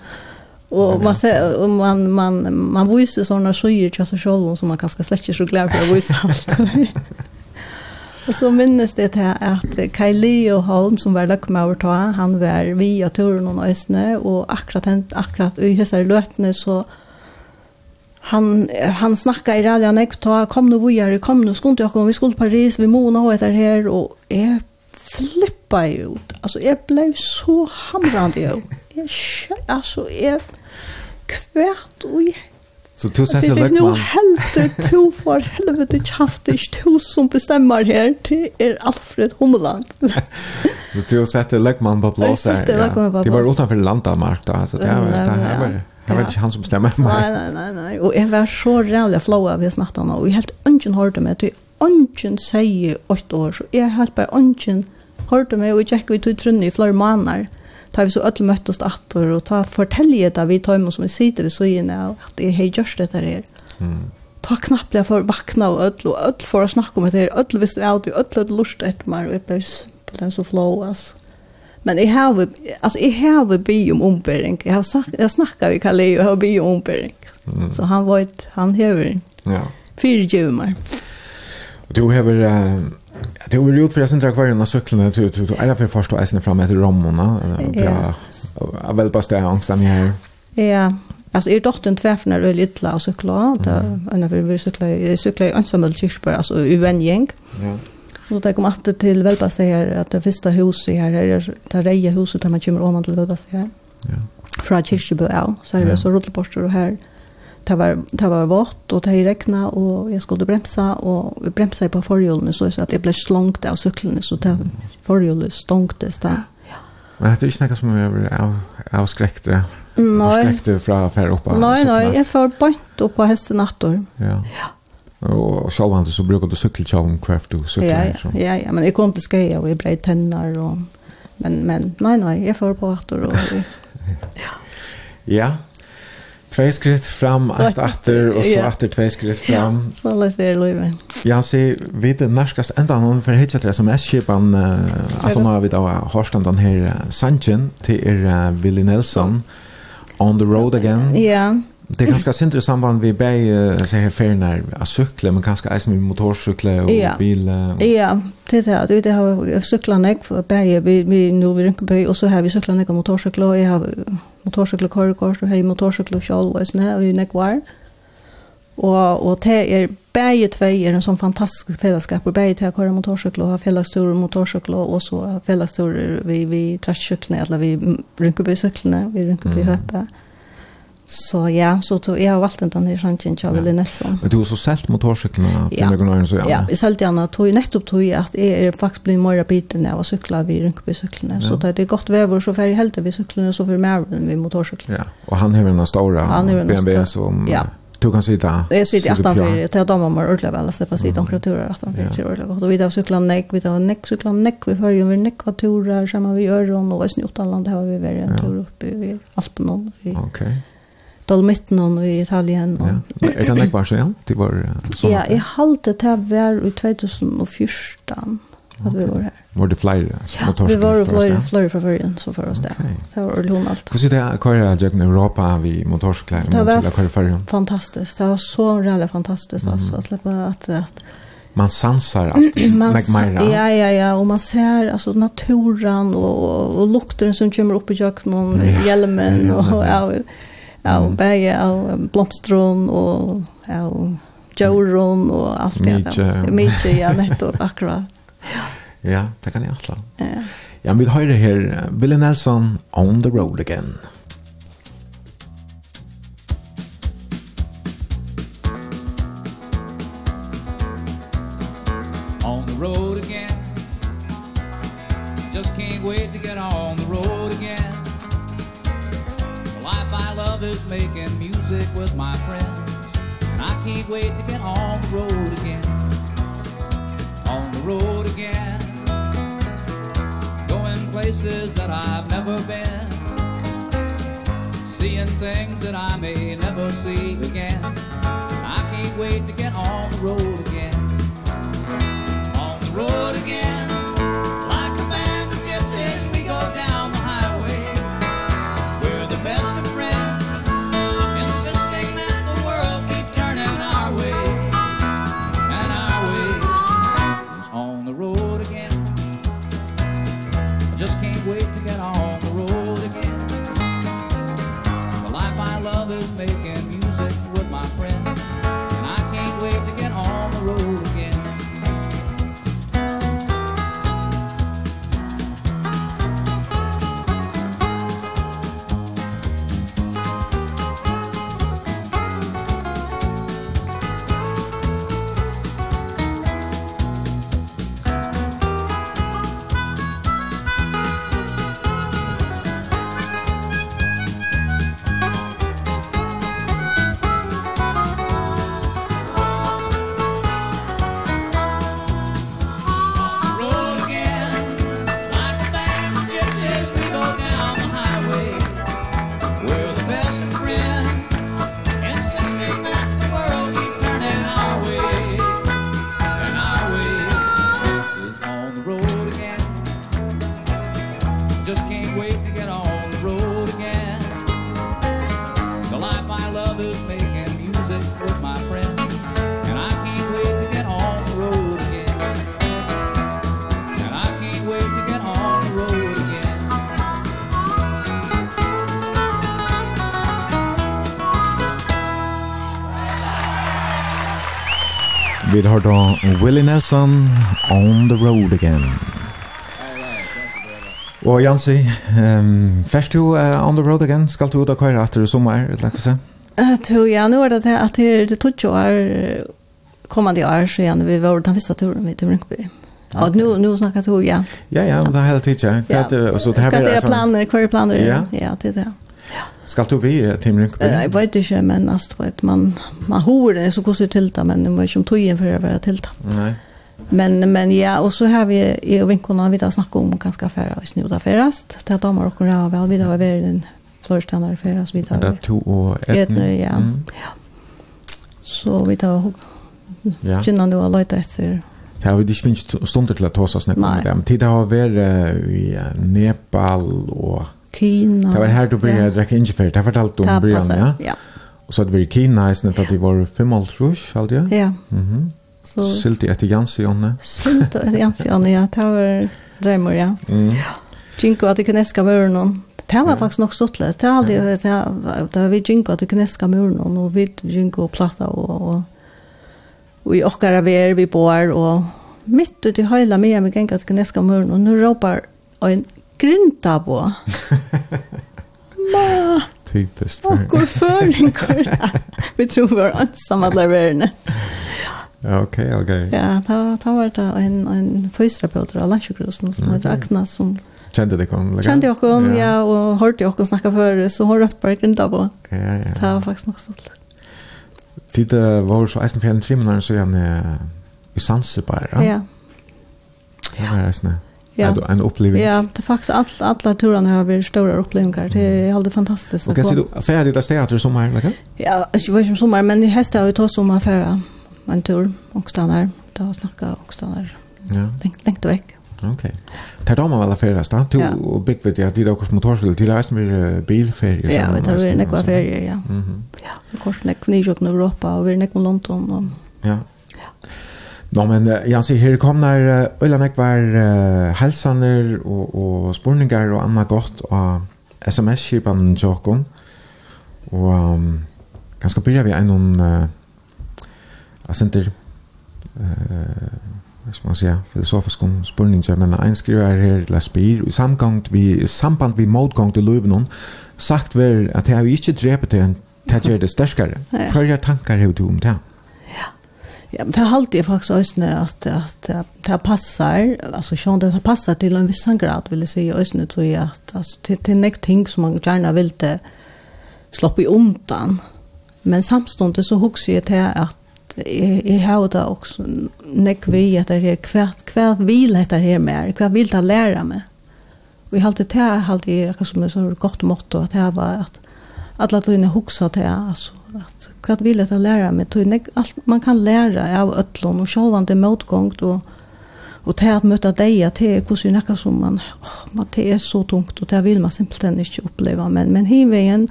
[SPEAKER 2] Och man ser och man man man visar såna skyer till sig själv som man kanske släcker så glad för att visa allt. Och så minnes det här att Kylie och Holm som var lack med ta, han var via turen och ösne och akkurat akkurat i husar lötne så han han snackade i rally han ta kom nu vidare kom nu skulle jag komma vi skulle Paris vi måna ha det här och är flippa ut. Alltså jag blev så hamrande ut jeg altså, jeg kvært og jeg
[SPEAKER 1] Så du sätter
[SPEAKER 2] lägg man.
[SPEAKER 1] Nu
[SPEAKER 2] helt to för helvete tjaftish to som bestämmer här till er Alfred Hummeland.
[SPEAKER 1] så du sätter
[SPEAKER 2] lägg
[SPEAKER 1] man
[SPEAKER 2] på blåsa. Ja.
[SPEAKER 1] Det var utanför landamark då så det var det här var Jag
[SPEAKER 2] vet
[SPEAKER 1] inte han som bestämmer mig.
[SPEAKER 2] Nej, nej, nej, nej. Och jag var så rävlig flow av hans natten. Och jag helt ungen hörde mig. Det är ungen säger åtta år. Så jag helt bara ungen hörde mig. Och jag gick ut i trunne i flera månader ta vi så öll möttast attor och ta fortälje där vi tar som vi sitter vi så inne att det hej görs det där är. Mm. Ta knappliga för vakna och öll och öll för att snacka om det är öll visst är ut öll öll lust ett mer och blev på den så flowas. Men jag har alltså jag har bi om ombering. Jag har sagt jag snackar vi kan ju har bi om ombering. Mm. Så han var ett han häver.
[SPEAKER 1] Ja.
[SPEAKER 2] Fyra jumar.
[SPEAKER 1] Du har uh, Det var gjort för jag syns att kvar när cykeln ut ut ut. Alla för och äsna fram efter rommorna.
[SPEAKER 2] Ja.
[SPEAKER 1] Ja, väl bara angst där här.
[SPEAKER 2] Ja. Alltså är dottern tvärfnar öl illa och cykla. Anna för vi cykla cykla ensam kyrkbar alltså i vänjäng.
[SPEAKER 1] Ja.
[SPEAKER 2] Så det kom att till välbasta här att det första huset här är det reja huset där man kommer om till välbasta här.
[SPEAKER 1] Ja.
[SPEAKER 2] Från kyrkbö så är det så rullborster och här. Ja det var, det var vått, og det regna, og jeg skulle bremsa, og vi bremsa på forhjulene, så jeg ble slångt av syklene, så det forhjulet stångtes da.
[SPEAKER 1] Men det är inte något som jeg ble av,
[SPEAKER 2] avskrekt,
[SPEAKER 1] Avskräckte från ferd oppe?
[SPEAKER 2] Nei, nei, jeg får bant oppe på hesten natter.
[SPEAKER 1] Ja. ja. Og det så bruker du sykkelkjalen hver du sykler.
[SPEAKER 2] Ja, ja, ja, ja, men jeg kom til skreia, og jeg ble tenner, og, men, men, nei, nei, jeg får på vatter, og...
[SPEAKER 1] ja. Ja, Två skritt fram, ett åter och så åter två skritt fram.
[SPEAKER 2] Ja, så läs det Louis.
[SPEAKER 1] Jag ser vid det närskast ända någon för hitcha det som är skipan att hon har vid av Horstandan här Sanchen till er Willy Nelson on the road again.
[SPEAKER 2] Ja.
[SPEAKER 1] Det är ganska sent i samband vi bäj så här för när att cykla men kanske även med motorcykla och
[SPEAKER 2] ja.
[SPEAKER 1] bil.
[SPEAKER 2] Ja, det är det det har cyklarna jag för bäj vi nu vi rynkar på och så har vi cyklarna och motorcykla och jag har motorcykelkörkort och hej motorcykel själv och såna och ju nekvar. Och och det är bäge två är en sån fantastisk fällskap och bäge till att köra og och ha fällstor motorcykel och så fällstor vi vi trashcyklarna eller vi rynkeby cyklarna vi rynkeby mm. höpa. Så ja, så tog jag har valt den där sjansen till Ville Nelson.
[SPEAKER 1] Men du har så sålt motorcyklarna för några år så ja.
[SPEAKER 2] Ja, jag sålde gärna tog nettopp tog jag att är faktiskt blir mer biten när jag cyklar vid Rinkeby cyklarna så det är gott väder så färg helt vi cyklarna så för mer med motorcyklarna.
[SPEAKER 1] Ja, och han har den stora BMW som
[SPEAKER 2] ja.
[SPEAKER 1] Du kan sitta.
[SPEAKER 2] Jag sitter efter för det har damer ordla väl att släppa sitt omkraturer efter för det ordentligt. gott. Och vi har cyklat näck, vi har näck cyklat näck vi för ju vi turer, samma vi gör och i Snjotaland har vi varit en tur uppe i Alpen.
[SPEAKER 1] Okej.
[SPEAKER 2] Dolmitten i Italien. Og...
[SPEAKER 1] Ja. Er det nekvar sen? Det var sånn?
[SPEAKER 2] Ja, jeg halte det var i 2014 at okay. vi var her.
[SPEAKER 1] Var det flere?
[SPEAKER 2] Ja, vi var
[SPEAKER 1] flere,
[SPEAKER 2] flere fra førjen som for oss där.
[SPEAKER 1] Okay.
[SPEAKER 2] Det var ordentlig hun alt.
[SPEAKER 1] Hvordan er det hva er i Europa vi motorskler?
[SPEAKER 2] Det var fantastisk. Det var så reellig fantastisk. Mm. att at at, at
[SPEAKER 1] man sansar allt.
[SPEAKER 2] man ja ja ja och man ser alltså naturen och och, och lukten som kommer upp i köknen
[SPEAKER 1] och
[SPEAKER 2] hjälmen och
[SPEAKER 1] ja.
[SPEAKER 2] ja av
[SPEAKER 1] mm.
[SPEAKER 2] bäge av blomstron och av djauron och allt det
[SPEAKER 1] der.
[SPEAKER 2] Mycket ja, netto akkurat.
[SPEAKER 1] Ja. ja, det kan jag atla.
[SPEAKER 2] Ja.
[SPEAKER 1] Ja, vi hör det här Willie Nelson, On the Road Again.
[SPEAKER 7] brothers making music with my friends. And I can't wait to get on the road again. On the road again. Going places that I've never been. Seeing things that I may never see again. I can't wait to get on the road again. On the road again.
[SPEAKER 1] Vi har då Willie Nelson on the road again. Og Jansi, um, først du uh, on the road again? Skal du ut og køyre etter sommer, eller hva så?
[SPEAKER 2] Jeg tror jeg nå er det til at det tog år kommande år så igen vi var den första turen vi til Rinkeby. Ja, nu nu snackar du ja.
[SPEAKER 1] Ja ja, det har hela tiden. Ja. det så det här blir alltså.
[SPEAKER 2] planer, kvar planer.
[SPEAKER 1] Ja,
[SPEAKER 2] ja, det där.
[SPEAKER 1] Skal du vi till Rinkeby?
[SPEAKER 2] Jag vet inte men altså, man, man hör det så kostar tilta men det var ju som tojen för att vara tilta.
[SPEAKER 1] Nej.
[SPEAKER 2] Men men ja och så har vi i vinkorna vi där snackar om ganska färra och snuda färast. Det har man också har väl vi vidare över den förståndare färas vidare.
[SPEAKER 1] Det två och
[SPEAKER 2] ett
[SPEAKER 1] nu
[SPEAKER 2] ja.
[SPEAKER 1] Ja.
[SPEAKER 2] Så vi tar
[SPEAKER 1] ja.
[SPEAKER 2] Känner du alla efter
[SPEAKER 1] Det har ju det finns stunder till att hausa
[SPEAKER 2] snäppa
[SPEAKER 1] det. Men Tid har varit i Nepal og...
[SPEAKER 2] Kina.
[SPEAKER 1] Det var her du började dricka ingefær. Det har fortalt om Brian, ja?
[SPEAKER 2] Ja.
[SPEAKER 1] Og så hadde vi i Kina i snitt at vi var 5,5 halde jeg. Ja.
[SPEAKER 2] Mm
[SPEAKER 1] -hmm.
[SPEAKER 2] Så,
[SPEAKER 1] Silti etter Jansione.
[SPEAKER 2] Silti etter Jansione, ja. Det var drømmer, ja.
[SPEAKER 1] Mm. Ja.
[SPEAKER 2] Jinko at det kinesiska någon. Det var faktisk nok stortlig. Det var aldrig, det var, det var vi jinko at det kinesiska någon. og vi jinko og platta og, og, og i okkara ver vi bor, og mitt ut i høyla med meg gengat at kinesiska møren, og nu råpar en grinta på. Ma!
[SPEAKER 1] Typiskt.
[SPEAKER 2] Och går för en kurra. Vi tror vi var ensamma alla världen.
[SPEAKER 1] Ja, okej, okej.
[SPEAKER 2] Ja, då, då var det en, en fysioterapeut av Landsjukrosen som heter okay. Som...
[SPEAKER 1] Kände det kom.
[SPEAKER 2] Kände jag kon, ja. och hörde jag kon snacka för så hon röppar grinda på.
[SPEAKER 1] Ja, ja.
[SPEAKER 2] Det var faktiskt något stolt.
[SPEAKER 1] Tid var så eisen för en trimmer så jag i Sansebar. ja?
[SPEAKER 2] Ja.
[SPEAKER 1] Det Ja, eisen.
[SPEAKER 2] Ja.
[SPEAKER 1] Ja. Är en upplevelse.
[SPEAKER 2] Ja, det är faktiskt all, alla turarna har varit stora upplevelser. Det är alltid fantastiskt.
[SPEAKER 1] Och kan se du färdigt att städa till sommar? Eller?
[SPEAKER 2] Ja, jag vet som om sommar, men i hästar har vi tagit sommar färra en tur och stannar. Då har snackat och stannar.
[SPEAKER 1] Ja.
[SPEAKER 2] Tänk, tänk du väck.
[SPEAKER 1] Okej. Okay. Tar de väl färra stann? Du
[SPEAKER 2] ja.
[SPEAKER 1] och Big vet jag att det är också motorcykel till resten med bilfärger.
[SPEAKER 2] Ja, vi tar vi nekva färger, ja.
[SPEAKER 1] Mhm.
[SPEAKER 2] Ja, det korsar nekva nysjåkna Europa och vi nekva London. Och...
[SPEAKER 1] Ja. Ja. Nå, men ja, sier her kom der Øyla Nekvar uh, helsaner og, og spurningar og anna godt av sms-kipan Jokon. Og um, ganske byrja vi en noen uh, asenter uh, hvis man sier, filosofisk spurning, spurningar, men en skriver her, til spyr, i samgang vi, samband vi motgang til løven sagt vel at jeg har ikke drepet det, det gjør det
[SPEAKER 2] sterkere.
[SPEAKER 1] Hva er tankar her du om det?
[SPEAKER 2] Ja. Ja, men det har faktisk faktiskt at, att att det passar alltså sånn det passar till en viss grad vill jeg säga ösne tror jag at alltså till til nek ting som man gärna vill det i undan. Men samståndet så husker jeg til att jeg har da også nek vi etter her, hva, hva vil etter her mer, hva vil det lære meg? Og jeg halte det, jeg halte det, akkurat som et så godt motto, at det var at alla tøyne hugsa til, altså, at hva vil jeg læra meg tøyne, alt man kan læra av ötlån, og sjálvande motgångt, og, og til at møta deg, til hvordan vi nekka som man, åh, man, det er så tungt, og det vil man simpelthen ikke oppleva, men, men hivveien,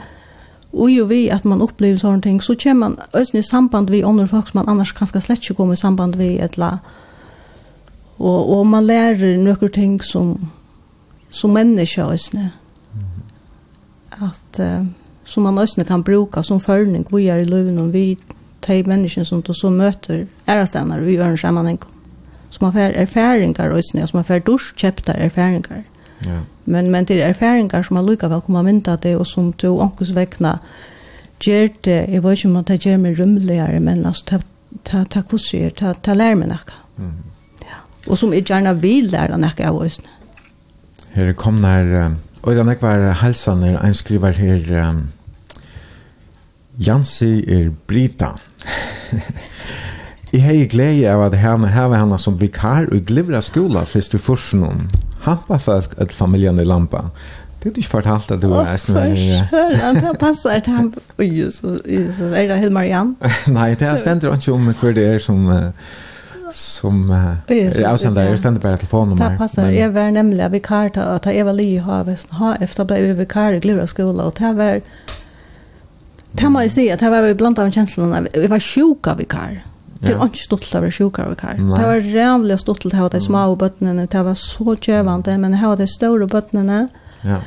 [SPEAKER 2] Og jo vi at man opplever sånne ting, så kommer man øyne i samband vi andre folk som man annars kanskje slett ikke kommer i samband vi et la. Og, og man lærer noen ting som, som menneske øyne. At... Uh, som man også kan bruka som førning vi er i løven og vi de menneskene som du så møter ærestene vi gjør en sammenheng. som man får erfaringer også, som man får dorskjøpte erfaringer.
[SPEAKER 1] Ja.
[SPEAKER 2] Men, men det er erfaringer som man lykker vel kommer mynda det, og som til ångkes vekkene gjør det, jeg vet ikke om det gjør meg rymligere men altså, ta, ta, ta kurser, ta, ta lærer meg noe. Mm. Ja. Og som jeg gjerne vil lære noe av oss.
[SPEAKER 1] Her kom der, og den ekvar halsaner, en skriver her, um Jansi er Brita. Jeg har glede av at henne heve henne som vikar og glivra skola først i forsen om. Hampa folk at familjen i lampa. Det er du ikke fortalt at du er eisen med henne.
[SPEAKER 2] Høren, det passer til ham. Oi, så er det Hilmar Jan.
[SPEAKER 1] Nei, det er stendur ikke om hva det er som som uh, är
[SPEAKER 2] avsändare
[SPEAKER 1] jeg stender bare telefonnummer.
[SPEAKER 2] Det
[SPEAKER 1] passar.
[SPEAKER 2] jeg var nemlig vikar til ta, ta Eva Ly ha, ha efter ble blev vikar i glivra skola og det var Det må jeg si, at det var blant av kjenslene, vi var sjuka vikar. Det var ikke stått til å være sjuka vikar. Det var rævlig stått til å ha de små bøttene, det var så kjøvende, men det var de store bøttene.
[SPEAKER 1] Ja.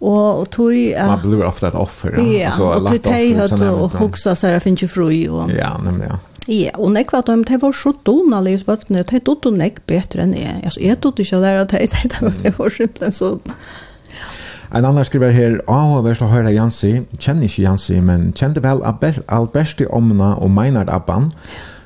[SPEAKER 2] Og tog... jeg...
[SPEAKER 1] Man blir ofte et offer,
[SPEAKER 2] ja. Ja, altså,
[SPEAKER 1] og
[SPEAKER 2] tog
[SPEAKER 1] teg høyt
[SPEAKER 2] og hoksa seg, jeg finner ikke fru. Og,
[SPEAKER 1] ja, nemlig, ja.
[SPEAKER 2] Ja, og nekva at de, de var så donalige i bøttene, de dotte nek bedre enn jeg. Altså, jeg tog ikke å lære at de, de var simpelthen så...
[SPEAKER 1] En annan skriver her, «Aha, verst å høre Jansi, kjenner ikke Jansi, men kjente vel Alberti Omna og Meinard Abban,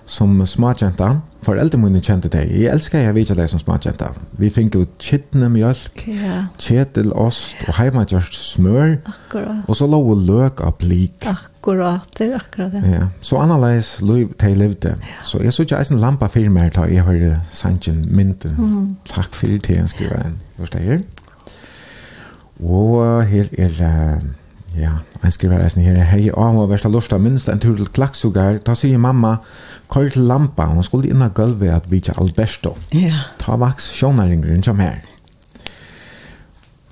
[SPEAKER 1] som smakjenta. Foreldre mine kjente deg. Jeg elsker jeg vet deg som smakjenta. Vi fikk jo kittene mjølk,
[SPEAKER 2] ja.
[SPEAKER 1] kjetelost og heimagjørst smør.
[SPEAKER 2] Akkurat.
[SPEAKER 1] Og så lå løk av blik.
[SPEAKER 2] Akkurat, det er akkurat det.
[SPEAKER 1] Ja. Så annerledes liv til jeg levde. Så jeg så ikke eisen lampa firmaer da jeg hører sannsyn mynden.
[SPEAKER 2] Mm.
[SPEAKER 1] Takk for det, skriver jeg. Hva er det her? Og her er, ja, en skriver eisen her, hei, av og versta lorsta minst en tur til klaksugar, ta sier mamma, kall til lampa, hun skulle inna gulvet at vitja Alberto.
[SPEAKER 2] Ja.
[SPEAKER 1] Ta vaks sjånaringren som her.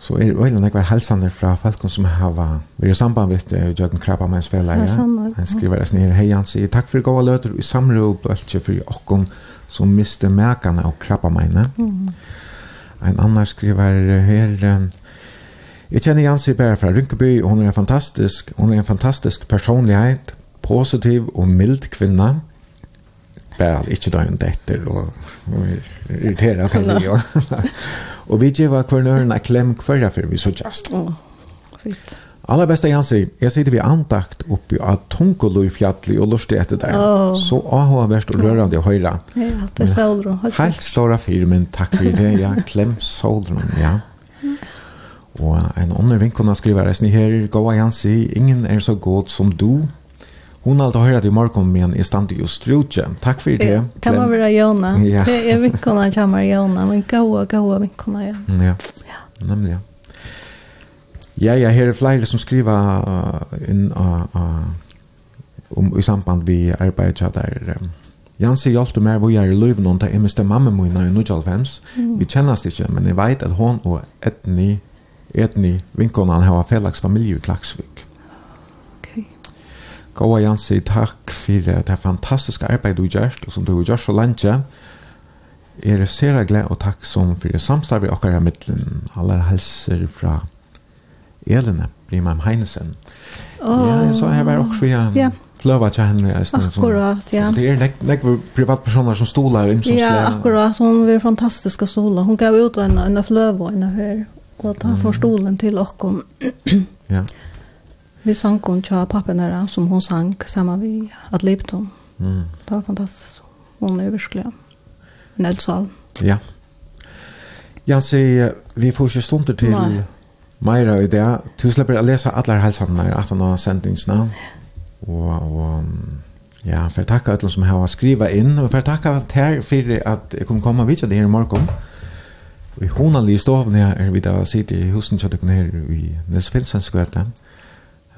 [SPEAKER 1] Så er øyne nekvar helsande fra folk som har vært i samband med uh, Jøden Krabba med
[SPEAKER 2] en svela, ja.
[SPEAKER 1] Han skriver eisen her, hei, han sier, takk for gode løter, i samrå, bøltje for okkon, som miste mekane og krabba meine. Mm. En annar skriver her, Jeg kjenner Jansi bare fra Rynkeby, og hun er en fantastisk, hun er en fantastisk personlighet, positiv og mild kvinna. Bare ikke da hun detter og, og irriterer kan vi jo. og vi gjør hver nøren er klem hver for vi så just.
[SPEAKER 2] Åh, oh, fint.
[SPEAKER 1] Alla bästa Jansi, jeg sitter vi antakt oppi av Tonkolo i fjallet og lustig etter där.
[SPEAKER 2] Oh.
[SPEAKER 1] Så aha verst og rørende å höjra.
[SPEAKER 2] Ja, det är solron.
[SPEAKER 1] Helt stora firmen, takk for det. Jag kläm solron, ja. Og en annen vinkona skriver eisen her, Gåa Jansi, ingen er så god som du. Hon har alltid hørt i morgon med en istand i Ostrutje. Takk for det.
[SPEAKER 2] Det var være Jona.
[SPEAKER 1] Ja.
[SPEAKER 2] Det er vinkona kommer Jona, men gåa, gåa vinkona ja.
[SPEAKER 1] Ja, ja. nemlig ja. Ja, ja, her er flere som skriver uh, inn uh, uh, um, i samband vi arbeidet der um, Jansi hjelpte meg hvor jeg er i løven og jeg miste mamma min i 1995. Vi kjennes ikke, men jeg vet at hon og Etni etni vinkonan hava felags familie i Klaksvik.
[SPEAKER 2] Okay.
[SPEAKER 1] Gåa Jansi, takk for det fantastiske arbeidet du gjør, og som du gjørst så lenge. Er sera glad og takk som for samstarvet okkar i middelen. Aller helser fra Elene, Brimheim Heinesen. Oh. Ja, så her var også vi
[SPEAKER 2] ja,
[SPEAKER 1] Fløva til henne.
[SPEAKER 2] Akkurat, ja.
[SPEAKER 1] Så det är nek, nek privatpersoner som stolar in. Som
[SPEAKER 2] ja, akkurat. Hon var fantastiska stolar. Hon gav ut en, en flöva och en här og ta for stolen til okkon.
[SPEAKER 1] ja.
[SPEAKER 2] Vi sang hon tja pappenera som hon sang samman vi at Lipton.
[SPEAKER 1] Mm.
[SPEAKER 2] Det var fantastiskt. Hon är virkelig en eldsal.
[SPEAKER 1] Ja. Jag säger, vi får ikke stunder til
[SPEAKER 2] Nei.
[SPEAKER 1] Meira i det. Du slipper å lese alle helsene her, at han har sendt inn snart. Og, og ja, for takk alle som har skrivet inn, og for takk til her for at jeg kunne komme videre til her i morgen i honanlige stovene her er vi da sitter i husen kjøttøkken her i Nils Finsens gøte.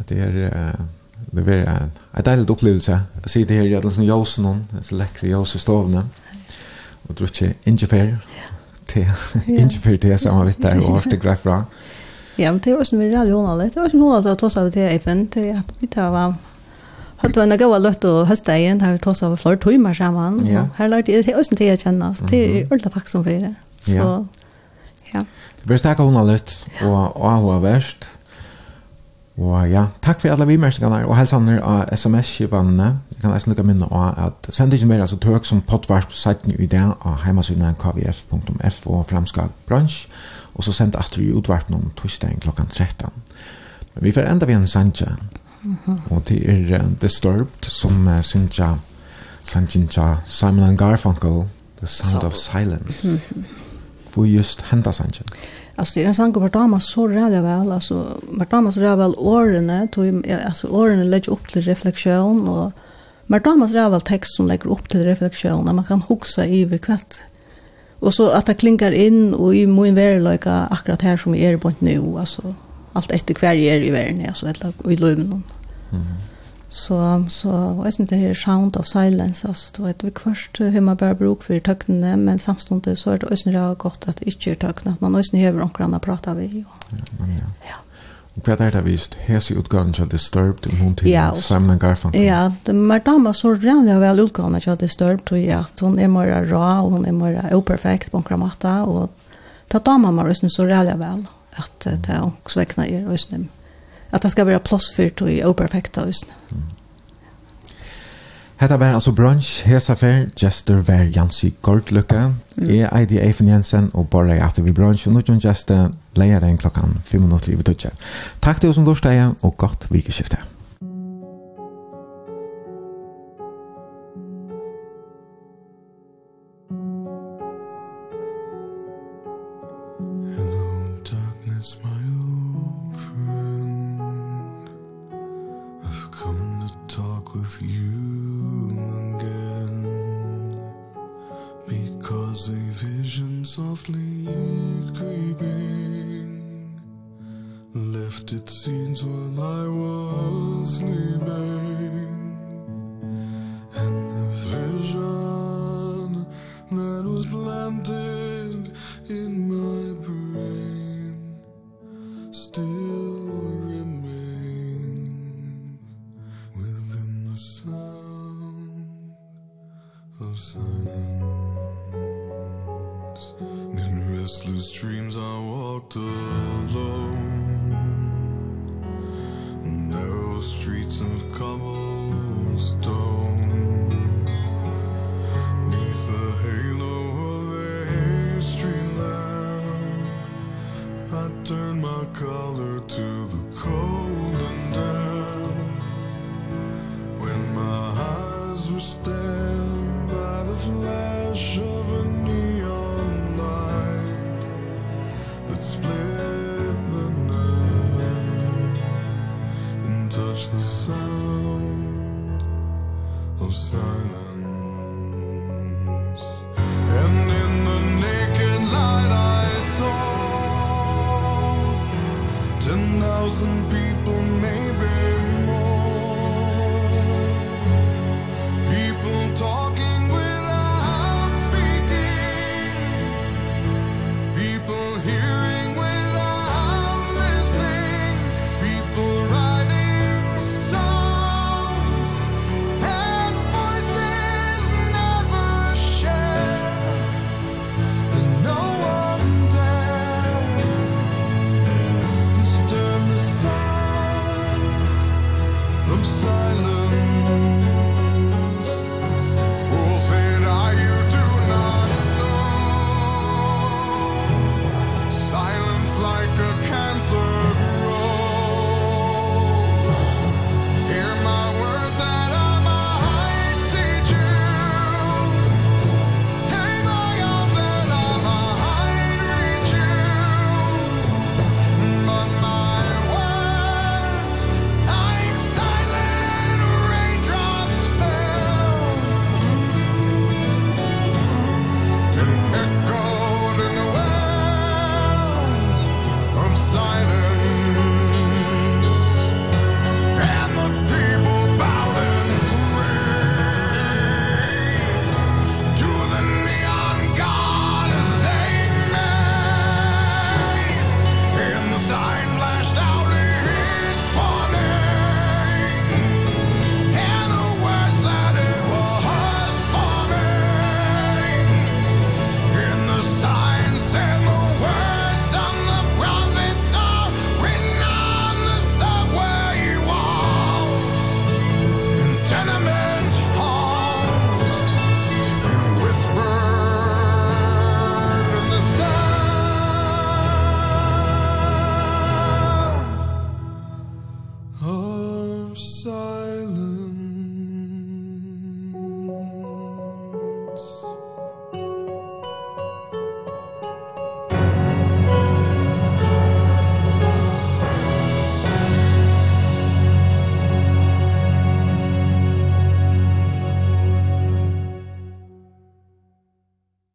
[SPEAKER 1] Det er uh, det er en, en deilig opplevelse. Jeg sitter her i alle sånne jøsen, så lekre i stovene, og drukker ingefær, te, ingefær te som har vitt der, og har det greit fra.
[SPEAKER 2] Ja, men det var som vi er aldri honanlig. Det var som honanlig at oss av te FN funn, til at vi tar var Hatt var en gaua løtt og høstdagen, her vi tås av flere
[SPEAKER 1] timer
[SPEAKER 2] sammen. Her lærte jeg det også til jeg kjenner, så det er ordentlig takk som for det. Så
[SPEAKER 1] Ja. Det blir stakka hun litt, og, og hun har. Og ja, takk for alle vimerskene, og helsen her av sms-kibane. Jeg kan nesten lukka minne av at send ikke mer, altså tøk som potvarp seiten i det av heimasynet kvf.f og framskag bransj, og så send at vi utvarp noen torsdagen klokkan 13. Men vi får enda vi en sanje, og det er uh, Disturbed som uh, sanja, sanjen Simon and Garfunkel, The Sound of Silence hvor just henta sangen?
[SPEAKER 2] Alltså det är en sång vart damer så rädda väl alltså vart så rädda väl årene, tog alltså årene lägger upp till reflektion och vart så rädda väl text som lägger upp till reflektion man kan huxa i kvätt. Och så att det klingar in och i min värld akkurat här som är på nu alltså allt efter kvar är i världen alltså eller i löven. Mm. Så, så jeg synes det her sound of silence, alltså då vet, vi först hur man bara bruk för tøknene, men samtidig så är det også det godt at det inte är tøkne, att man også hever omkring å prate ved. Ja,
[SPEAKER 1] ja. ja. Og hva er det vist? Hese utgaven til Disturbed, om hun til
[SPEAKER 2] ja,
[SPEAKER 1] Simon Garfunkel?
[SPEAKER 2] Ja, det är dama så rævlig vel utgaven til Disturbed, och ja, att hon är mer rå, och hon är mer operfekt på en måte, och ta dama mer også så rævlig väl att det är också väckna er også att det ska vara plats för i operfekta hus. Mm.
[SPEAKER 1] Hetta var altså brunch, hesa fer, Jester var Jansi Gortløkke, mm. jeg Eidi Eifen Jensen, og bare jeg vi brunch, og nå kan Jester leier den klokkan 5 minutter i vidutje. Takk til oss som lortsteg, og godt vikeskiftet.
[SPEAKER 3] Hello, darkness, my softly creeping. Left its scenes while I was sleeping.